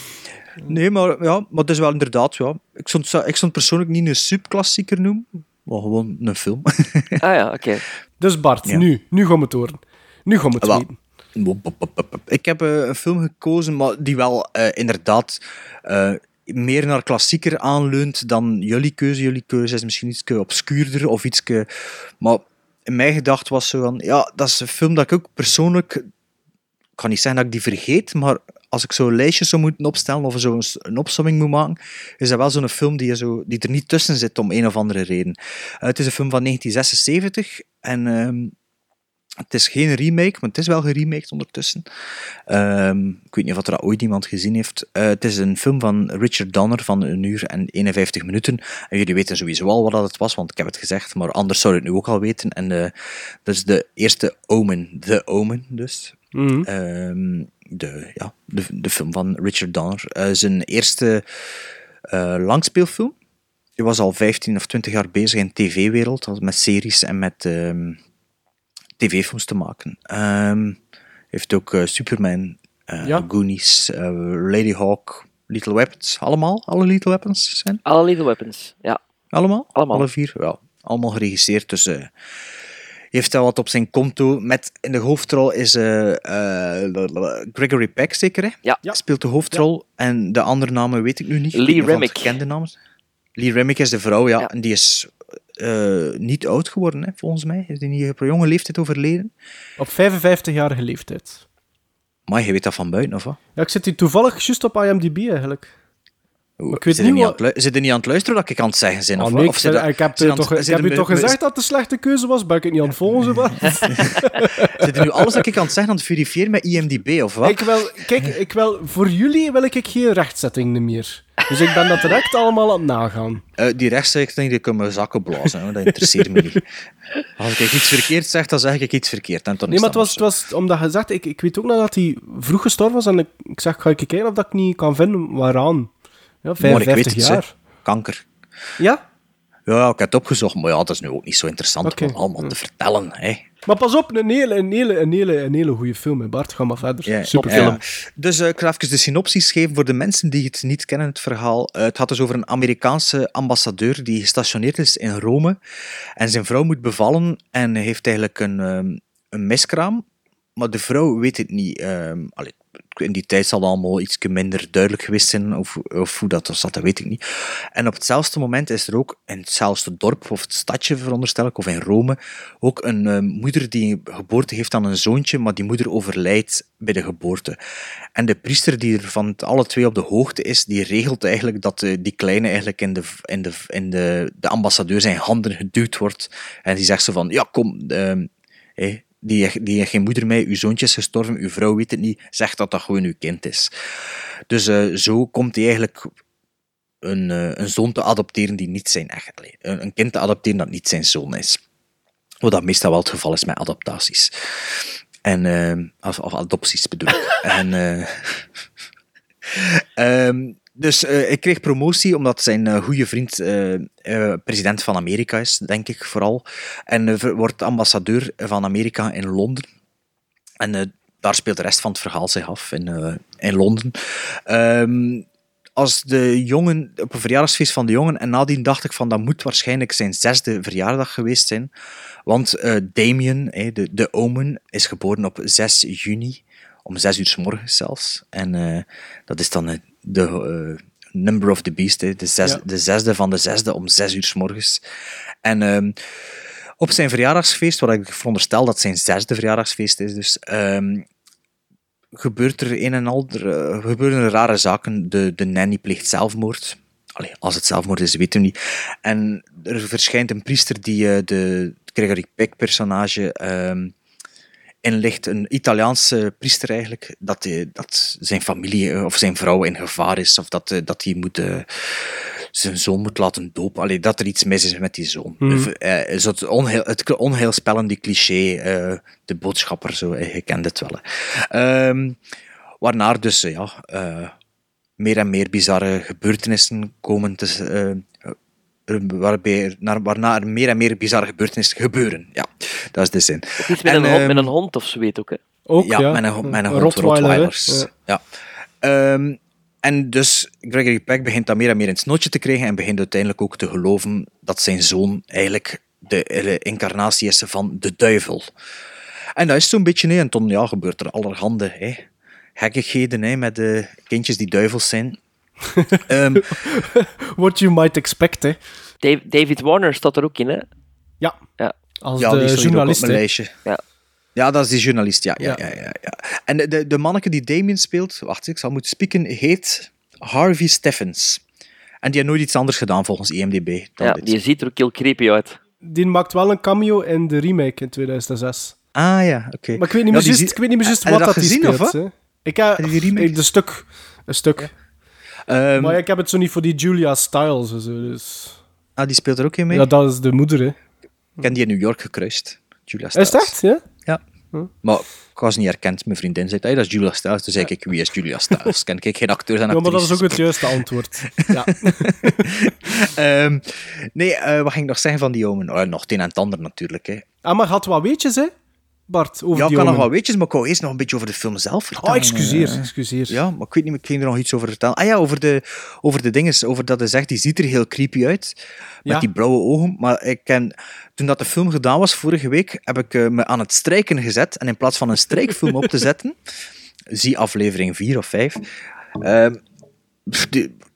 Nee, maar, ja, maar het is wel inderdaad, ja. Ik stond, ik stond persoonlijk niet een subklassieker noemen, maar gewoon een film. Ah ja, oké. Dus Bart, Ja. nu, nu gaan we het horen. Nu gaan we het weten. Ik heb eh, een film gekozen, maar die wel eh, inderdaad eh, meer naar klassieker aanleunt dan jullie keuze. Jullie keuze is misschien iets obscuurder of iets. Maar in mijn gedacht was zo van, ja, dat is een film dat ik ook persoonlijk, ik kan niet zeggen dat ik die vergeet, maar als ik zo'n lijstje zou moeten opstellen of zo een, opsomming moet maken, is dat wel zo'n film die, je zo, die er niet tussen zit om een of andere reden. Eh, het is een film van 1976 en ehm, het is geen remake, maar het is wel geremaked ondertussen. Ehm, ik weet niet of er dat ooit iemand gezien heeft. Eh, het is een film van Richard Donner van een uur en 51 minuten. En jullie weten sowieso al wat dat het was, want ik heb het gezegd, maar anders zou je het nu ook al weten. En eh, dat is de eerste Omen, The Omen dus. Ehm, de, ja, de, de film van Richard Donner. Eh, zijn eerste eh, langspeelfilm. Hij was al 15 of 20 jaar bezig in de tv-wereld, met series en met ehm, tv-films te maken. Ehm heeft ook eh, Superman, eh, Ja. Goonies, eh, Lady Hawk, Little Weapons, allemaal? Alle Little Weapons zijn? Alle Little Weapons, ja. Allemaal? Allemaal. Alle vier? Ja, allemaal geregisseerd. Dus eh, heeft hij wat op zijn konto. Met in de hoofdrol is eh, eh, Gregory Peck, zeker? Hè? Ja. Speelt de hoofdrol. En de andere namen weet ik nu niet. Lee Remick. Gekende namen. Lee Remick is de vrouw, ja. En die is eh, niet oud geworden, hè, volgens mij. Is die niet op een jonge leeftijd overleden? Op 55-jarige leeftijd. Maar je weet dat van buiten, of wat? Ja, ik zit hier toevallig juist op IMDb eigenlijk. Ik weet niet niet, wat... aan het lu- zit je niet aan het luisteren dat ik aan het zeggen ben? Ah, of, nee, ik, of ben- je- ik heb, je eh, toch, het- ik heb gezegd dat het een slechte keuze was? Ben ik het niet aan het volgen? Wat? Zit nu alles dat ik aan het zeggen aan het verifiëren met IMDb, of wat? ik wil, kijk, ik wil, voor jullie wil ik geen rechtzetting meer. Dus ik ben dat direct allemaal aan het nagaan. Eh, die rechtszijde die kunnen we zakken blazen, dat interesseert me niet. Als ik iets verkeerd zeg, dan zeg ik iets verkeerd. En dan Nee, maar het was, het was omdat je zegt, ik, ik weet ook nog dat hij vroeg gestorven was en ik, ik zeg, ga ik kijken of dat ik niet kan vinden waaraan. Ja, Maar ik weet 55 het, jaar. hè. Kanker. Ja? Ja, ik heb het opgezocht, maar ja, dat is nu ook niet zo interessant om allemaal te vertellen. Hè. Maar pas op, een hele, een hele, een hele, een hele goede film, hè, Bart. Ga maar verder. Superfilm. Dus eh, ik ga even de synopsis geven voor de mensen die het niet kennen, het verhaal. Eh, het gaat dus over een Amerikaanse ambassadeur die gestationeerd is in Rome. En zijn vrouw moet bevallen en heeft eigenlijk een, ehm, een miskraam. Maar de vrouw weet het niet. allee, in die tijd zal het allemaal iets minder duidelijk geweest zijn, of, of hoe dat zat, dat weet ik niet. En op hetzelfde moment is er ook in hetzelfde dorp, of het stadje veronderstel ik, of in Rome, ook een eh, moeder die geboorte heeft aan een zoontje, maar die moeder overlijdt bij de geboorte. En de priester die er van alle twee op de hoogte is, die regelt eigenlijk dat eh, die kleine eigenlijk in, de, in, de, in de, de ambassadeur zijn handen geduwd wordt. En die zegt zo van, ja kom, hé, die, die geen moeder mee, uw zoontje is gestorven, uw vrouw weet het niet, zeg dat dat gewoon uw kind is. Dus eh, zo komt hij eigenlijk een, eh, een zoon te adopteren die niet zijn echt, een, een kind te adopteren dat niet zijn zoon is. Wat dat meestal wel het geval is met adaptaties. En, eh, of, adopties bedoel ik. en, eh, ehm, dus eh, ik kreeg promotie omdat zijn eh, goede vriend eh, president van Amerika is, denk ik vooral. En wordt ambassadeur van Amerika in Londen. En daar speelt de rest van het verhaal zich af in, in Londen. Ehm, als de jongen, op een verjaardagsfeest van de jongen, en nadien dacht ik van dat moet waarschijnlijk zijn zesde verjaardag geweest zijn. Want Damien, de, de Omen, is geboren op 6 juni, om 6 uur s morgens zelfs. En dat is dan de eh, Number of the Beast, de, zes, Ja. de zesde van de zesde om 6 uur s morgens. En ehm, op zijn verjaardagsfeest, wat ik veronderstel dat zijn zesde verjaardagsfeest is, dus, ehm, gebeurt er een en ander, eh, gebeuren er rare zaken. De, de nanny pleegt zelfmoord. Allee, als het zelfmoord is, weten we niet. En er verschijnt een priester die eh, de Gregory Peck-personage ehm, inlicht. Een Italiaanse priester eigenlijk, dat, dat zijn familie eh, of zijn vrouw in gevaar is, of dat, eh, dat hij moet, eh, zijn zoon moet laten dopen. Allee, dat er iets mis is met die zoon. Of, eh, is het, onheil, het onheilspellende cliché, eh, de boodschapper, zo, eh, je kent het wel. Ehm, waarnaar dus ja, meer en meer bizarre gebeurtenissen komen te, waarbij er, naar, waarna er meer en meer bizarre gebeurtenissen gebeuren. Ja, dat is de zin. Iets met, En, een, hond, ehm, met een hond of zo weet ook, hè. Ook, ja, ja. met een, met een hond, hè. Rottweilers. Ja. Ehm, en dus Gregory Peck begint dat meer en meer in het snootje te krijgen en begint uiteindelijk ook te geloven dat zijn zoon eigenlijk de incarnatie is van de duivel. En dat is zo'n beetje, hè. en toen ja, gebeurt er allerhande hè. gekkigheden hè, met de kindjes die duivels zijn. Ehm, What you might expect, hè. Dave- David Warner staat er ook in, hè? Ja. Ja. Als ja, de journalist, op mijn hè. lijstje. Ja. Ja, dat is die journalist, ja. ja, Ja. ja. ja, ja, En de, de, de manneke die Damien speelt, wacht, ik zal moeten spieken, heet Harvey Steffens. En die heeft nooit iets anders gedaan volgens IMDb. dan Ja, dit. die ziet er ook heel creepy uit. Die maakt wel een cameo in de remake in 2006. Ah ja, oké. Maar ik weet niet meer juist, ik weet niet meer juist Heb je wat dat gezien, of speelt. wat? hè. Ik heb die remake? een stuk. Een stuk. Ehm, maar ik heb het zo niet voor die Julia Stiles. Zo, dus... ah, die speelt er ook in mee? Ja, dat is de moeder, hè. Ik ken die in New York gekruist. Julia Is Stiles. het echt? Ja? Ja. Maar ik was niet herkend. Mijn vriendin zei, hey, dat is Julia Stiles. Toen zei ik, wie is Julia Stiles? Ken ik geen acteurs en Ja, maar dat is actrices. ook het juiste antwoord. Ja. Ehm, nee, eh, wat ging ik nog zeggen van die Omen? Oh, nog het een en het ander natuurlijk. Hè. Ah, maar had wat weetjes, hè? Bart, over Ja, ik kan nog wat weetjes, maar ik wou eerst nog een beetje over de film zelf vertellen. Oh, excuseer, Eh, excuseer. Ja, maar ik weet niet, ik ging er nog iets over vertellen. Ah ja, over de, over de dinges, over dat hij zegt, die ziet er heel creepy uit, met Ja. die blauwe ogen. Maar ik ken, toen dat de film gedaan was, vorige week, heb ik eh, me aan het strijken gezet. En in plaats van een strijkfilm op te zetten, zie aflevering 4 of 5, ehm,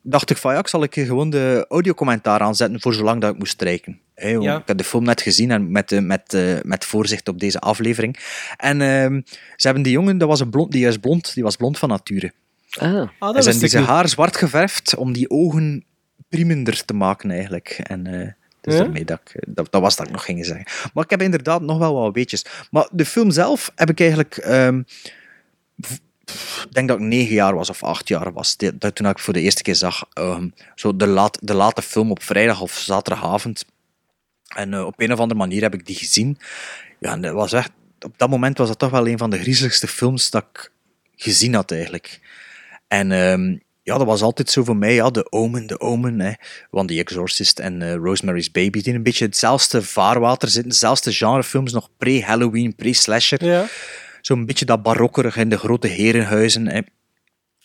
dacht ik van ja, ik zal ik gewoon de audiocommentaar aanzetten voor zolang dat ik moest strijken. Ja. Ik heb de film net gezien en met, eh, met, eh, met voorzicht op deze aflevering. En ehm, ze hebben die jongen, dat was een blond, die is blond, die was blond van nature. Ah. Ah, en ze zijn haar zwart geverfd om die ogen priemender te maken eigenlijk. En eh, dus Ja? daarmee dat, ik, dat, dat was dat ik nog ging zeggen. Maar ik heb inderdaad nog wel wat weetjes. Maar de film zelf heb ik eigenlijk... ehm, pff, ik denk dat ik negen jaar was of acht jaar was. Dat, toen ik voor de eerste keer zag. ehm, zo de, laat, de late film op vrijdag of zaterdagavond. En eh, op een of andere manier heb ik die gezien. Ja, en dat was echt, op dat moment was dat toch wel een van de griezeligste films dat ik gezien had eigenlijk. En ehm, ja, dat was altijd zo voor mij, ja, de Omen, de Omen, hè, want The Exorcist en eh, Rosemary's Baby, die een beetje hetzelfde vaarwater zitten, hetzelfde genrefilms, nog pre-Halloween, pre-slasher. Ja. Zo'n beetje dat barokkerig in de grote herenhuizen. Hè.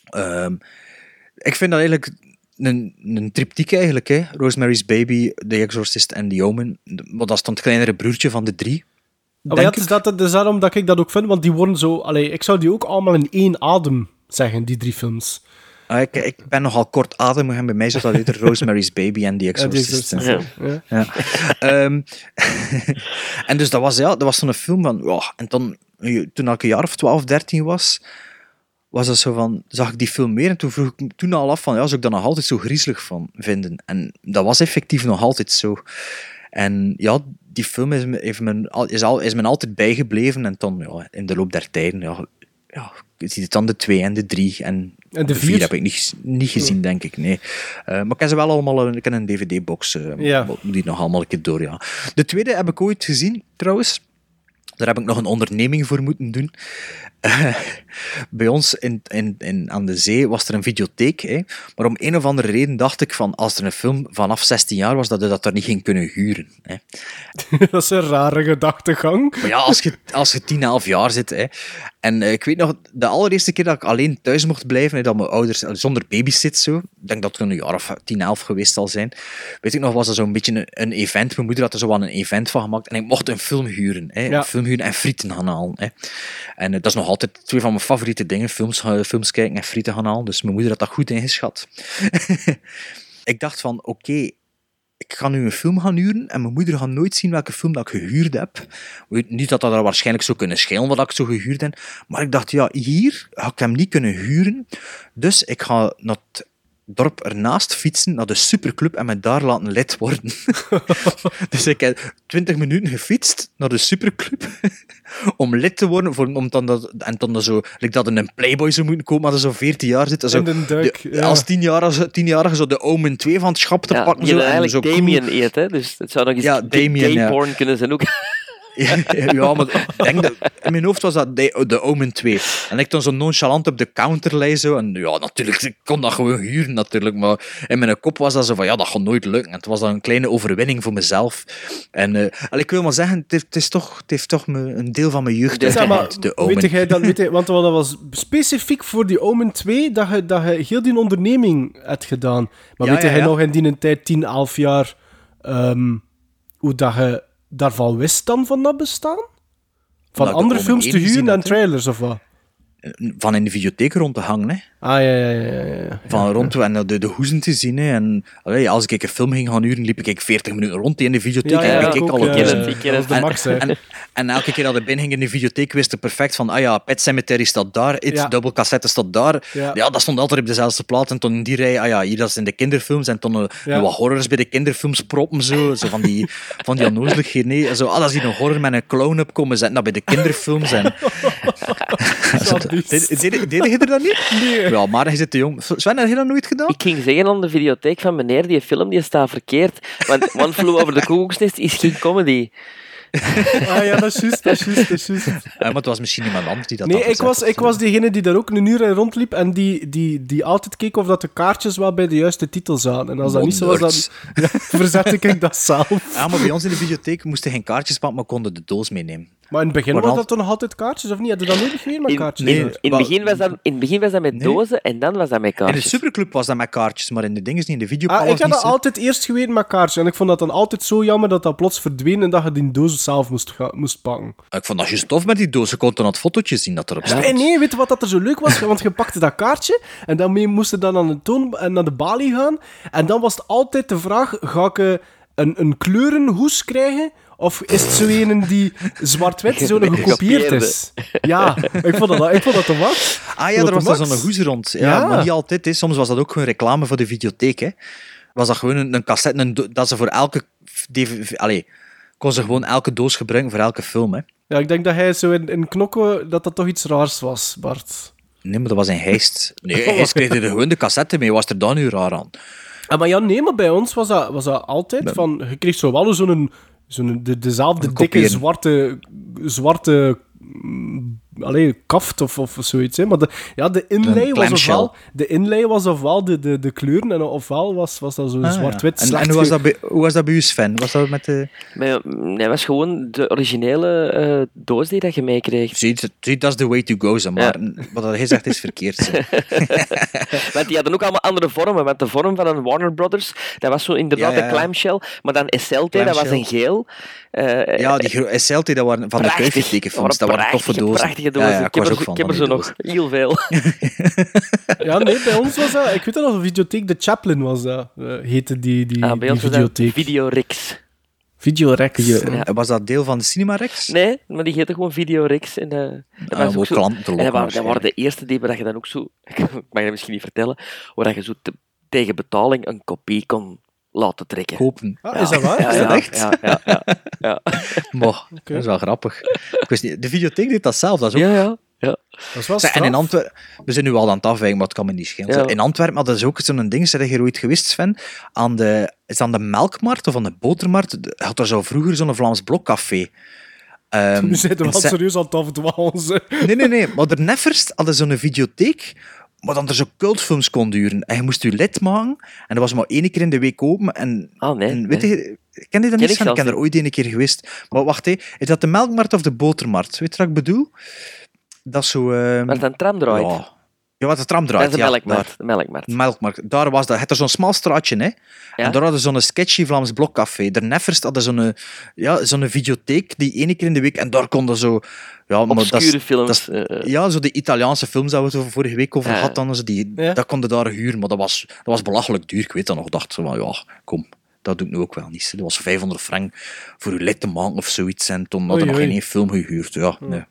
Ehm, ik vind dat eigenlijk een, een triptiek eigenlijk, hè. Rosemary's Baby, The Exorcist en The Omen. Maar dat is dan het kleinere broertje van de drie. Ja, het is dat, dat is daarom dat ik dat ook vind, want die worden zo... Allee, ik zou die ook allemaal in één adem zeggen, die drie films. Ah, ik, ik ben nogal kortademig en bij mij zat dat eerder Rosemary's Baby en The Exorcist. Exorcist, ja. Ja. Ehm, en dus dat was, ja, dat was zo'n film van... ja, en dan, toen ik een jaar of 12, 13 was, was dat zo van... Zag ik die film meer en toen vroeg ik me toen al af van... Ja, zou ik dat nog altijd zo griezelig van vinden? En dat was effectief nog altijd zo. En ja, die film is me, heeft me, al- is, al, is me altijd bijgebleven. En dan, ja, in de loop der tijden... Ja, ja, je ziet het dan de twee en de drie. En, En de vier vier? heb ik niet, niet gezien, denk ik. Nee. Eh, maar ik heb ze wel allemaal ik heb een dvd-box. eh, Ja. Die nog allemaal een keer door, ja. De tweede heb ik ooit gezien, trouwens. Daar heb ik nog een onderneming voor moeten doen. Eh, bij ons in, in, in, aan de zee was er een videotheek. Hè. Maar om een of andere reden dacht ik van als er een film vanaf 16 jaar was, dat je dat daar niet ging kunnen huren. Hè. dat is een rare gedachtegang. Maar ja, als je, als je 10, 11 jaar zit. Hè. En eh, ik weet nog, de allereerste keer dat ik alleen thuis mocht blijven, dat mijn ouders, eh, zonder babysit zo, ik denk dat het een jaar of 10, 11 geweest zal zijn, weet ik nog, was dat zo'n beetje een, een event. Mijn moeder had er zo wel een event van gemaakt en ik mocht een film huren. Hè. Ja. Een film huren en frieten gaan halen. Hè. En eh, dat is nog altijd twee van mijn favoriete dingen, films, films kijken en frieten gaan halen. Dus mijn moeder had dat goed ingeschat. ik dacht van, oké, ik ga nu een film gaan huren en mijn moeder gaat nooit zien welke film dat ik gehuurd heb. Niet dat dat er waarschijnlijk zou kunnen schelen wat ik zo gehuurd heb, maar ik dacht, ja, hier ga ik hem niet kunnen huren. Dus ik ga naar het dorp ernaast fietsen, naar de superclub en me daar laten lid worden. dus ik heb 20 minuten gefietst naar de superclub om lid te worden, voor, om dan dat, en dan dat zo, like dat in een Playboy zou moeten komen, maar dat zo 14 jaar zit. Zo, duik, de- ja. Als 10-jarige 10 zo de Omen 2 van het schap te Ja, pakken. Zo, en eigenlijk zo Damien cool- eet, hè? dus het zou nog eens Ja, gay Damien, ja. porn kunnen zijn ook. ja, maar denk dat, in mijn hoofd was dat de, de Omen 2. En ik dan zo nonchalant op de counter lei zo. En ja, natuurlijk, ik kon dat gewoon huren natuurlijk. Maar in mijn kop was dat zo van, ja, dat gaat nooit lukken. En het was dan een kleine overwinning voor mezelf. En eh, al, ik wil maar zeggen, het heeft, het is toch, het heeft toch me, een deel van mijn jeugd maar, uitgemaakt, de Omen. weet jij dat, weet je, want dat was specifiek voor die Omen 2 dat je, dat je heel die onderneming hebt gedaan. Maar Ja, weet ja, jij ja. nog in die tijd, 10, 11 jaar, ehm, hoe dat je daarvan wist dan van dat bestaan? Van Omdat de andere films te 1 gezien huren en trailers of wat? Van in de videotheek rond te hangen, hè. Ah, ja, ja, ja. ja, ja. Van rond en de, de hoezen te zien. Hè. En allee, als ik een film ging gaan huren, liep ik 40 minuten rond in de videotheek. Ja, ja, en ja, ik keek ja, ja, ja. De max, hè. En, en, elke keer dat ik binnen ging in de videotheek, wist ik perfect van, ah ja, Pet Cemetery staat daar, It, Ja. dubbel cassette staat daar. Ja. Ja. dat stond altijd op dezelfde plaat. En toen in die rij, ah ja, hier dat is in de kinderfilms. En toen eh, Ja. wat horrors bij de kinderfilms proppen, zo, zo van die, van die onnozeligheden. Nee, zo, ah, dat is hier een horror met een clown op komen zetten, dat bij de kinderfilms. En, Deed je er dat niet? Nee. Ja, maar je zit te jong. Sven, heb je dat nooit gedaan? Ik ging zeggen aan de videotheek van meneer, die film die staat verkeerd. Want One Flew Over the Cuckoo's Nest is geen comedy. Ah ja, dat is juist, dat is juist, dat is juist. Ja, maar het was misschien iemand anders die dat Nee, ik was, ik was diegene die daar ook een uur in rondliep en die, die, die altijd keek of dat de kaartjes wel bij de juiste titel zaten. En als dat niet zo was, dan ja, verzette ik dat zelf. Ja, maar bij ons in de videotheek moesten geen kaartjes pakken, maar konden de doos meenemen. Maar in het begin was dat toch nog altijd kaartjes, of niet? Had je dat nodig weer met In, kaartjes? in, Nee, in, het begin was dat, in het begin was dat met Nee. dozen en dan was dat met In de kaartjes. superclub was dat met kaartjes, maar in de dingen niet. In de Ah, videopal ik had niet dat altijd eerst geweten met kaartjes. En ik vond dat dan altijd zo jammer dat dat plots verdween en dat je die doos zelf moest, ga- moest pakken. Ik vond dat juist tof met die. Je kon dan het fotootje zien dat erop stond. Nee, nee, weet je wat dat er zo leuk was? Want je pakte dat kaartje en dan mee moest je dan aan de toon en naar de balie gaan. En dan was het altijd de vraag, ga ik... eh, een, een kleurenhoes krijgen? Of is het zo een die zwart-wit zo gekopieerd is? Ja, ik vond dat, ik vond dat te wat. Ah ja, er was zo'n hoes rond. Ja, Ja. Maar niet altijd. Hè. Soms was dat ook gewoon reclame voor de videotheek. Hè. Was dat gewoon een, een cassette, een dat ze voor elke... DV allee, kon ze gewoon elke doos gebruiken voor elke film. Hè. Ja, ik denk dat hij zo in, in knokken, dat dat toch iets raars was, Bart. Nee, maar dat was een heist. Nee, hij kreeg er gewoon de cassette mee. Was er dan nu raar aan? Ah, maar ja, nee, maar bij ons was dat, was dat altijd van... Je kreeg zo wel zo'n... zo'n de, dezelfde dikke zwarte... zwarte mm, allee, kaft of, of zoiets. Hè. Maar de, ja, de inlay was ofwel... De inlay was ofwel de, de, de kleuren en ofwel was, was dat zo Ah, zwart-wit. ja. En, hoe, was dat bij, hoe was dat bij u, Sven? Was dat met de... Maar, mm, nee, was gewoon de originele eh, doos die dat je meekreeg. Zie, zie, dat is the way to go, zeg maar wat hij zegt is verkeerd. Want die hadden ook allemaal andere vormen. Want de vorm van een Warner Brothers, dat was zo inderdaad Ja, ja, ja. een clamshell. Maar dan SLT, dat was een geel. Eh, Ja, die SLT, dat waren van de Prachtig. Kruifje-tekenfilms. Dat waren toffe dozen. Prachtige dozen. Ja, ja, ik, ik heb was er, ik heb er zo nog heel veel. Ja, nee, bij ons was dat... Ik weet dat nog, de videotheek, de Chaplin was dat. eh, heette die, die, Ah, bij die ons was dat videotheek. Videorix. Videorex. Video- Was dat deel van de Cinemarex? Nee, maar die heette gewoon Videorix. En, eh dat Ah, was ook zo- klanten te en lokken dat waren, dat waren de eerste die waar je dan ook zo... Ik mag je misschien niet vertellen. Waar dat je zo te- tegen betaling een kopie kon laten trekken. Kopen. Ah, is dat waar? Ja, Is ja, dat echt? Ja, ja, ja. ja. Maar, dat is wel grappig. Ik wist niet, de videotheek deed dat zelf. Dat is ook... ja, ja. ja. Dat is wel en in. Antwerpen, we zijn nu al aan het afwijken, maar het kan me niet schelen. Ja. In Antwerpen hadden ze ook zo'n ding, zeg je ooit geweest, Sven? Aan de, is aan de melkmarkt of aan de botermarkt? Had er zo vroeger zo'n Vlaams blokcafé. Ehm, Nu zitten we wel Se- serieus aan het afdwalen. Nee, nee, nee. Maar de Neffers hadden zo'n videotheek, maar dan er zo cultfilms kon duren. En je moest je lid maken, en dat was maar één keer in de week open. En, Ah, nee. en weet nee. je, ken je dat Ken niet, ik? Ik ben er ooit een keer geweest. Maar wacht, hé. is dat de melkmarkt of de botermarkt? Weet je wat ik bedoel? Dat is zo... ehm, Waar een tram draait. ja. Ja, wat de tram dat is de ja, melkmarkt. daar. De melkmarkt. Melkmarkt. Daar was dat. Het was zo'n smal straatje, hè. En daar hadden ze zo'n sketchy Vlaams blokcafé. De Neffers hadden zo'n ja, zo'n videotheek, die ene keer in de week. En daar konden zo... Ja, maar dat is- Obscure films. dat is- eh, eh. ja, zo de Italiaanse films dat we het over vorige week over Ja. hadden, zo die, Ja. dat konden daar huren. Maar dat was, dat was belachelijk duur. Ik weet dat nog. Ik dacht zo van, ja, kom. Dat doe ik nu ook wel niet. Dat was 500 frank voor uw lid te maken of zoiets. En toen hadden we nog geen film gehuurd. Ja, nee.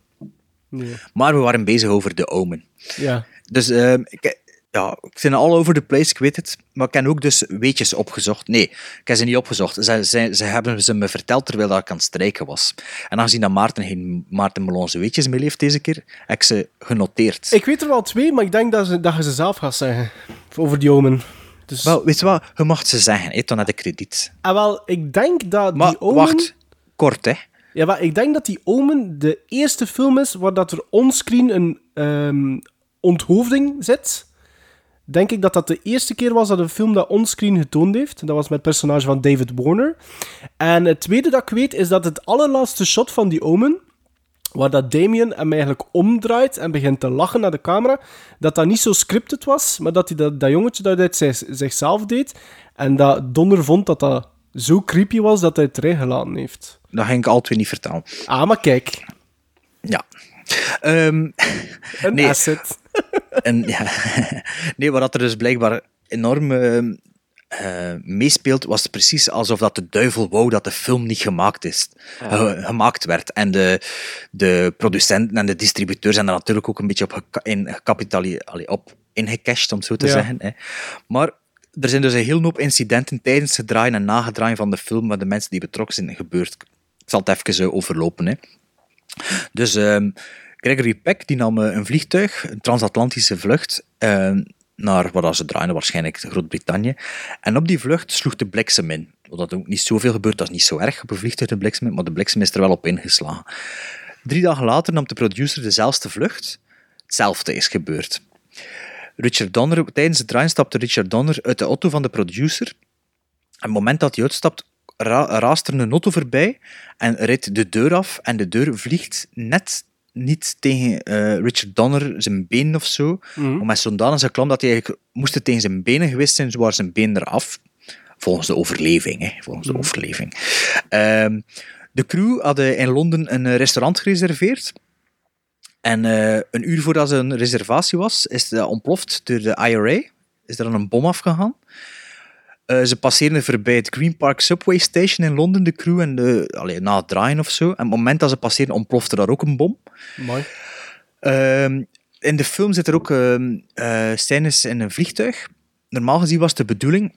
Nee. Maar we waren bezig over The Omen. Ja. Dus ehm, ik, ja, ik ben all over the place, ik weet het. Maar ik heb ook dus weetjes opgezocht. Nee, ik heb ze niet opgezocht. Ze, ze, ze hebben ze me verteld terwijl dat ik aan het strijken was. En aangezien dat Maarten geen Maarten Melonse weetjes mee heeft deze keer, heb ik ze genoteerd. Ik weet er wel twee, maar ik denk dat, ze, dat je ze zelf gaat zeggen. Over die omen. Dus, Wel, weet je wat? Je mag ze zeggen, hè, dan heb ik krediet. ah, wel, ik denk dat Maar die omen... wacht, kort hè. Ja, maar ik denk dat die Omen de eerste film is waar dat er onscreen een ehm, onthoofding zit. Denk ik dat dat de eerste keer was dat een film dat onscreen getoond heeft. Dat was met het personage van David Warner. En het tweede dat ik weet is dat het allerlaatste shot van die Omen, waar dat Damien hem eigenlijk omdraait en begint te lachen naar de camera, dat dat niet zo scripted was, maar dat hij dat, dat jongetje dat uit zich- zichzelf deed. En dat Donner vond dat dat zo creepy was dat hij het erin gelaten heeft. Dat ging ik al twee niet vertellen. Ah, maar kijk. Ja. Ehm, Een nee. asset. En, ja, nee, wat er dus blijkbaar enorm eh, meespeelt, was precies alsof dat de duivel wou dat de film niet gemaakt, is, ge- gemaakt werd. En de, de producenten en de distributeurs zijn er natuurlijk ook een beetje op, in, allee, op ingecashed, om het zo te Ja. zeggen. Hè. Maar er zijn dus een hele hoop incidenten tijdens het draaien en nagedraaien van de film met de mensen die betrokken zijn gebeurd. Ik zal het even eh, overlopen. Hè. Dus ehm, Gregory Peck die nam eh, een vliegtuig, een transatlantische vlucht, eh, naar waar ze draaien, waarschijnlijk Groot-Brittannië. En op die vlucht sloeg de bliksem in. Wat ook niet zoveel gebeurt, dat is niet zo erg op een vliegtuig, de bliksem maar de bliksem is er wel op ingeslagen. Drie dagen later nam de producer dezelfde vlucht. Hetzelfde is gebeurd. Richard Donner, tijdens het draaien stapte Richard Donner uit de auto van de producer. En op het moment dat hij uitstapt, ra raast er een auto voorbij en rijdt de deur af. En de deur vliegt net niet tegen eh, Richard Donner zijn been of zo. Maar met zo'n danige klam dat hij eigenlijk moest het tegen zijn benen geweest zijn, zo waren zijn benen eraf. Volgens de overleving, hè. Volgens de overleving. Ehm, de crew hadden in Londen een eh, restaurant gereserveerd. En eh, een uur voordat ze een reservatie was, is dat ontploft door de IRA. Is er dan een bom afgegaan. Eh, ze passeren voorbij het Green Park Subway Station in Londen, de crew, en de, allee, na het draaien of zo. En op het moment dat ze passeren, ontplofte daar ook een bom. Mooi. Ehm, in de film zit er ook eh, scènes in een vliegtuig. Normaal gezien was de bedoeling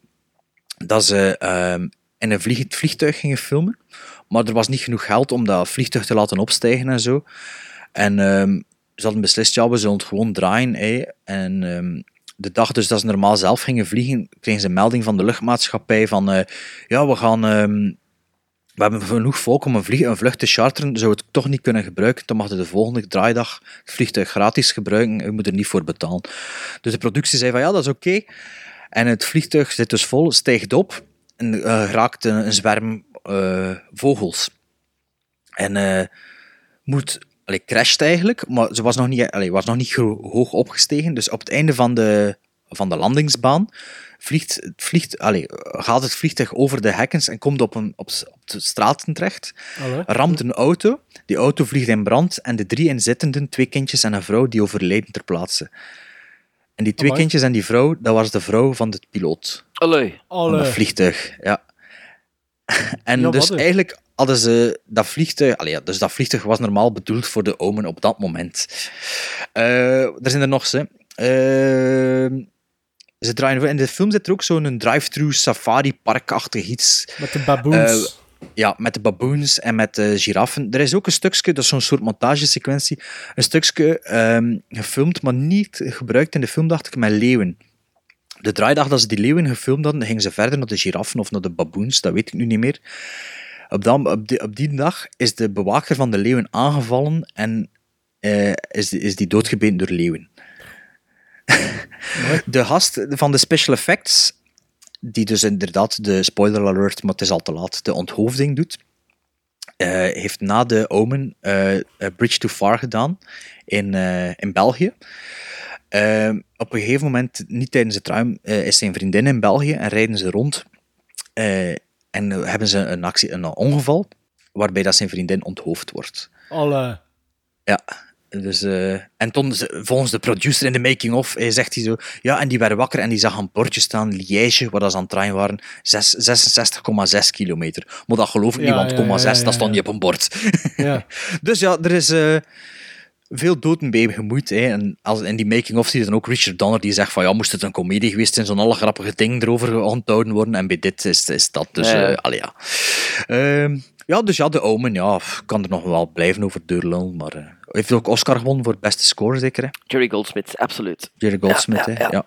dat ze ehm, in een vlieg- vliegtuig gingen filmen. Maar er was niet genoeg geld om dat vliegtuig te laten opstijgen en zo. En ze hadden beslist, ja, we zullen het gewoon draaien. hè. En de dag dus dat ze normaal zelf gingen vliegen, kregen ze een melding van de luchtmaatschappij van eh, ja, we gaan... ehm, we hebben genoeg volk om een, vlieg, een vlucht te charteren. Zou het toch niet kunnen gebruiken, dan mag de volgende draaidag het vliegtuig gratis gebruiken. Je moet er niet voor betalen. Dus de productie zei van ja, dat is oké. En het vliegtuig zit dus vol, stijgt op en eh, raakt een, zwerm eh, vogels. En eh moet, allee, crasht eigenlijk, maar ze was nog niet, allee, was nog niet hoog opgestegen. Dus op het einde van de, van de landingsbaan vliegt, het vliegt, allee, gaat het vliegtuig over de hekkens en komt op, een, op, de straten terecht. Allee. Ramt een auto, die auto vliegt in brand en de drie inzittenden, twee kindjes en een vrouw, die overlijden ter plaatse. En die twee Amai. kindjes en die vrouw, dat was de vrouw van de piloot. Allee. Van vliegtuig, ja. En Ja, dus eigenlijk hadden ze dat vliegtuig... Allee, ja, dus dat vliegtuig was normaal bedoeld voor de Omen op dat moment. Eh, er zijn er nog, ze. Eh, ze draaien... In de film zit er ook zo'n drive-thru safari-parkachtig iets. Met de baboons. Eh, ja, met de baboons en met de giraffen. Er is ook een stukje, dat is zo'n soort montagesequentie, een stukje ehm, gefilmd, maar niet gebruikt in de film, dacht ik, met leeuwen. De draaidag dat ze die leeuwen gefilmd hadden, gingen ze verder naar de giraffen of naar de baboons, dat weet ik nu niet meer. Op, dan, op, die, op die dag is de bewaker van de leeuwen aangevallen en eh, is, die- is die doodgebeten door leeuwen. de gast van de special effects, die dus inderdaad de spoiler alert, maar het is al te laat, de onthoofding doet, eh, heeft na de Omen eh, Bridge Too Far gedaan in, in België. Op een gegeven moment, niet tijdens het ruim, is zijn vriendin in België en rijden ze rond. En eh, hebben ze een, actie, een ongeval waarbij dat zijn vriendin onthoofd wordt. Allee. Ja. Dus, eh, en toen, volgens de producer in de making-of, zegt hij zo... Ja, en die werden wakker en die zag een bordje staan, Liège, waar dat ze aan het draaien waren, zes- 66,6 kilometer. Maar dat geloof ik Ja, niet, want ja, komma ja, 6, ja, dat stond niet op een bord. Ja. dus ja, er is eh, veel doden bij gemoeid. Hè. En als, in die making-of zie je dan ook Richard Donner, die zegt van ja, moest het een komedie geweest zijn, zo'n alle grappige dingen erover onthouden worden. En bij dit is, is dat dus... Ja. eh, allee, ja. Ehm, ja, dus ja, de Omen, ja, kan er nog wel blijven over deurlullen, maar... eh, heeft ook Oscar gewonnen voor beste score, zeker, hè? Jerry Goldsmith, absoluut. Jerry Goldsmith, Ja, hè? ja.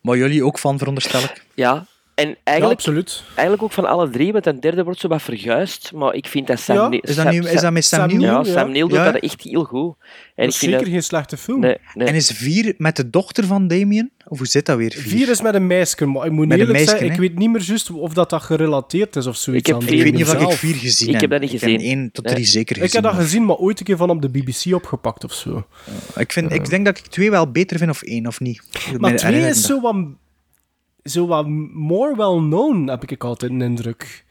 Maar jullie ook van, veronderstel ik? Ja, en Ja, eigenlijk, absoluut. eigenlijk ook van alle drie, met een derde wordt zo wat verguisd, maar ik vind dat Sam Ja? Neill- Is dat, Sam- nu, is dat met Sam, Sam Neill? Ja, ja. Sam Neill doet Ja? dat echt heel goed. En Dat ik is zeker dat... geen slechte film. Nee, nee. En is vier met de dochter van Damien? Of hoe zit dat weer? Vier, Vier is met een meisje, maar ik moet Met eerlijk zeggen, ik weet niet meer juist of dat, dat gerelateerd is of zoiets. Ik heb Ik weet niet of ik vier gezien Ik heb. heb dat niet Ik gezien. heb één tot Nee. drie zeker gezien. Ik heb dat maar- gezien, maar ooit een keer van op de BBC opgepakt of zo. Ik, vind, ik denk dat ik twee wel beter vind of één, of niet. Maar twee is zo wat, zo wat more well known, heb ik altijd een indruk.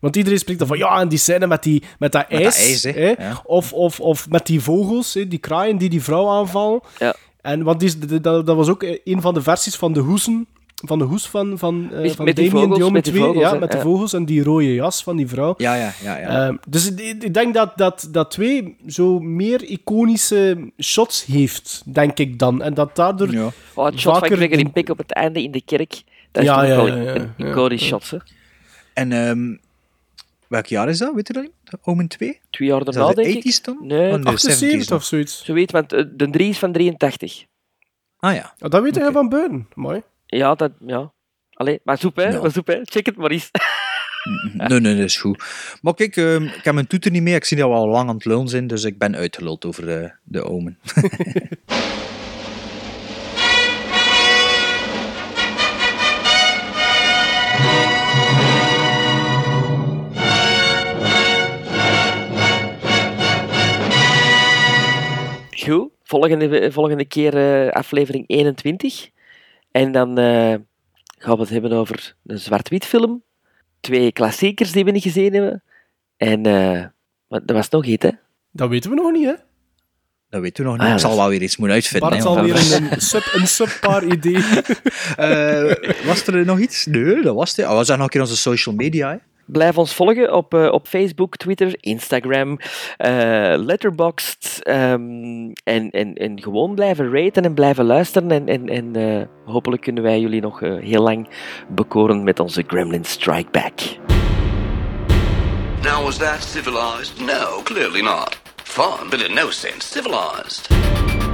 Want iedereen spreekt dan van, ja, en die scène met, die, met dat Met ijs. dat ijs, hè. hè. Ja. Of, of, of met die vogels, hè, die kraaien die die vrouw aanvallen. Ja. En want die, is- dat, dat was ook een van de versies van de hoesen. Van de hoes van, van, eh, Met- van met die Damien, vogels, met die 2, vogels, ja, met de ja. vogels en die rode jas van die vrouw. Ja, ja, ja. ja. Ehm, dus ik, ik denk dat, dat, dat twee zo meer iconische shots heeft, denk ik dan. En dat daardoor... ja. Oh, het shot van vaker Gregory de- Peck op het einde in de kerk, dat is Ja, toch ja, wel ja, een, iconisch Ja. shot, hè. En ehm, welk jaar is dat? Weet je dat? niet? Omen 2? Twee jaar daarna, de denk ik. 80s dan? Nee, Oh, de 78 70s of zoiets. Zo weet, want eh, de 3 is van 83. Ah ja. Ja, dat weet jij Oké. van buiten. Mooi. Ja, dat... Ja. Allee, maar zoep, hè. Ja. Maar zoep, hè. Check het maar eens. Nee, nee, dat is goed. Maar kijk, ehm, ik heb mijn toeter niet mee. Ik zie dat we al lang aan het lullen zijn, dus ik ben uitgeluld over de, de Omen. Goed. Volgende, volgende keer eh, aflevering 21. En dan eh, gaan we het hebben over een zwart-wit film. Twee klassiekers die we niet gezien hebben. En eh, maar er was nog iets, hè? Dat weten we nog niet, hè? Dat weet u nog niet. Ah, ja, ik zal wel weer iets moeten uitvinden. Bart zal weer een, sub, een subpar idee. Eh, was er nog iets? Nee, dat was het. Oh, we zeggen nog een keer onze social media. Hè. Blijf ons volgen op, eh, op Facebook, Twitter, Instagram, eh Letterboxd. ehm, en, en, en gewoon blijven raten en blijven luisteren. En, en, en eh, hopelijk kunnen wij jullie nog heel lang bekoren met onze Gremlin Strike Back. Now, was that civilized? No, clearly not. Fun, but in no sense civilized.